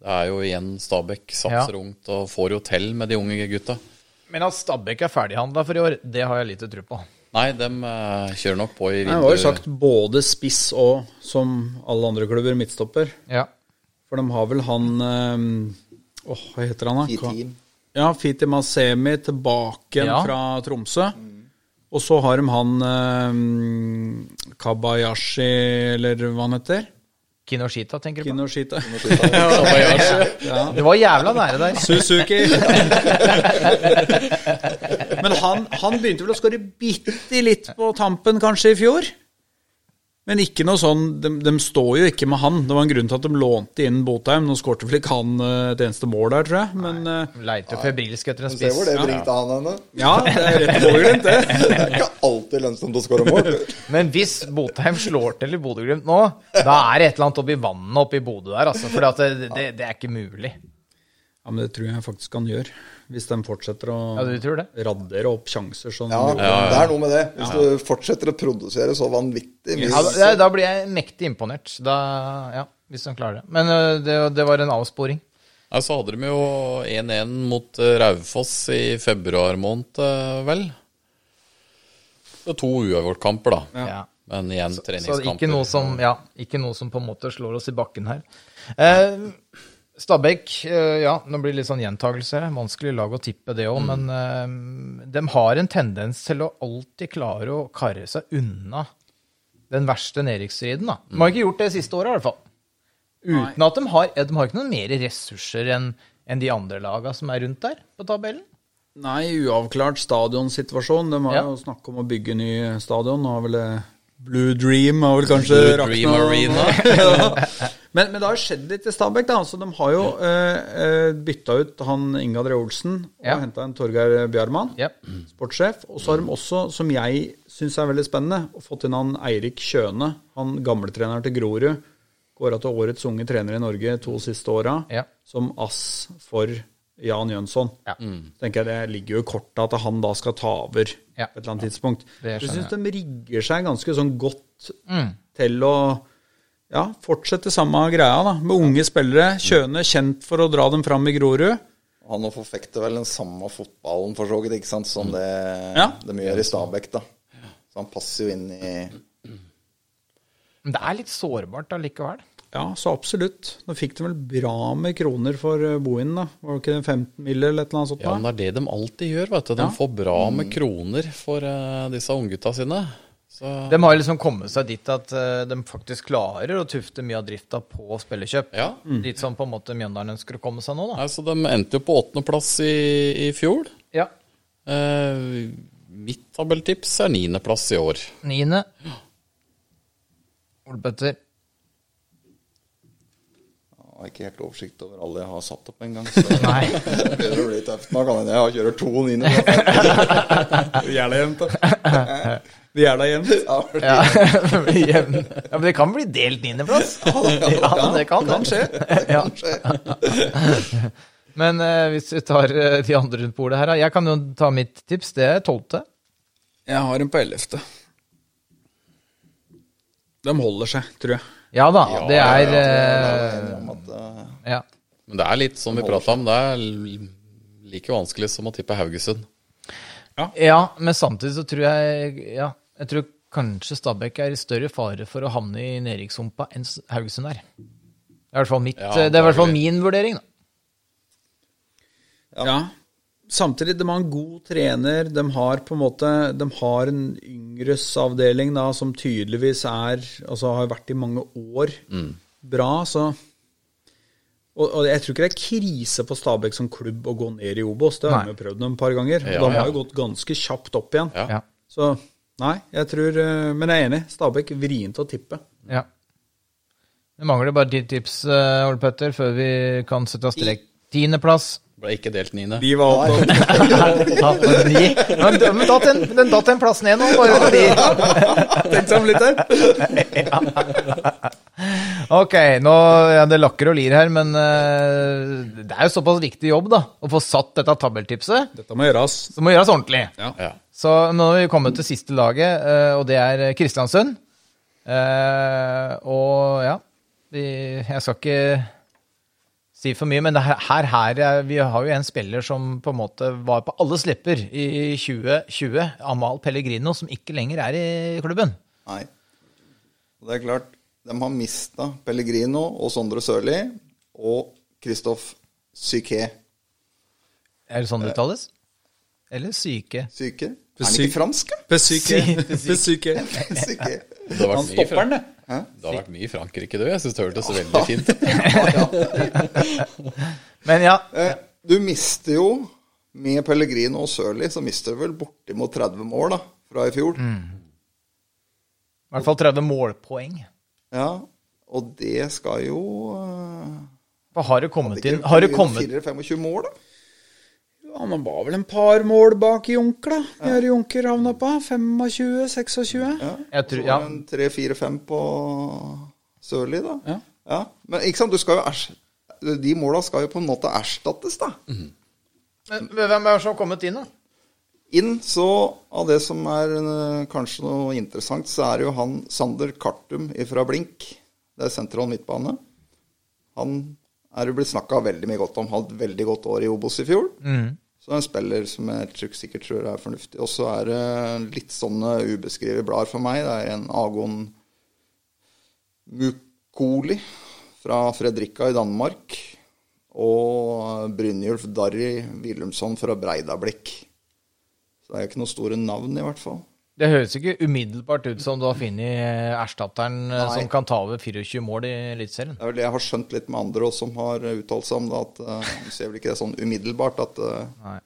det er jo igjen Stabæk satser Ja. ungt og får jo til med de unge gutta. Men at Stabæk er ferdighandla for i år, det har jeg lite tro på. Nei, de eh, kjører nok på i vinter. Det var jo sagt både spiss og, som alle andre klubber, midtstopper. Ja. For de har vel han eh, Åh, hva heter han, da? Fitim. Ja, Fiti Masemi tilbake Ja. fra Tromsø. Og så har de han eh, Kabayashi, eller hva han heter? Kinoshita, tenker du på? Kinoshita. Det var jævla nære der. Suzuki. Men han, han begynte vel å skåre bitte litt på tampen kanskje i fjor. Men ikke noe sånn de, de står jo ikke med han. Det var en grunn til at de lånte inn Botheim. Nå skårte vel ikke han eh, et eneste mål der, tror jeg. Men eh, Leiter febrilsk etter en Se hvor det bringte han henne. ja, det er rett det. Det er ikke alltid lønnsomt å skåre mål. Men hvis Botheim slår til i Bodø-Glimt nå, da er det et eller annet oppi vannet oppe i Bodø der, altså. For det, det, det er ikke mulig. Ja, men det tror jeg faktisk han gjør. Hvis de fortsetter å Ja, du tror det? radere opp sjanser sånn. Ja, det er noe med det. Hvis du fortsetter å produsere så vanvittig mye Ja, da, da blir jeg mektig imponert. Da, ja, hvis de klarer det. Men det, det var en avsporing. Ja, så hadde de jo 1-1 mot eh, Raufoss i februar måned, eh, vel. Det er to uavgjort-kamper, da. Ja. Men igjen Så treningskamper. ikke noe, som, ja, ikke noe som på en måte slår oss i bakken her. Eh, Stabæk, eh, ja, nå blir det litt sånn gjentakelse. Vanskelig lag å tippe det òg, men eh, de har en tendens til å alltid klare å karre seg unna den verste nedrykksstriden. De har ikke gjort det siste året, i hvert fall. Uten at de har, de har ikke noen mer ressurser enn enn de andre laga som er rundt der på tabellen. Nei, uavklart stadionsituasjon. De har Ja. jo snakket om å bygge ny stadion. Nå har vel Blue Dream har vel kanskje Blue rakna- Dream Arena. ja. Men, men det har jo skjedd litt i Stabæk. da, så De har jo eh, eh, bytta ut han Inge Dre Olsen og Ja. henta en Torgeir Bjarmann, Ja. sportssjef. Og så har de også, som jeg syns er veldig spennende, fått inn han Eirik Kjøne, han gamletreneren til Grorud. Kåra til årets unge trener i Norge to siste åra, Ja. som ass for Jan Jønsson. Ja. Mm. tenker jeg Det ligger jo i kortet at han da skal ta over Ja. på et eller annet tidspunkt. Det Jeg syns de rigger seg ganske sånn godt Mm. til å ja, fortsette samme greia, da. Med unge spillere. Kjøne kjent for å dra dem fram i Grorud. Han nå forfekter vel den samme fotballen for så vidt, ikke sant, som det Ja. de gjør i Stabæk, da. Så han passer jo inn i Men det er litt sårbart allikevel. Ja, så absolutt. Nå fikk de vel bra med kroner for eh, boingen, da. Var det ikke 15 miller eller et eller annet sånt? Ja, men det er det de alltid gjør, vet du. De Ja. får bra med kroner for uh, disse unggutta sine. Så De har liksom kommet seg dit at eh, de faktisk klarer å tufte mye av drifta på spillekjøp. ja. Dit som på en måte Mjøndalen ønsker å komme seg nå, da. Nei, så de endte jo på åttendeplass i, i fjor. Ja. Eh, mitt tabelltips er niendeplass i år. Niende. Ole Petter. Jeg har ikke helt oversikt over alle jeg har satt opp engang. Så Nei. det begynner å bli tøft. Nå kan jeg kjøre to niende. Vi da jevnt, da. Det er da jevnt. Ja, det blir jevn. ja, men det kan bli delt niendeplass. Ja, det kan det. skje. Ja. Men uh, hvis vi tar uh, de andre rundt bordet her, da. Jeg kan jo ta mitt tips. Det er tolvte. Jeg har en på ellevte. De holder seg, tror jeg. Ja da, Ja, det ja, er er eh, at, eh, Ja. Men det er litt som vi prata om, det er like vanskelig som å tippe Haugesund. Ja, men samtidig så tror jeg Ja, jeg tror kanskje Stabæk er i større fare for å havne i nedrykkshumpa enn Haugesund er. Det er i hvert fall, mitt, Ja, det er i hvert fall min vurdering, da. Ja. Samtidig, de har en god trener. De har på en måte De har en yngresavdeling da, som tydeligvis er Altså har vært i mange år bra, så og, og jeg tror ikke det er krise for Stabæk som klubb å gå ned i Obos. Det har vi jo prøvd dem et par ganger. Ja, de har ja. jo gått ganske kjapt opp igjen. Ja. Ja. Så nei, jeg tror eh, Men jeg er enig. Stabæk vrient å tippe. ja. Det mangler bare ditt tips, eh, Ole Petter, før vi kan sette strek. Tiendeplass. Ble ikke delt niende. Vi var oppe men men den datt en, den datt en plass ned nå, bare fordi Tenk seg om litt der. Ok, nå ja, det lakker og lir her, men eh, det er jo såpass viktig jobb, da, å få satt dette tabeltipset. Dette må gjøres. Det må gjøres ordentlig. Ja. Så nå har vi kommet til siste laget, eh, og det er Kristiansund. Eh, og ja, vi, jeg skal ikke si for mye, men det her, her, her er, vi har jo en spiller som på en måte var på alles lepper i 2020, Amal Pellegrino, som ikke lenger er i klubben. Nei. Og det er klart, de har mista Pellegrino og Sondre Sørli og Kristoff Syke Er det sånn det uttales? Eller syke? Syke? Er han ikke fransk, da? Besyke. Besyke. Syke. Det har vært Han stopper den, det. det har vært mye i Frankrike, du. Jeg syns det hørtes veldig fint ut. Men ja, Eh, Du mister jo, med Pellegrino og Sørli, så mister du vel bortimot 30 mål da, fra i fjor. i hvert fall 30 målpoeng. Ja, og det skal jo uh, har det kommet inn Har det kommet 24-25 mål, da? Ja, Han var vel en par mål bak Junker, da. Hva er Junker havna på? 25-26? Jeg tror, Så ja. en 3-4-5 på Sørli, da. Ja. Ja, Men ikke sant, du skal jo ers- de måla skal jo på en måte erstattes, da. Men Hvem er det som har kommet inn, da? Inn så, av det som er eh, kanskje noe interessant, så er det jo han Sander Kartum fra Blink. Det er sentral midtbane. Han er jo blitt snakka veldig mye godt om. Hadde et veldig godt år i Obos i fjor. Så er en spiller som jeg sikkert tror er fornuftig. Og så er det litt sånne ubeskrevet blader for meg. Det er en Agon Mukoli fra Fredrika i Danmark. Og Brynjulf Darry Willumsson fra Breidablikk. Så det er jo ikke noen store navn, i hvert fall. Det høres ikke umiddelbart ut som du har funnet eh, erstatteren eh, Nei. som kan ta over 24 mål i Eliteserien. Det er vel det jeg har skjønt litt med andre også, som har uttalt seg om det. At uh, ser vel ikke det sånn umiddelbart at uh, Nei.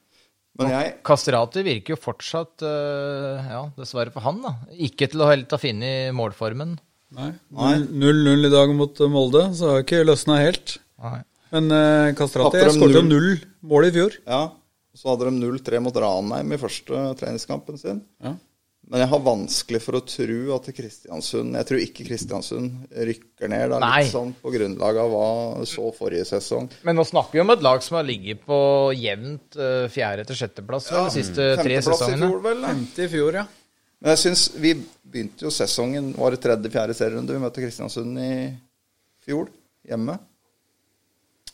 Men jeg Kastrati virker jo fortsatt, uh, ja, dessverre for han, da, ikke til å helt ha funnet målformen. Nei. 0-0 i dag mot Molde, så har har ikke løsna helt. Nei. Men uh, Kastrati skåret jo null mål i fjor. Ja, så hadde de 0-3 mot Ranheim i første treningskampen sin. Ja. Men jeg har vanskelig for å tro at Kristiansund Jeg tror ikke Kristiansund rykker ned, da, Nei. litt sånn på grunnlag av hva så forrige sesong. Men nå snakker vi om et lag som har ligget på jevnt eh, fjerde- til sjetteplass ja, de siste tre Femteplass i fjor, vel? Femte i fjor, ja. Men jeg syns vi begynte jo sesongen Var det tredje-fjerde serierunde vi møtte Kristiansund i fjor? Hjemme.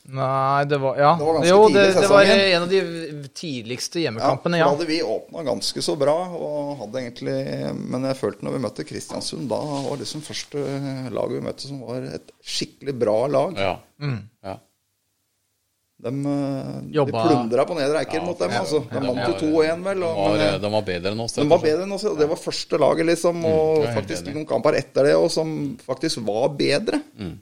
Nei, det var Ja. Det var ganske jo, det, tidlig i det var sesongen. en av de tidligste hjemmekampene, ja. Da hadde vi åpna ganske så bra, og hadde egentlig Men jeg følte når vi møtte Kristiansund, da var liksom første laget vi møtte som var et skikkelig bra lag. Ja. Mm. ja. De, eh, de Jobba- plundra på Nedre Eiker mot dem, altså. De vant jo 2-1, vel. De Og, var, men, eh, de var bedre enn oss. de rett var og bedre enn oss. og Det var første laget, liksom. Og jeg er helt faktisk enig. noen kamper etter det og som faktisk var bedre. Mm.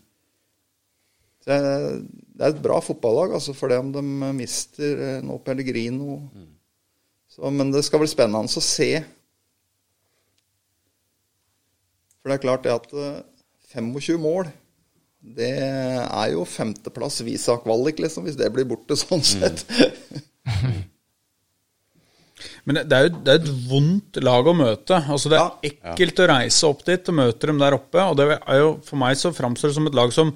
Så jeg- det er et bra fotballag, altså, for det om de mister eh, nå Pellegrino. Mm. Så, men det skal bli spennende å se. For det er klart det at eh, 25 mål, det er jo femteplass visa kvalik, liksom, hvis det blir borte sånn Mm. sett. Men det er jo det er et vondt lag å møte. Altså Det er Ja. ekkelt å reise opp dit og møte dem der oppe. Og det er jo, For meg så framstår det som et lag som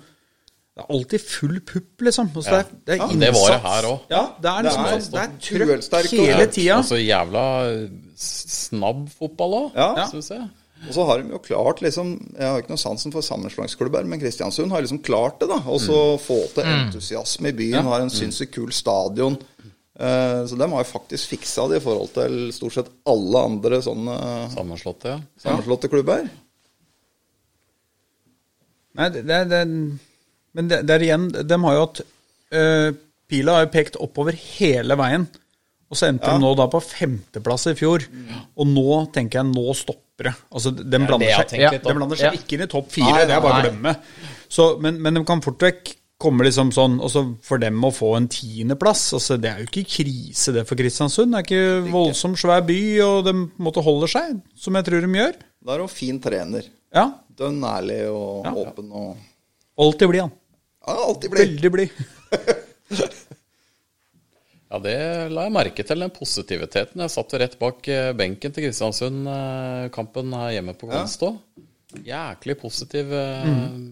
Det er alltid full pupp, liksom. Altså det, er, det er Ja, det var det her også. Ja, det er liksom Det er sånn, det er trøkk hele tida. Og så jævla snabb fotball òg, Ja. syns jeg. Og så har de jo klart liksom Jeg har ikke noe sansen for sammenslåingsklubber, men Kristiansund har liksom klart det, da. Og så få til entusiasme i byen. Har en sinnssykt kul stadion. Eh, så de har jo faktisk fiksa det i forhold til stort sett alle andre sånne Sammenslåtte, ja. sammenslåtte klubber. Nei, det, det, det, men det, det er igjen De har jo hatt øh, Pila har jo pekt oppover hele veien. Og så endte de nå da på femteplass i fjor. Og nå tenker jeg nå stopper det. Altså, de blander seg, ja, de blander seg ikke inn i topp fire. Det er bare å glemme. Så, men, men de kan fort vekk komme liksom sånn Og så for dem å få en tiendeplass altså, Det er jo ikke krise, det for Kristiansund. Det er ikke voldsomt svær by, og de måtte holde seg, som jeg tror de gjør. Da er hun fin trener. Ja. Dønn ærlig og Ja. åpen og Alltid blid, han. Ja, alltid blid. Veldig blid. Ja, det la jeg merke til, den positiviteten. Jeg satt rett bak eh, benken til Kristiansund, eh, kampen her hjemme på Konstå. Jæklig positiv. Mm.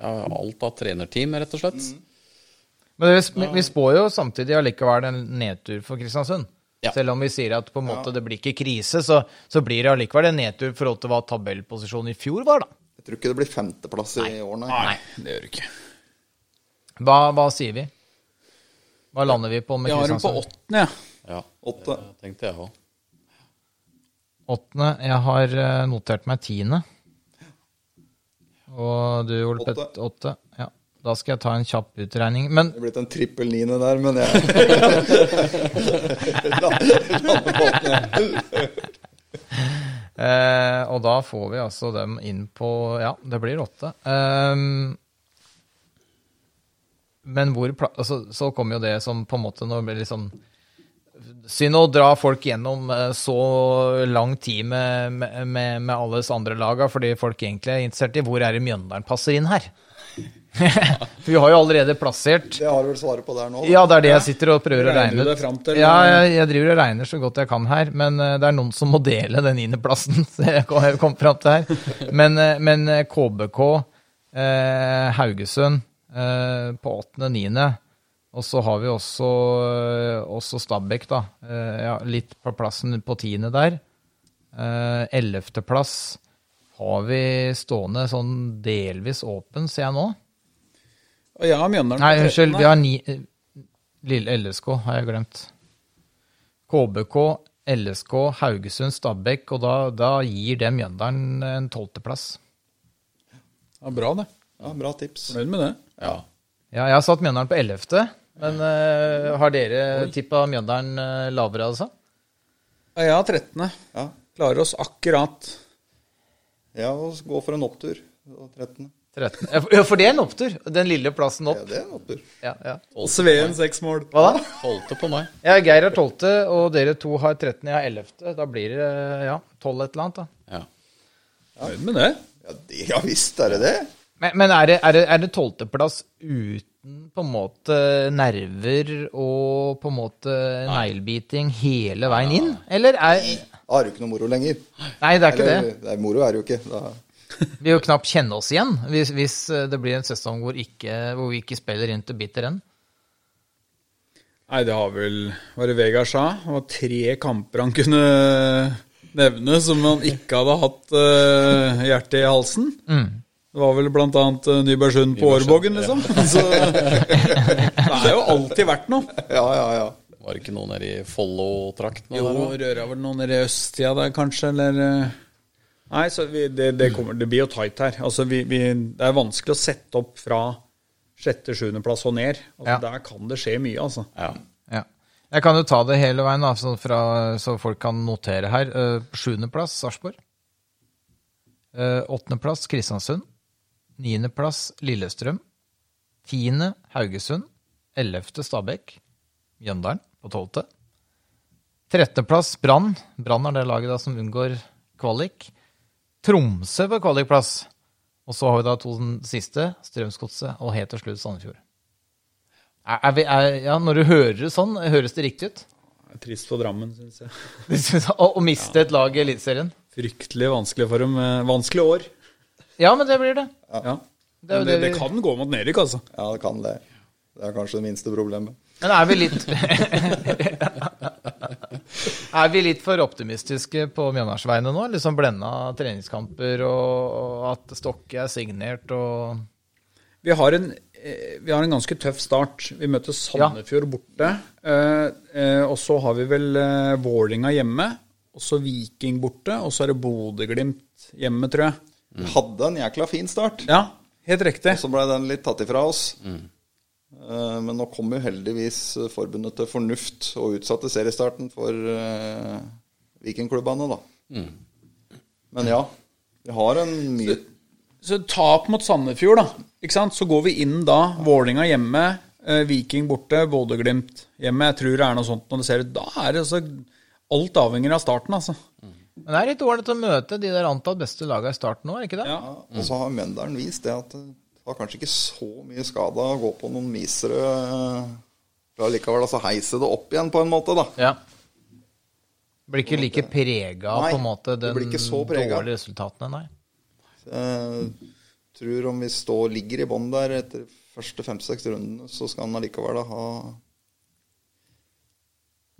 Ja, alt av trenerteam, rett og slett. Men vi, vi- vi spår jo samtidig allikevel en nedtur for Kristiansund. Ja. Selv om vi sier at på en måte det blir ikke krise, så, så blir det allikevel en nedtur i forhold til hva tabellposisjonen i fjor var, da. Jeg tror ikke det blir femteplass i år, nei. Nei, det gjør det ikke. Hva, hva sier vi? Hva lander vi på med Jeg har dem på åttende, jeg. Ja, Åtte. det tenkte jeg òg. Åttende. Jeg har eh, notert meg tiende. Og du, Ole Åtte. Pett, åtte. Ja. Da skal jeg ta en kjapp utregning. Men Det er blitt en trippel niende der, men jeg Lander på åttende. Eh, og da får vi altså dem inn på Ja, det blir åtte. Um, men hvor altså, Så kommer jo det som på en måte det blir sånn Synd å dra folk gjennom eh, så lang tid med, med, med alles andre laga, fordi folk egentlig er interessert i hvor er det Mjøndalen passer inn her. For vi har jo allerede plassert Det har du vel svaret på der nå? da? ja, det er det jeg sitter og prøver å regne du ut. til- Ja, jeg, jeg driver og regner så godt jeg kan her, men eh, det er noen som må dele den niendeplassen. Kom, frem til her. Men, eh, men eh, KBK, eh, Haugesund eh, på åttende-niende. Og så har vi også, eh, også Stabæk, da. Eh, ja, litt på plassen på tiende der. Eh, Ellevteplass har vi stående sånn delvis åpen, ser jeg nå. Og jeg har Mjøndalen Nei, unnskyld, vi har ni eh, Lille LSK har jeg glemt. KBK, LSK, Haugesund, Stabæk, og da, da gir det Mjøndalen en tolvteplass. Ja, bra, det. Ja, bra tips. Fornøyd med det. Ja. Ja, jeg har satt Mjøndalen på ellevte, men uh, har dere tippa Mjøndalen uh, lavere, altså? Ja, jeg har 13. Ja. Klarer oss akkurat. ja, og gå for en opptur. Og 13. 13. Ja, for- det er en opptur. Den lille plassen opp. Ja, det er en opptur. Ja, ja. Sveen seks mål. Hva da? Tolvte på meg. Ja, Geir er tolvte, og dere to har 13. Jeg har ellevte. Da blir det ja, tolv et eller annet, da. Ja. Fornøyd med det. Ja, det, ja visst er det det. Men, men er det, er det, er det tolvteplass uten på en måte nerver og på en måte neglebiting hele veien inn? Eller er Da har du ikke noe moro lenger. Nei, det er ikke det. Eller, det er moro er det jo ikke. Da, vil jo knapt kjenne oss igjen hvis, hvis eh, det blir en sesong hvor, ikke, hvor vi ikke spiller inn til bitter end. Nei, det har vel var det Vegard sa? Det var tre kamper han kunne nevne som han ikke hadde hatt uh, hjertet i halsen. Det var vel annet eh, Nybergsund på Årvågen, liksom. Så det er jo alltid vært noe. Ja, ja, ja. Var det ikke noe nede i Follo-trakten? Jo, røra vel noen nede i østsida der, kanskje, eller Nei, så vi, det, det, kommer, det blir jo tight her. Altså, vi, vi, det er vanskelig å sette opp fra sjette-sjuendeplass og ned. Altså, Ja. Der kan det skje mye, altså. Ja. Ja. Jeg kan jo ta det hele veien, da, så, fra, så folk kan notere her. Uh, Sjuendeplass Sarpsborg. Eh, Åttendeplass Kristiansund. Niendeplass Lillestrøm. Tiende Haugesund. Ellevte Stabæk. Mjøndalen på tolvte. Trettendeplass Brann. Brann er det laget da som unngår kvalik. Tromsø på kvalikplass. Og så har vi da to den siste, Strømsgodset og helt til slutt Sandefjord. Er, er vi, er, ja, når du hører det sånn, høres det riktig ut? Det er trist for Drammen, syns jeg. Å, miste miste et lag i Eliteserien? Fryktelig vanskelig for dem. eh, Vanskelig år. Ja, men det blir det. Ja. Det det, det det vi- kan gå mot nedrykk, altså. Ja, det kan det. Det er kanskje det minste problemet. Men er vi litt Er vi litt for optimistiske på Mjøndals vegne nå? Liksom blenda treningskamper og, og at Stokke er signert og Vi har en, eh, vi har en ganske tøff start. Vi møter Sandefjord borte. eh, eh, Og så har vi vel Vålinga hjemme. Og så Viking borte. Og så er det Bodø-Glimt hjemme, tror jeg. Mm. hadde en jækla fin start. Ja, helt riktig. Så ble den litt tatt ifra oss. Eh, Men nå kom jo heldigvis eh, forbundet til fornuft og utsatte seriestarten for uh, vikingklubbene, da. Men ja, vi har en mye Så tap mot Sandefjord, da. Ikke sant? Så går vi inn da. Vålinga hjemme. eh, Viking borte. Bodø-Glimt hjemme. Jeg tror det er noe sånt når det ser ut. Da er det altså Alt avhenger av starten, altså. Men det er litt ålreit å møte de der antatt beste lagene i starten nå, er ikke det? Ja. Og så har Mjøndalen vist det at var kanskje ikke så mye skada å gå på noen misere da likevel allikevel altså heise det opp igjen på en måte, da. Ja. Blir ikke like prega Nei, på en måte den dårlige resultatene, nei. Jeg tror om vi står, ligger i bånn der etter første fem-seks rundene, så skal han allikevel da ha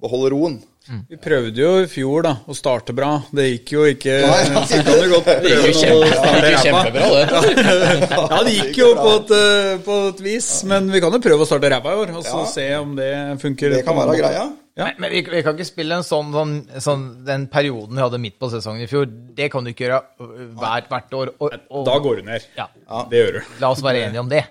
beholde roen. Vi prøvde jo i fjor da, å starte bra. Det gikk jo ikke Nei, Så kan du godt Det gikk jo kjempe, det gikk jo kjempebra, det. Ja, det gikk jo på et, eh, på et vis, men vi kan jo prøve å starte ræva i år, og så Ja. se om det funker. Det kan være greia. Ja. Men, men vi, vi kan ikke spille en sånn, sånn, sånn Den perioden vi hadde midt på sesongen i fjor, det kan du ikke gjøre øh, hvert, hvert år. Og, og, Da går du ned. Ja. Det gjør du. La oss være enige om det.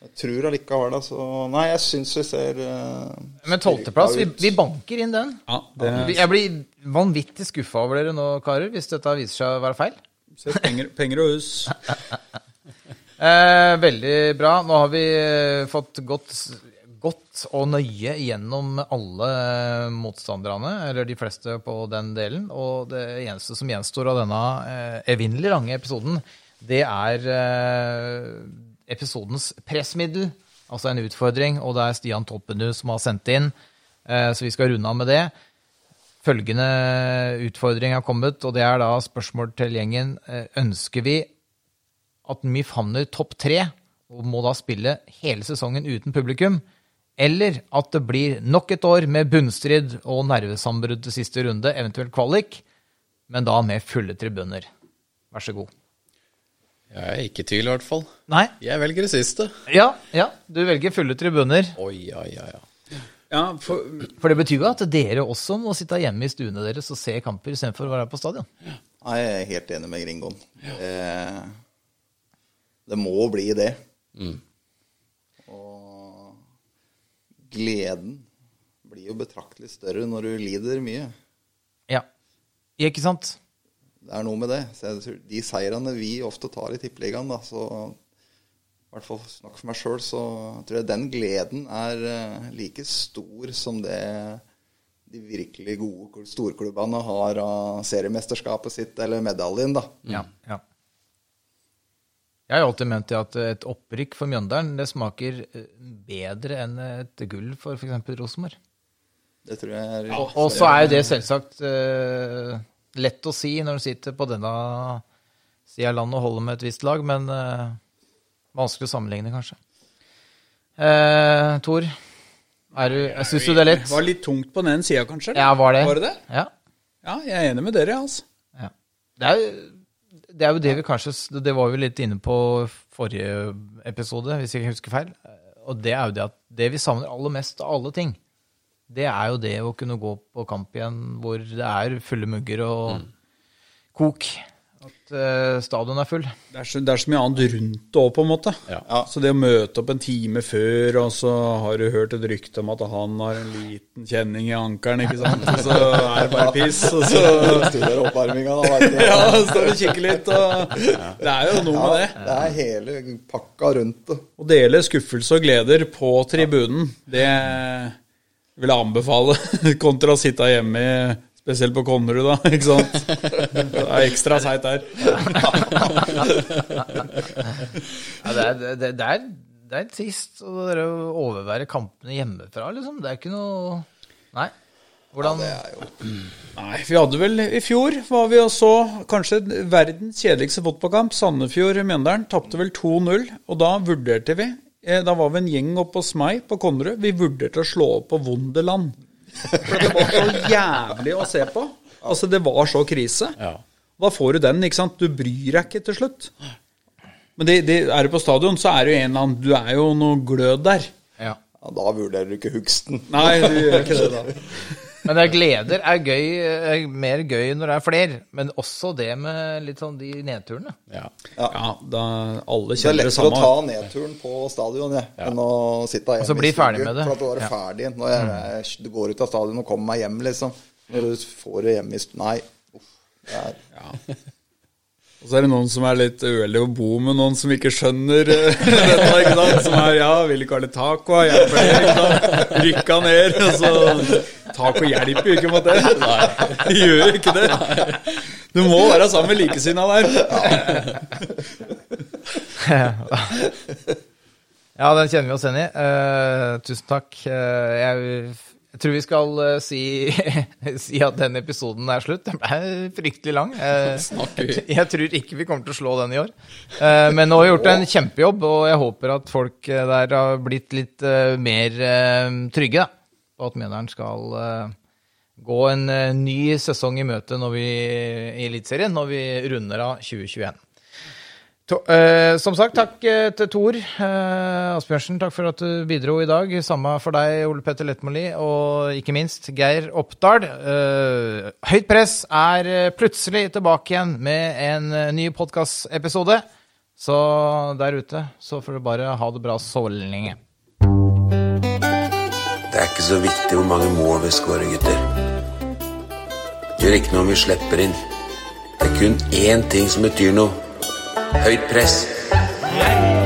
Jeg tror allikevel det. så Nei, jeg syns vi ser uh, Men tolvteplass, vi, vi banker inn den. Ja, det Jeg blir vanvittig skuffa over dere nå, karer, hvis dette viser seg å være feil. Se, penger, penger og hus. Eh, veldig bra. Nå har vi eh, fått gått, godt og nøye gjennom alle motstanderne, eller de fleste på den delen. Og det eneste som gjenstår av denne eh, evinnelig lange episoden, det er eh, episodens pressmiddel. Altså en utfordring, og det er Stian Toppenu som har sendt inn. Eh, så vi skal runde av med det. Følgende utfordring har kommet, og det er da spørsmål til gjengen. Eh, Ønsker vi at MIF havner topp tre og må da spille hele sesongen uten publikum, eller at det blir nok et år med bunnstrid og nervesambrudd til siste runde, eventuelt kvalik, men da med fulle tribuner. Vær så god. Jeg er ikke i tvil, i hvert fall. Nei? Jeg velger det siste. Ja, ja, du velger fulle tribuner. Oi, ja, ja, ja. Ja, for, For det betyr jo at dere også må sitte hjemme i stuene deres og se kamper istedenfor å være på stadion. Nei, jeg er helt enig med Gringoen. Eh, det må bli det. Og gleden blir jo betraktelig større når du lider mye. Ja. Ikke sant? Det er noe med det. Så jeg tror de seirene vi ofte tar i Tippeligaen, da, så i hvert fall snakk for meg sjøl, så tror jeg den gleden er eh, like stor som det de virkelig gode storklubbene har av seriemesterskapet sitt eller medaljen, da. Ja. ja. Jeg har alltid ment at et opprykk for Mjøndalen det smaker eh, bedre enn et gull for f.eks. Rosenborg. Det tror jeg er Og så er jo det selvsagt eh, lett å si når du sitter på denne sida av landet og holder med et visst lag, men uh, vanskelig å sammenligne, kanskje. Uh, Tor, er du, syns du det er lett? var litt tungt på den sida, kanskje? Ja, var det? Var det det? Ja. Ja, jeg er enig med dere, altså. ja. Det er jo det er jo det vi kanskje Det var vi litt inne på forrige episode, hvis jeg ikke husker feil. Og det er jo det at det vi savner aller mest av alle ting, det er jo det å kunne gå på kamp igjen hvor det er fulle mugger og kok. At uh, stadion er full. Det er, så, det er så mye annet rundt det òg, på en måte. Ja. Så det å møte opp en time før, og så har du hørt et rykte om at han har en liten kjenning i ankelen, ikke sant. Og så er det bare piss, og så Studerer oppvarminga, da. Ja, så står og kikker litt, og Det er jo noe med det. Det er hele pakka rundt det. Å dele skuffelse og gleder på tribunen, det vil jeg anbefale, kontra å sitte hjemme i Spesielt på Konnerud, da. ikke sant? Det er ekstra seigt der. Ja, det, er, det, er, det er trist å overvære kampene hjemmefra, liksom. Det er ikke noe Nei. Hvordan er jo Nei, vi hadde vel I fjor var vi og så kanskje verdens kjedeligste fotballkamp. Sandefjord-Mjøndalen tapte vel 2-0, og da vurderte vi Da var vi en gjeng oppe hos meg på Konnerud. Vi vurderte å slå opp på Wunderland. For det var så jævlig å se på. Altså, det var så krise. Ja. Da får du den, ikke sant. Du bryr deg ikke til slutt. Men det, det, er du på stadion, så er det jo en eller annen Du er jo noe glød der. Ja. ja, Da vurderer du ikke hugsten. Nei, du gjør ikke det, da. Men det er gleder er gøy, er mer gøy når det er flere. Men også det med litt sånn de nedturene. Ja. Ja, da alle Det er Det det lettere å ta nedturen på stadion ja, enn å sitte hjemme Og så bli ferdig med det. For at du er Ja. ferdig. Når jeg, du går ut av stadion og kommer meg hjem, liksom. Når du får det hjemme i. Nei. Uff, det er, Og så er det noen som er litt uheldige å bo med noen som ikke skjønner eh, dette. ikke sant? Som er ja, vil ikke ha litt taco, hjelper det, ikke sant? Rykka ned. Og så Taco hjelper jo ikke mot det. Nei. gjør jo ikke det. Du må være sammen med likesinna der. Ja, den kjenner vi oss igjen i. Uh, tusen takk. Uh, jeg, jeg tror vi skal uh, si, si at den episoden er slutt. Den ble fryktelig lang. Uh, jeg tror ikke vi kommer til å slå den i år. Uh, men nå har vi gjort en kjempejobb, og jeg håper at folk der har blitt litt mer trygge da, på at Mjøndalen skal gå en ny sesong i møte når vi, i Eliteserien når vi runder av 2021. To, eh, som sagt, takk eh, til Tor eh, Asbjørnsen. Takk for at du bidro i dag. Samme for deg, Ole Petter Lettmoli, og ikke minst Geir Oppdal. Eh, Høyt press er eh, plutselig tilbake igjen med en eh, ny podkastepisode. Så der ute så får du bare ha det bra så lenge. Det er ikke så viktig hvor mange mål vi skårer, gutter. Det gjør ikke noe om vi slipper inn. Det er kun én ting som betyr noe. Høyt press.